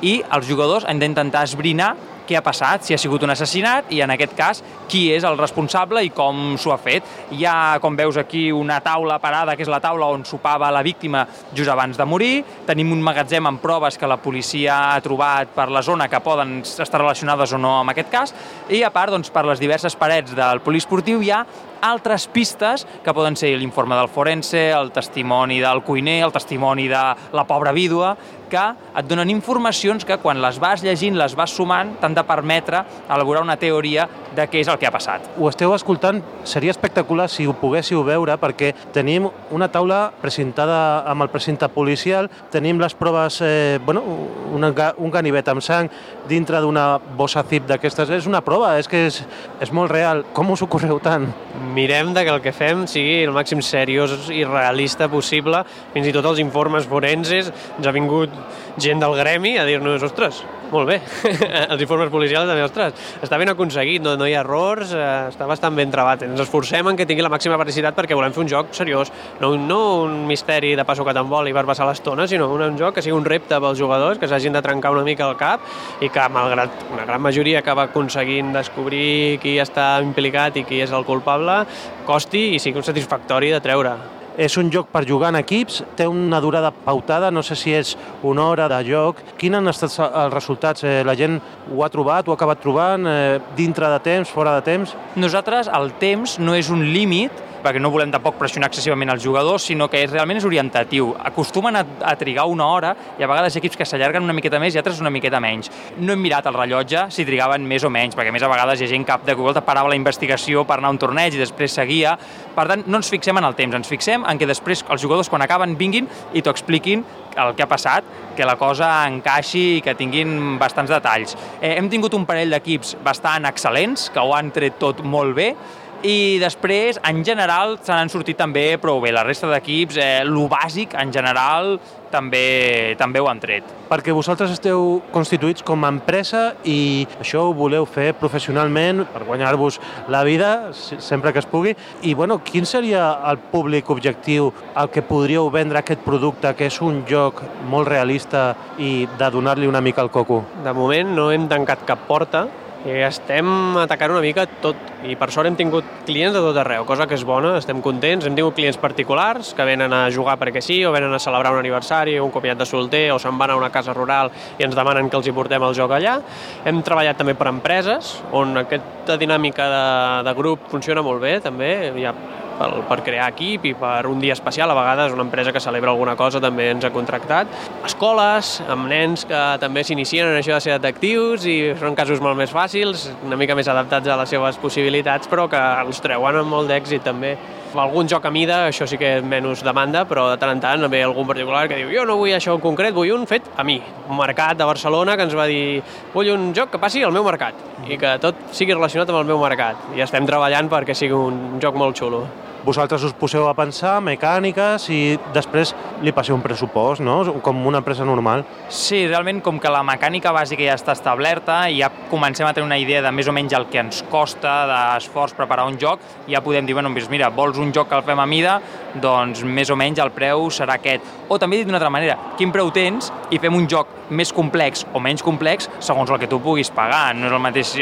i els jugadors han d'intentar esbrinar què ha passat, si ha sigut un assassinat i en aquest cas qui és el responsable i com s'ho ha fet. Hi ha, com veus aquí, una taula parada, que és la taula on sopava la víctima just abans de morir. Tenim un magatzem amb proves que la policia ha trobat per la zona que poden estar relacionades o no amb aquest cas. I a part, doncs, per les diverses parets del poliesportiu hi ha altres pistes que poden ser l'informe del forense, el testimoni del cuiner, el testimoni de la pobra vídua, que et donen informacions que quan les vas llegint, les vas sumant, t'han de permetre elaborar una teoria de què és el que ha passat. Ho esteu escoltant, seria espectacular si ho poguéssiu veure perquè tenim una taula precintada amb el precinte policial, tenim les proves, eh, bueno, un, un ganivet amb sang dintre d'una bossa zip d'aquestes. És una prova, és que és, és molt real. Com us ocorreu tant? Mirem de que el que fem sigui el màxim seriós i realista possible. Fins i tot els informes forenses ens ha vingut gent del gremi a dir-nos, ostres, molt bé, els informes policials també, ostres, està ben aconseguit, no, no hi ha errors, eh, està bastant ben trebat. Ens esforcem en que tingui la màxima precisió perquè volem fer un joc seriós, no, no un misteri de passo que t'envoli per passar l'estona, sinó un, un joc que sigui un repte pels jugadors, que s'hagin de trencar una mica el cap i que, malgrat una gran majoria acaba aconseguint descobrir qui està implicat i qui és el culpable, costi i sigui un satisfactori de treure. És un joc per jugar en equips, té una durada pautada, no sé si és una hora de joc. Quins han estat els resultats? Eh, la gent ho ha trobat, ho ha acabat trobant, eh, dintre de temps, fora de temps? Nosaltres, el temps no és un límit, perquè no volem tampoc pressionar excessivament els jugadors, sinó que és, realment és orientatiu. Acostumen a, a trigar una hora i a vegades equips que s'allarguen una miqueta més i altres una miqueta menys. No hem mirat el rellotge si trigaven més o menys, perquè a més a vegades hi ha gent que de Google parava la investigació per anar a un torneig i després seguia. Per tant, no ens fixem en el temps, ens fixem en que després els jugadors quan acaben vinguin i t'ho expliquin el que ha passat, que la cosa encaixi i que tinguin bastants detalls. Eh, hem tingut un parell d'equips bastant excel·lents, que ho han tret tot molt bé, i després, en general, se n'han sortit també prou bé. La resta d'equips, eh, lo bàsic, en general, també, també ho han tret. Perquè vosaltres esteu constituïts com a empresa i això ho voleu fer professionalment per guanyar-vos la vida sempre que es pugui. I bueno, quin seria el públic objectiu al que podríeu vendre aquest producte que és un joc molt realista i de donar-li una mica al coco? De moment no hem tancat cap porta, i estem atacant una mica tot i per sort hem tingut clients de tot arreu, cosa que és bona, estem contents. Hem tingut clients particulars que venen a jugar perquè sí, o venen a celebrar un aniversari, un comiat de solter, o se'n van a una casa rural i ens demanen que els hi portem el joc allà. Hem treballat també per empreses, on aquesta dinàmica de, de grup funciona molt bé, també. Hi ha per, per crear equip i per un dia especial. A vegades una empresa que celebra alguna cosa també ens ha contractat. Escoles, amb nens que també s'inicien en això de ser detectius i són casos molt més fàcils, una mica més adaptats a les seves possibilitats, però que els treuen amb molt d'èxit també. Algun joc a mida, això sí que menys demanda, però de tant en tant ve algun particular que diu jo no vull això en concret, vull un fet a mi. Un mercat de Barcelona que ens va dir vull un joc que passi al meu mercat i que tot sigui relacionat amb el meu mercat. I estem treballant perquè sigui un joc molt xulo vosaltres us poseu a pensar mecàniques i després li passeu un pressupost, no? com una empresa normal. Sí, realment, com que la mecànica bàsica ja està establerta i ja comencem a tenir una idea de més o menys el que ens costa d'esforç preparar un joc, ja podem dir, bueno, doncs mira, vols un joc que el fem a mida, doncs més o menys el preu serà aquest. O també dit d'una altra manera, quin preu tens i fem un joc més complex o menys complex segons el que tu puguis pagar. No és el mateix...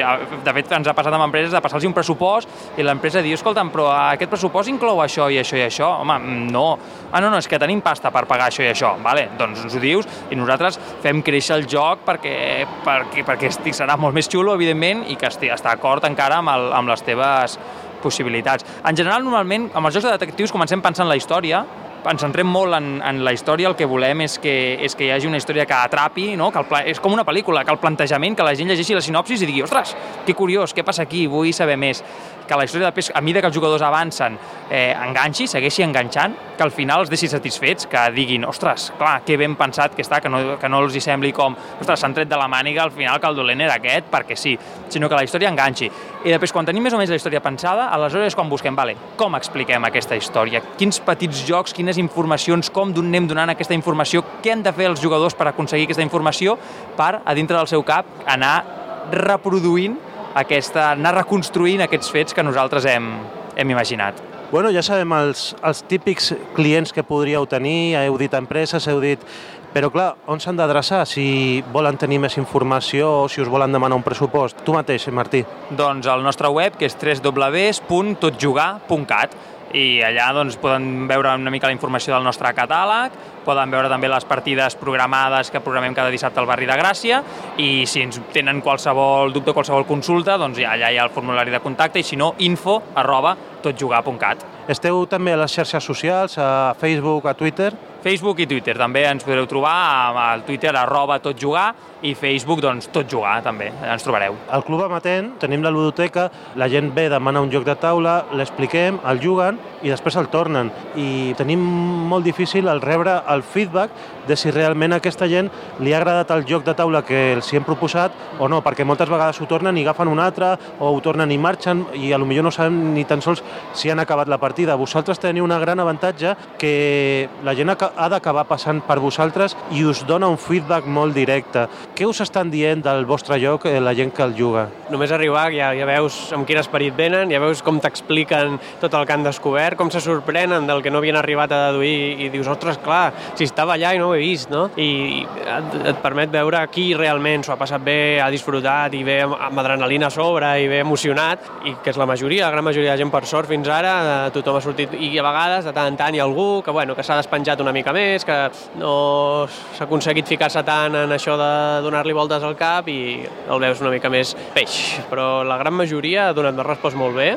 De fet, ens ha passat amb empreses de passar-los un pressupost i l'empresa diu, escolta'm, però aquest pressupost inclou això i això i això? Home, no. Ah, no, no, és que tenim pasta per pagar això i això. Vale, doncs ens ho dius i nosaltres fem créixer el joc perquè, perquè, perquè serà molt més xulo, evidentment, i que està d'acord encara amb, el, amb les teves possibilitats. En general, normalment, amb els jocs de detectius comencem pensant la història ens centrem molt en, en la història, el que volem és que, és que hi hagi una història que atrapi, no? que el pla... és com una pel·lícula, que el plantejament, que la gent llegeixi la sinopsis i digui, ostres, que curiós, què passa aquí, vull saber més que la història de pes, a mesura que els jugadors avancen, eh, enganxi, segueixi enganxant, que al final els deixi satisfets, que diguin, ostres, clar, que ben pensat que està, que no, que no els hi sembli com, ostres, s'han tret de la màniga al final que el dolent era aquest, perquè sí, sinó que la història enganxi. I després, quan tenim més o menys la història pensada, aleshores és quan busquem, vale, com expliquem aquesta història? Quins petits jocs, quines informacions, com anem donant aquesta informació, què han de fer els jugadors per aconseguir aquesta informació per, a dintre del seu cap, anar reproduint aquesta, anar reconstruint aquests fets que nosaltres hem, hem imaginat. Bueno, ja sabem els, els típics clients que podríeu tenir, heu dit empreses, heu dit... Però clar, on s'han d'adreçar si volen tenir més informació o si us volen demanar un pressupost? Tu mateix, Martí. Doncs el nostre web, que és www.totjugar.cat i allà doncs, poden veure una mica la informació del nostre catàleg, poden veure també les partides programades que programem cada dissabte al barri de Gràcia i si ens tenen qualsevol dubte o qualsevol consulta, doncs allà hi ha el formulari de contacte i si no, info arroba totjugar.cat. Esteu també a les xarxes socials, a Facebook, a Twitter? Facebook i Twitter. També ens podreu trobar al Twitter arroba totjugar i Facebook, doncs, tot jugar, també. Ens trobareu. Al Club Amatent tenim la ludoteca, la gent ve, demana un joc de taula, l'expliquem, el juguen i després el tornen. I tenim molt difícil el rebre el feedback de si realment a aquesta gent li ha agradat el joc de taula que els hi hem proposat o no, perquè moltes vegades ho tornen i agafen un altre o ho tornen i marxen i a lo millor no sabem ni tan sols si han acabat la partida. Vosaltres teniu un gran avantatge que la gent ha d'acabar passant per vosaltres i us dona un feedback molt directe. Què us estan dient del vostre joc eh, la gent que el juga? Només arribar ja, ja veus amb quin esperit venen, ja veus com t'expliquen tot el que han descobert, com se sorprenen del que no havien arribat a deduir i dius, ostres, clar, si estava allà i no ho he vist, no? I et, et permet veure qui realment s'ho ha passat bé, ha disfrutat i ve amb adrenalina a sobre i ve emocionat, i que és la majoria, la gran majoria de gent per sort fins ara, eh, tothom ha sortit, i a vegades de tant en tant hi ha algú que, bueno, que s'ha despenjat una mica més, que no s'ha aconseguit ficar-se tant en això de donar-li voltes al cap i el veus una mica més peix. Però la gran majoria ha donat una resposta molt bé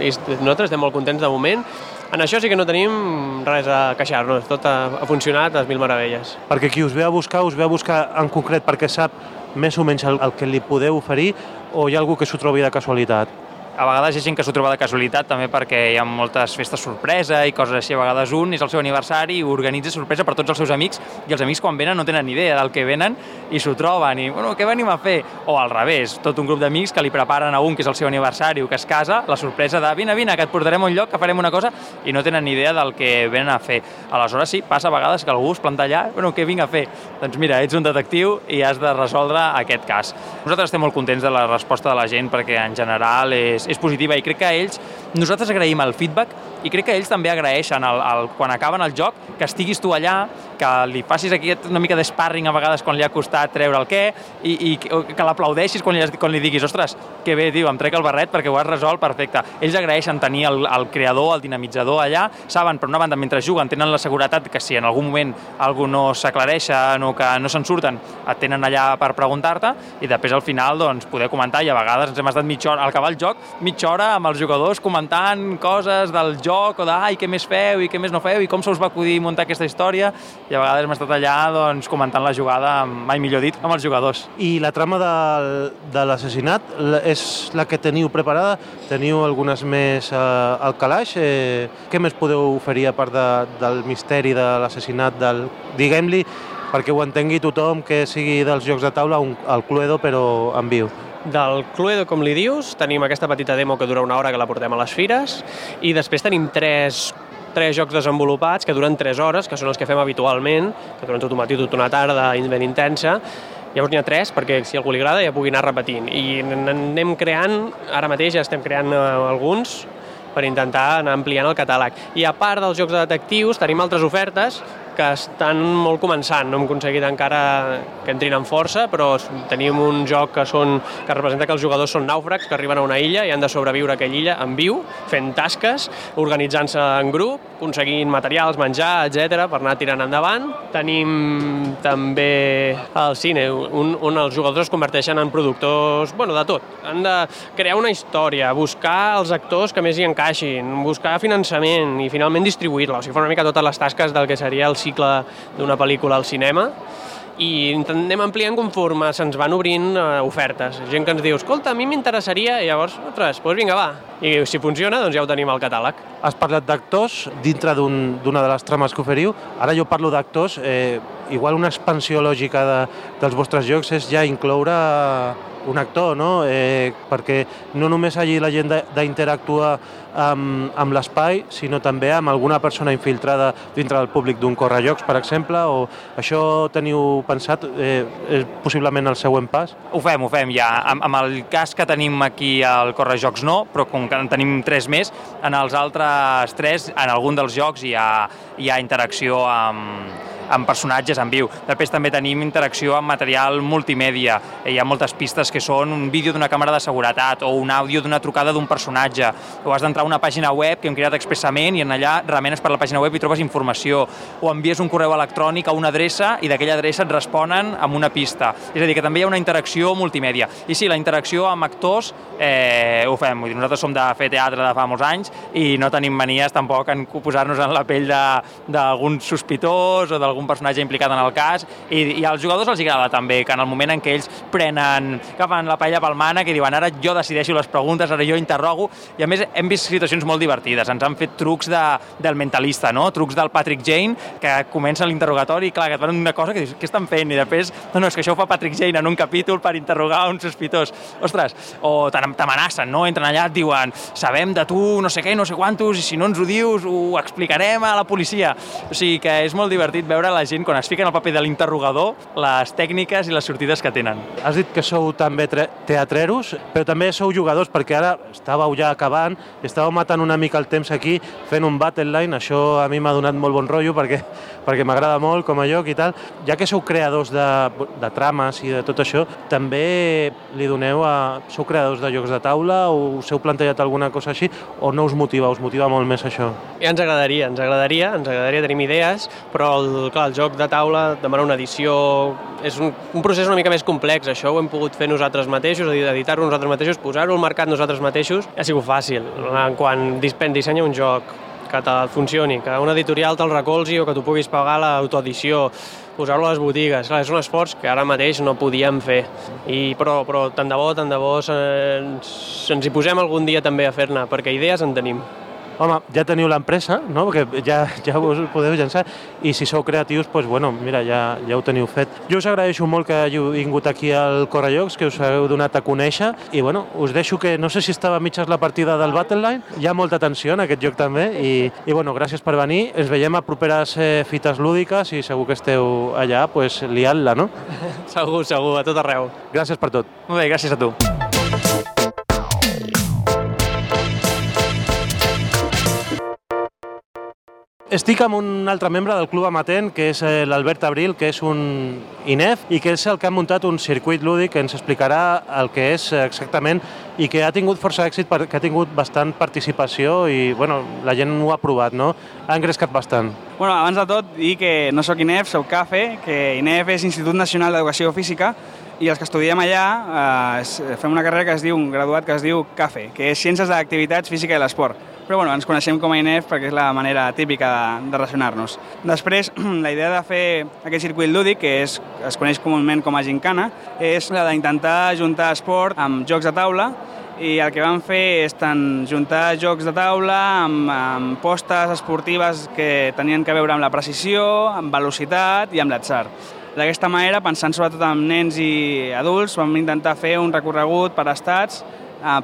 i nosaltres estem molt contents de moment. En això sí que no tenim res a queixar-nos, tot ha, ha funcionat a mil meravelles. Perquè qui us ve a buscar, us ve a buscar en concret perquè sap més o menys el, el que li podeu oferir o hi ha algú que s'ho trobi de casualitat? A vegades hi ha gent que s'ho troba de casualitat també perquè hi ha moltes festes sorpresa i coses així. A vegades un és el seu aniversari i organitza sorpresa per tots els seus amics i els amics quan venen no tenen ni idea del que venen i s'ho troben i, bueno, què venim a fer? O al revés, tot un grup d'amics que li preparen a un que és el seu aniversari o que es casa la sorpresa de vine, vine, que et portarem a un lloc, que farem una cosa i no tenen ni idea del que venen a fer. Aleshores sí, passa a vegades que algú es planta allà, bueno, què vinc a fer? Doncs mira, ets un detectiu i has de resoldre aquest cas. Nosaltres estem molt contents de la resposta de la gent perquè en general és, és positiva i crec que a ells, nosaltres agraïm el feedback i crec que ells també agraeixen el, el, quan acaben el joc que estiguis tu allà, que li facis aquí una mica d'esparring a vegades quan li ha costat treure el què i, i que l'aplaudeixis quan, li, quan li diguis ostres, que bé, tio, em trec el barret perquè ho has resolt perfecte. Ells agraeixen tenir el, el creador, el dinamitzador allà, saben, per una banda, mentre juguen, tenen la seguretat que si en algun moment algú no s'aclareixen o que no se'n surten, et tenen allà per preguntar-te i després al final doncs, poder comentar i a vegades ens hem estat mitja hora, al acabar el joc, mitja hora amb els jugadors comentant coses del joc o de ai, què més feu i què més no feu i com se us va acudir muntar aquesta història i a vegades hem estat allà doncs, comentant la jugada, mai millor dit, amb els jugadors. I la trama del, de l'assassinat és la que teniu preparada? Teniu algunes més eh, al calaix? Eh, què més podeu oferir a part de, del misteri de l'assassinat del... Diguem-li, perquè ho entengui tothom, que sigui dels jocs de taula, un, el Cluedo, però en viu. Del Cluedo, com li dius, tenim aquesta petita demo que dura una hora que la portem a les fires i després tenim tres tres jocs desenvolupats que duren 3 hores, que són els que fem habitualment, que duren tot un matí, tota una tarda ben intensa, Llavors n'hi ha tres perquè si algú li agrada ja pugui anar repetint. I anem creant, ara mateix ja estem creant eh, alguns per intentar anar ampliant el catàleg. I a part dels jocs de detectius tenim altres ofertes que estan molt començant, no hem aconseguit encara que entrin en força, però tenim un joc que, són, que representa que els jugadors són nàufrags, que arriben a una illa i han de sobreviure a aquella illa en viu, fent tasques, organitzant-se en grup, aconseguint materials, menjar, etc per anar tirant endavant. Tenim també el cine, on, on els jugadors es converteixen en productors, bueno, de tot. Han de crear una història, buscar els actors que més hi encaixin, buscar finançament i finalment distribuir-la. O sigui, fa una mica totes les tasques del que seria el cicle d'una pel·lícula al cinema i anem ampliant conforme se'ns van obrint uh, ofertes. Gent que ens diu, escolta, a mi m'interessaria, i llavors, ostres, doncs vinga, va. I si funciona, doncs ja ho tenim al catàleg. Has parlat d'actors dintre d'una un, de les trames que oferiu. Ara jo parlo d'actors. Eh, igual una expansió lògica de, dels vostres jocs és ja incloure un actor, no? Eh, perquè no només allí la gent d'interactuar amb, amb l'espai, sinó també amb alguna persona infiltrada dintre del públic d'un correjocs, per exemple, o això teniu pensat, eh, és possiblement el següent pas? Ho fem, ho fem ja. Amb, amb el cas que tenim aquí al correjocs no, però com que en tenim tres més, en els altres tres, en algun dels jocs hi ha, hi ha interacció amb, amb personatges en viu. Després també tenim interacció amb material multimèdia. Hi ha moltes pistes que són un vídeo d'una càmera de seguretat o un àudio d'una trucada d'un personatge. O has d'entrar a una pàgina web que hem creat expressament i en allà remenes per la pàgina web i trobes informació. O envies un correu electrònic a una adreça i d'aquella adreça et responen amb una pista. És a dir, que també hi ha una interacció multimèdia. I sí, la interacció amb actors eh, ho fem. Vull dir, nosaltres som de fer teatre de fa molts anys i no tenim manies tampoc en posar-nos en la pell d'algun sospitós o d'algun algun personatge implicat en el cas i, i als jugadors els agrada també que en el moment en què ells prenen, que fan la paella pel mànec i diuen ara jo decideixo les preguntes, ara jo interrogo i a més hem vist situacions molt divertides, ens han fet trucs de, del mentalista, no? trucs del Patrick Jane que comença l'interrogatori i clar, que et fan una cosa que dius, què estan fent? I després, no, no, és que això ho fa Patrick Jane en un capítol per interrogar un sospitós. Ostres, o t'amenacen, no? Entren allà, et diuen, sabem de tu no sé què, no sé quantos, i si no ens ho dius ho explicarem a la policia. O sigui que és molt divertit veure la gent, quan es fica en el paper de l'interrogador, les tècniques i les sortides que tenen. Has dit que sou també teatreros, però també sou jugadors, perquè ara estàveu ja acabant, estàveu matant una mica el temps aquí, fent un battle line, això a mi m'ha donat molt bon rotllo, perquè, perquè m'agrada molt com a joc i tal. Ja que sou creadors de, de trames i de tot això, també li doneu a... Sou creadors de jocs de taula o us heu plantejat alguna cosa així o no us motiva, us motiva molt més això? Ja ens agradaria, ens agradaria, ens agradaria, tenim idees, però el, clar, el joc de taula demana una edició... És un, un procés una mica més complex, això ho hem pogut fer nosaltres mateixos, editar-ho nosaltres mateixos, posar-ho al mercat nosaltres mateixos, ha sigut fàcil. Quan dissenya un joc, que te funcioni, que una editorial te'l recolzi o que tu puguis pagar l'autoedició, posar-lo a les botigues. Clar, és un esforç que ara mateix no podíem fer. I, però, però tant de bo, tant de bo, ens, ens hi posem algun dia també a fer-ne, perquè idees en tenim home, ja teniu l'empresa, no? perquè ja, ja us podeu llançar, i si sou creatius, doncs, bueno, mira, ja, ja ho teniu fet. Jo us agraeixo molt que hàgiu vingut aquí al Correllocs, que us heu donat a conèixer, i bueno, us deixo que, no sé si estava a mitges la partida del Battleline, hi ha molta tensió en aquest joc també, i, i bueno, gràcies per venir, ens veiem a properes eh, fites lúdiques i segur que esteu allà, pues, liant-la, no? segur, segur, a tot arreu. Gràcies per tot. Molt bé, gràcies a tu. Estic amb un altre membre del Club Amatent, que és eh, l'Albert Abril, que és un INEF i que és el que ha muntat un circuit lúdic que ens explicarà el que és exactament i que ha tingut força èxit perquè ha tingut bastant participació i bueno, la gent ho ha provat, no? Ha engrescat bastant. Bueno, abans de tot, dir que no sóc INEF, sóc CAFE, que INEF és Institut Nacional d'Educació Física i els que estudiem allà eh, fem una carrera que es diu, un graduat que es diu CAFE, que és Ciències d'Activitats Física i l'Esport però bueno, ens coneixem com a INEF perquè és la manera típica de, de relacionar-nos. Després, la idea de fer aquest circuit lúdic, que és, es coneix comúment com a gincana, és la d'intentar juntar esport amb jocs de taula i el que vam fer és tant juntar jocs de taula amb, amb postes esportives que tenien que veure amb la precisió, amb velocitat i amb l'atzar. D'aquesta manera, pensant sobretot en nens i adults, vam intentar fer un recorregut per estats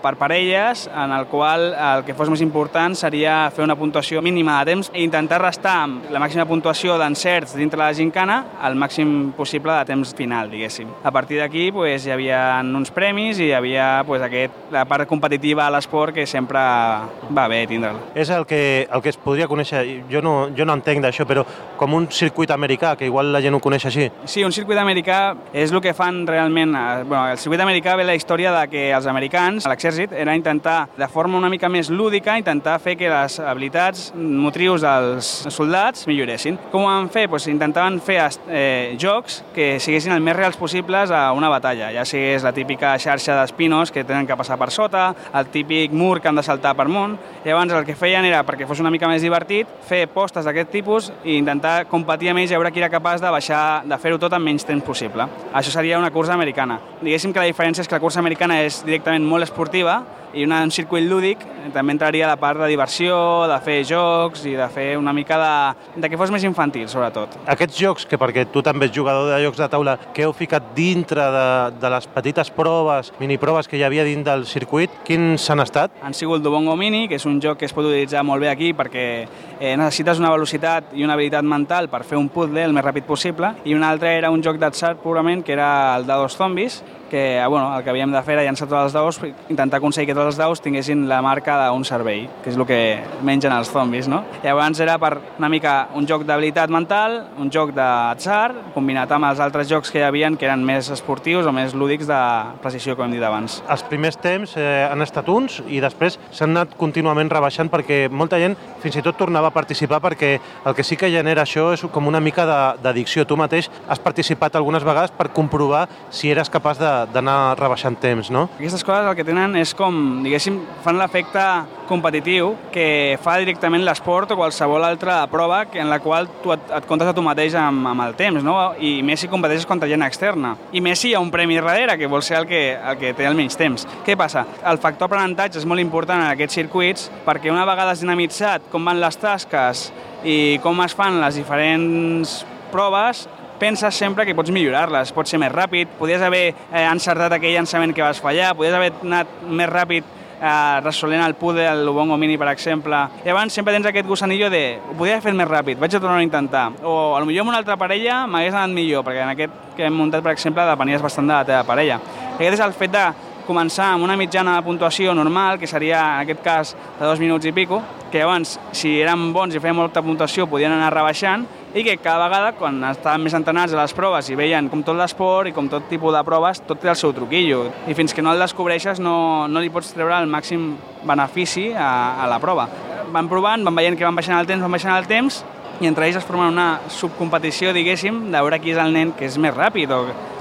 per parelles, en el qual el que fos més important seria fer una puntuació mínima de temps i intentar restar amb la màxima puntuació d'encerts dintre la gincana el màxim possible de temps final, diguéssim. A partir d'aquí pues, hi havia uns premis i hi havia pues, aquest, la part competitiva a l'esport que sempre va bé tindre'l. És el que, el que es podria conèixer, jo no, jo no entenc d'això, però com un circuit americà, que igual la gent ho coneix així. Sí, un circuit americà és el que fan realment... eh, Bueno, el circuit americà ve la història de que els americans, l'exèrcit, era intentar, de forma una mica més lúdica, intentar fer que les habilitats motrius dels soldats milloressin. Com ho van fer? Pues intentaven fer eh, jocs que siguessin el més reals possibles a una batalla, ja sigui la típica xarxa d'espinos que tenen que passar per sota, el típic mur que han de saltar per munt. Llavors el que feien era, perquè fos una mica més divertit, fer postes d'aquest tipus i intentar competir amb ells i veure qui era capaç de baixar, de fer-ho tot en menys temps possible. Això seria una cursa americana. Diguéssim que la diferència és que la cursa americana és directament molt esportiva i una, un circuit lúdic eh, també entraria la part de diversió, de fer jocs i de fer una mica de, de que fos més infantil, sobretot. Aquests jocs, que perquè tu també ets jugador de jocs de taula, que heu ficat dintre de, de les petites proves, miniproves que hi havia dins del circuit, quins han estat? Han sigut Dubongo Mini, que és un joc que es pot utilitzar molt bé aquí perquè eh, necessites una velocitat i una habilitat mental per fer un puzzle el més ràpid possible, i un altre era un joc d'atzar purament, que era el de dos zombis, que ah, bueno, el que havíem de fer era llançar tots els daus, intentar aconseguir que tots els daus tinguessin la marca d'un cervell, que és el que mengen els zombis, no? Llavors era per una mica un joc d'habilitat mental, un joc d'atzar, combinat amb els altres jocs que hi havien que eren més esportius o més lúdics de precisió, com hem dit abans. Els primers temps eh, han estat uns i després s'han anat contínuament rebaixant perquè molta gent fins i tot tornava a participar perquè el que sí que genera això és com una mica de- d'addicció. Tu mateix has participat algunes vegades per comprovar si eres capaç de- d'anar rebaixant temps, no? Aquestes coses el que tenen és com, diguéssim, fan l'efecte competitiu que fa directament l'esport o qualsevol altra prova en la qual tu et, et comptes a tu mateix amb, amb el temps, no? I més si competeixes contra gent externa. I més si hi ha un premi darrere, que vol ser el que, el que té el menys temps. Què passa? El factor aprenentatge és molt important en aquests circuits perquè una vegada has dinamitzat com van les tasques i com es fan les diferents proves, penses sempre que pots millorar-les, pots ser més ràpid, podies haver eh, encertat aquell llançament que vas fallar, podies haver anat més ràpid eh, resolent el puzzle, el Lubongo Mini, per exemple. Llavors sempre tens aquest gusanillo de ho podria haver fet més ràpid, vaig a tornar a intentar. O a amb una altra parella m'hagués anat millor, perquè en aquest que hem muntat, per exemple, depenies bastant de la teva parella. I aquest és el fet de començar amb una mitjana de puntuació normal, que seria, en aquest cas, de dos minuts i pico, que llavors, si eren bons i feien molta puntuació, podien anar rebaixant, i que cada vegada, quan estaven més entrenats a les proves i veien com tot l'esport i com tot tipus de proves, tot té el seu truquillo. I fins que no el descobreixes no, no li pots treure el màxim benefici a, a la prova. Van provant, van veient que van baixant el temps, van baixant el temps, i entre ells es formen una subcompetició, diguéssim, de veure qui és el nen que és més ràpid o,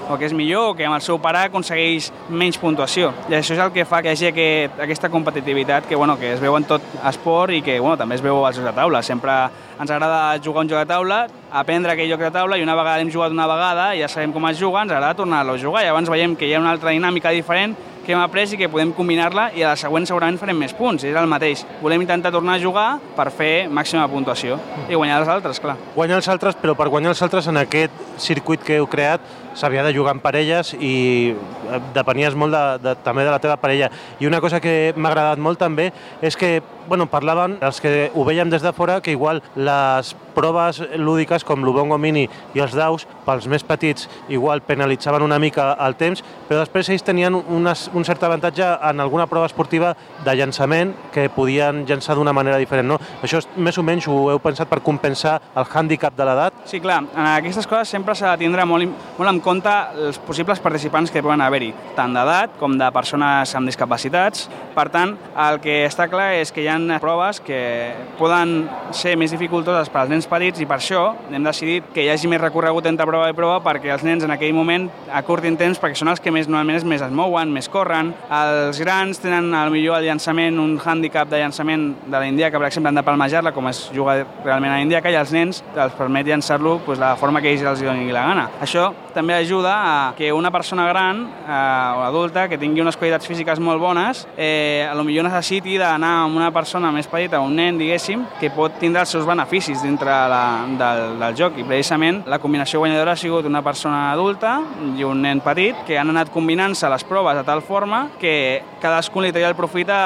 o que és millor, o que amb el seu pare aconsegueix menys puntuació. I això és el que fa que hi hagi aquest, aquesta competitivitat que, bueno, que es veu en tot esport i que bueno, també es veu als jocs de taula. Sempre ens agrada jugar un joc de taula, aprendre aquell joc de taula i una vegada l'hem jugat una vegada i ja sabem com es juga, ens agrada tornar-lo a jugar. I llavors veiem que hi ha una altra dinàmica diferent que hem après i que podem combinar-la i a la següent segurament farem més punts, és el mateix. Volem intentar tornar a jugar per fer màxima puntuació i guanyar els altres, clar. Guanyar els altres, però per guanyar els altres en aquest circuit que heu creat s'havia de jugar en parelles i eh, depenies molt de, de, també de la teva parella. I una cosa que m'ha agradat molt també és que bueno, parlaven els que ho veiem des de fora que igual les proves lúdiques com l'Ubongo Mini i els daus, pels més petits, igual penalitzaven una mica el temps, però després ells tenien unes, un cert avantatge en alguna prova esportiva de llançament que podien llançar d'una manera diferent. No? Això és, més o menys ho heu pensat per compensar el hàndicap de l'edat? Sí, clar, en aquestes coses sempre s'ha de tindre molt, molt en compte els possibles participants que poden haver-hi, tant d'edat com de persones amb discapacitats. Per tant, el que està clar és que hi ha proves que poden ser més dificultoses per als nens petits i per això hem decidit que hi hagi més recorregut entre prova i prova perquè els nens en aquell moment acurtin temps perquè són els que més normalment més es mouen, més corren. Els grans tenen al millor el llançament, un hàndicap de llançament de la Índia, que per exemple han de palmejar-la com es juga realment a l'Índia, i els nens els permet llançar-lo de la forma que ells els doni la gana. Això també ajuda a que una persona gran eh, o adulta que tingui unes qualitats físiques molt bones eh, a lo millor necessiti d'anar amb una persona més petita, un nen, diguéssim, que pot tindre els seus beneficis dintre la, del, del joc. I precisament la combinació guanyadora ha sigut una persona adulta i un nen petit que han anat combinant-se les proves de tal forma que cadascun li treia el profit de,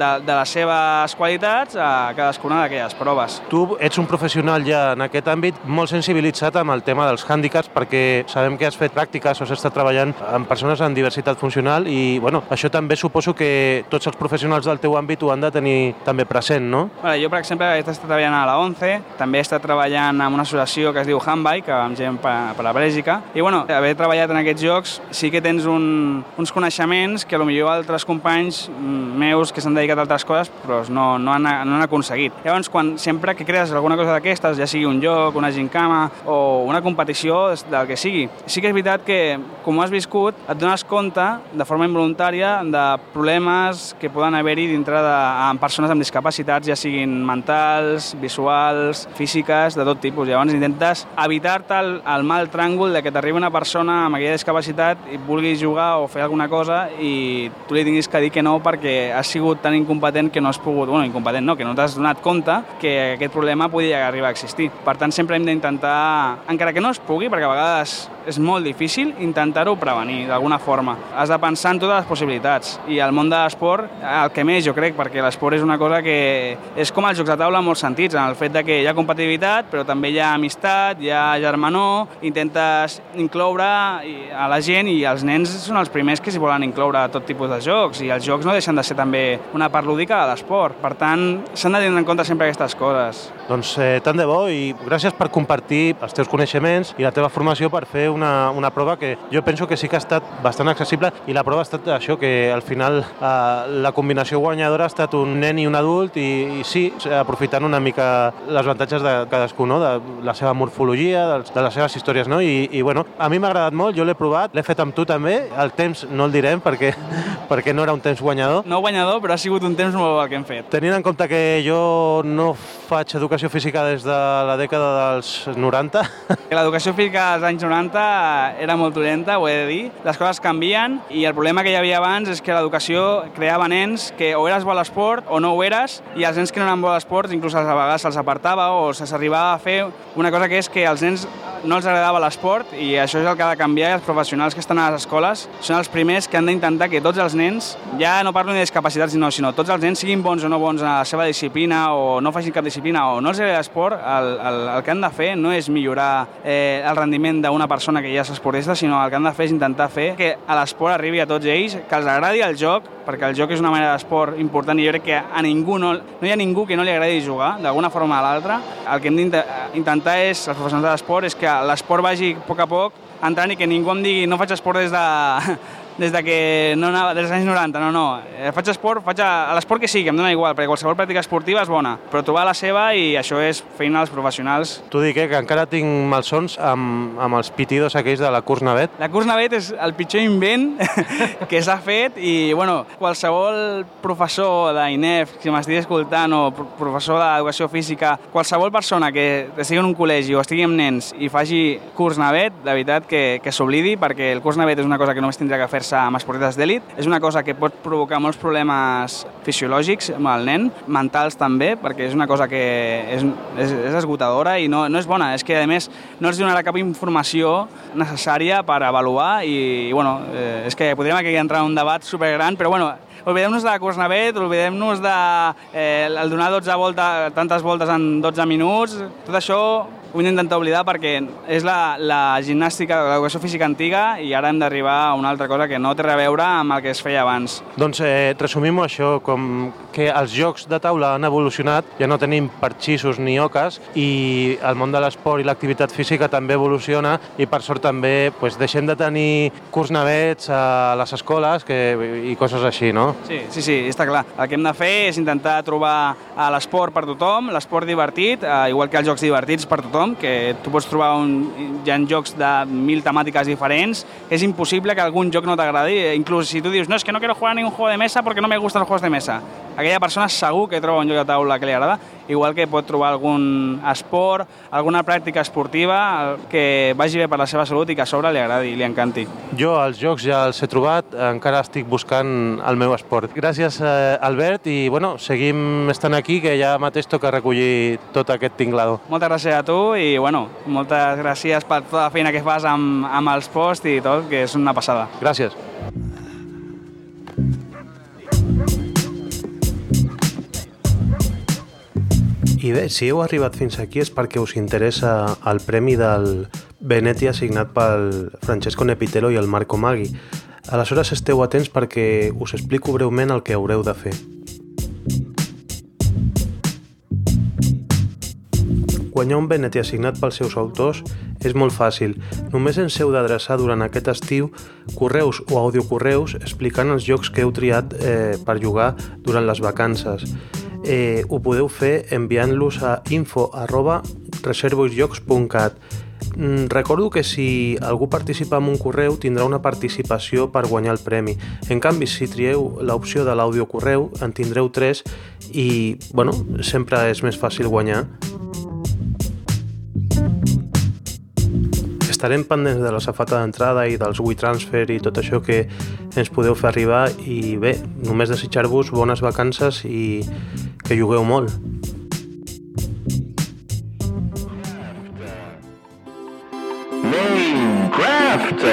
de, de les seves qualitats a cadascuna d'aquelles proves. Tu ets un professional ja en aquest àmbit molt sensibilitzat amb el tema dels hàndicaps perquè sabem que has fet pràctiques o has estat treballant amb persones amb diversitat funcional i bueno, això també suposo que tots els professionals del teu àmbit ho han de tenir també present, no? Bueno, jo, per exemple, he estat treballant a la 11, també he estat treballant en una associació que es diu Handbike, amb gent per, per a Bèlgica, i bueno, haver treballat en aquests jocs sí que tens un, uns coneixements que potser altres companys mm, meus que s'han dedicat a altres coses però no, no, han, no han aconseguit. Llavors, quan sempre que crees alguna cosa d'aquestes, ja sigui un joc, una gincama o una competició del que sigui, sí que és veritat que, com has viscut, et dones compte de forma involuntària de problemes que poden haver-hi dintre de, amb persones amb discapacitats, ja siguin mentals, visuals, físiques, de tot tipus. Llavors intentes evitar-te el, el mal tràngol de que t'arribi una persona amb aquella discapacitat i vulgui jugar o fer alguna cosa i tu li tinguis que dir que no perquè has sigut tan incompetent que no has pogut, bueno, incompetent no, que no t'has donat compte que aquest problema podia arribar a existir. Per tant, sempre hem d'intentar, encara que no es pugui, perquè a vegades molt difícil, intentar-ho prevenir d'alguna forma. Has de pensar en totes les possibilitats i el món de l'esport, el que més jo crec, perquè l'esport és una cosa que és com els jocs de taula en molts sentits, en el fet de que hi ha competitivitat, però també hi ha amistat, hi ha germanor, intentes incloure a la gent i els nens són els primers que s'hi volen incloure a tot tipus de jocs i els jocs no deixen de ser també una part lúdica de l'esport. Per tant, s'han de tenir en compte sempre aquestes coses. Doncs eh, tant de bo i gràcies per compartir els teus coneixements i la teva formació per fer una, una prova que jo penso que sí que ha estat bastant accessible i la prova ha estat això, que al final eh, la combinació guanyadora ha estat un nen i un adult i, i sí, aprofitant una mica les avantatges de cadascú, no? de la seva morfologia, de, de les seves històries. No? I, I bueno, a mi m'ha agradat molt, jo l'he provat, l'he fet amb tu també, el temps no el direm perquè, perquè no era un temps guanyador. No guanyador, però ha sigut un temps molt bo el que hem fet. Tenint en compte que jo no faig educació física des de la dècada dels 90. L'educació física dels anys 90 era molt dolenta, ho he de dir. Les coses canvien i el problema que hi havia abans és que l'educació creava nens que o eres bo a l'esport o no ho eres i els nens que no eren bo a l'esport inclús a vegades se'ls apartava o s'arribava a fer una cosa que és que els nens no els agradava l'esport i això és el que ha de canviar i els professionals que estan a les escoles són els primers que han d'intentar que tots els nens, ja no parlo de discapacitats, sinó, sinó tots els nens siguin bons o no bons a la seva disciplina o no facin cap disciplina o no els agrada l'esport, el, el, el que han de fer no és millorar eh, el rendiment d'una persona que ja és esportista, sinó el que han de fer és intentar fer que a l'esport arribi a tots ells, que els agradi el joc, perquè el joc és una manera d'esport important i jo crec que a ningú no, no hi ha ningú que no li agradi jugar d'alguna forma o l'altra. El que hem d'intentar és, els professionals de l'esport, és que l'esport vagi a poc a poc entrant i que ningú em digui no faig esport des de des de que no anava, dels anys 90, no, no. Eh, faig esport, faig l'esport que sigui, em dóna igual, perquè qualsevol pràctica esportiva és bona, però trobar la seva i això és feina dels professionals. Tu dic eh, que encara tinc malsons amb, amb els pitidos aquells de la curs navet. La curs navet és el pitjor invent que s'ha fet i, bueno, qualsevol professor d'INEF, si m'estigui escoltant, o professor d'educació física, qualsevol persona que estigui en un col·legi o estigui amb nens i faci curs navet, de veritat que, que s'oblidi, perquè el curs navet és una cosa que només tindrà que fer fer-se amb esportistes d'elit. És una cosa que pot provocar molts problemes fisiològics amb el nen, mentals també, perquè és una cosa que és, és, és esgotadora i no, no és bona. És que, a més, no els donarà cap informació necessària per avaluar i, i bueno, eh, és que podríem aquí entrar en un debat supergran, però bueno, oblidem-nos de la curs navet, oblidem-nos de eh, el donar 12 voltes, tantes voltes en 12 minuts, tot això ho hem d'intentar oblidar perquè és la, la gimnàstica, l'educació física antiga i ara hem d'arribar a una altra cosa que no té a veure amb el que es feia abans. Doncs eh, resumim-ho això, com que els jocs de taula han evolucionat, ja no tenim parxissos ni oques i el món de l'esport i l'activitat física també evoluciona i per sort també pues, deixem de tenir curs navets a les escoles que, i coses així, no? Sí, sí, sí, està clar. El que hem de fer és intentar trobar l'esport per tothom, l'esport divertit, eh, igual que els jocs divertits per tothom, que tu pots trobar un, hi ha jocs de mil temàtiques diferents, és impossible que algun joc no t'agradi, inclús si tu dius, no, és que no quiero jugar a ningún juego de mesa porque no me gustan los juegos de mesa. Aquella persona segur que troba un joc de taula que li agrada, igual que pot trobar algun esport, alguna pràctica esportiva que vagi bé per la seva salut i que a sobre li agradi i li encanti. Jo els jocs ja els he trobat, encara estic buscant el meu esport. Gràcies, eh, Albert, i bueno, seguim estant aquí, que ja mateix toca recollir tot aquest tinglado. Moltes gràcies a tu i bueno, moltes gràcies per tota la feina que fas amb, amb els posts i tot, que és una passada. Gràcies. I bé, si heu arribat fins aquí és perquè us interessa el premi del Veneti assignat pel Francesco Nepitelo i el Marco Maggi. Aleshores esteu atents perquè us explico breument el que haureu de fer. Guanyar un Veneti assignat pels seus autors és molt fàcil. Només ens heu d'adreçar durant aquest estiu correus o audiocorreus explicant els jocs que heu triat eh, per jugar durant les vacances eh, ho podeu fer enviant-los a info arroba reservoisjocs.cat mm, Recordo que si algú participa en un correu tindrà una participació per guanyar el premi. En canvi, si trieu l'opció de l'àudio correu, en tindreu tres i, bueno, sempre és més fàcil guanyar. Estarem pendents de la safata d'entrada i dels WeTransfer i tot això que ens podeu fer arribar i bé, només desitjar-vos bones vacances i que jugueu molt. Minecraft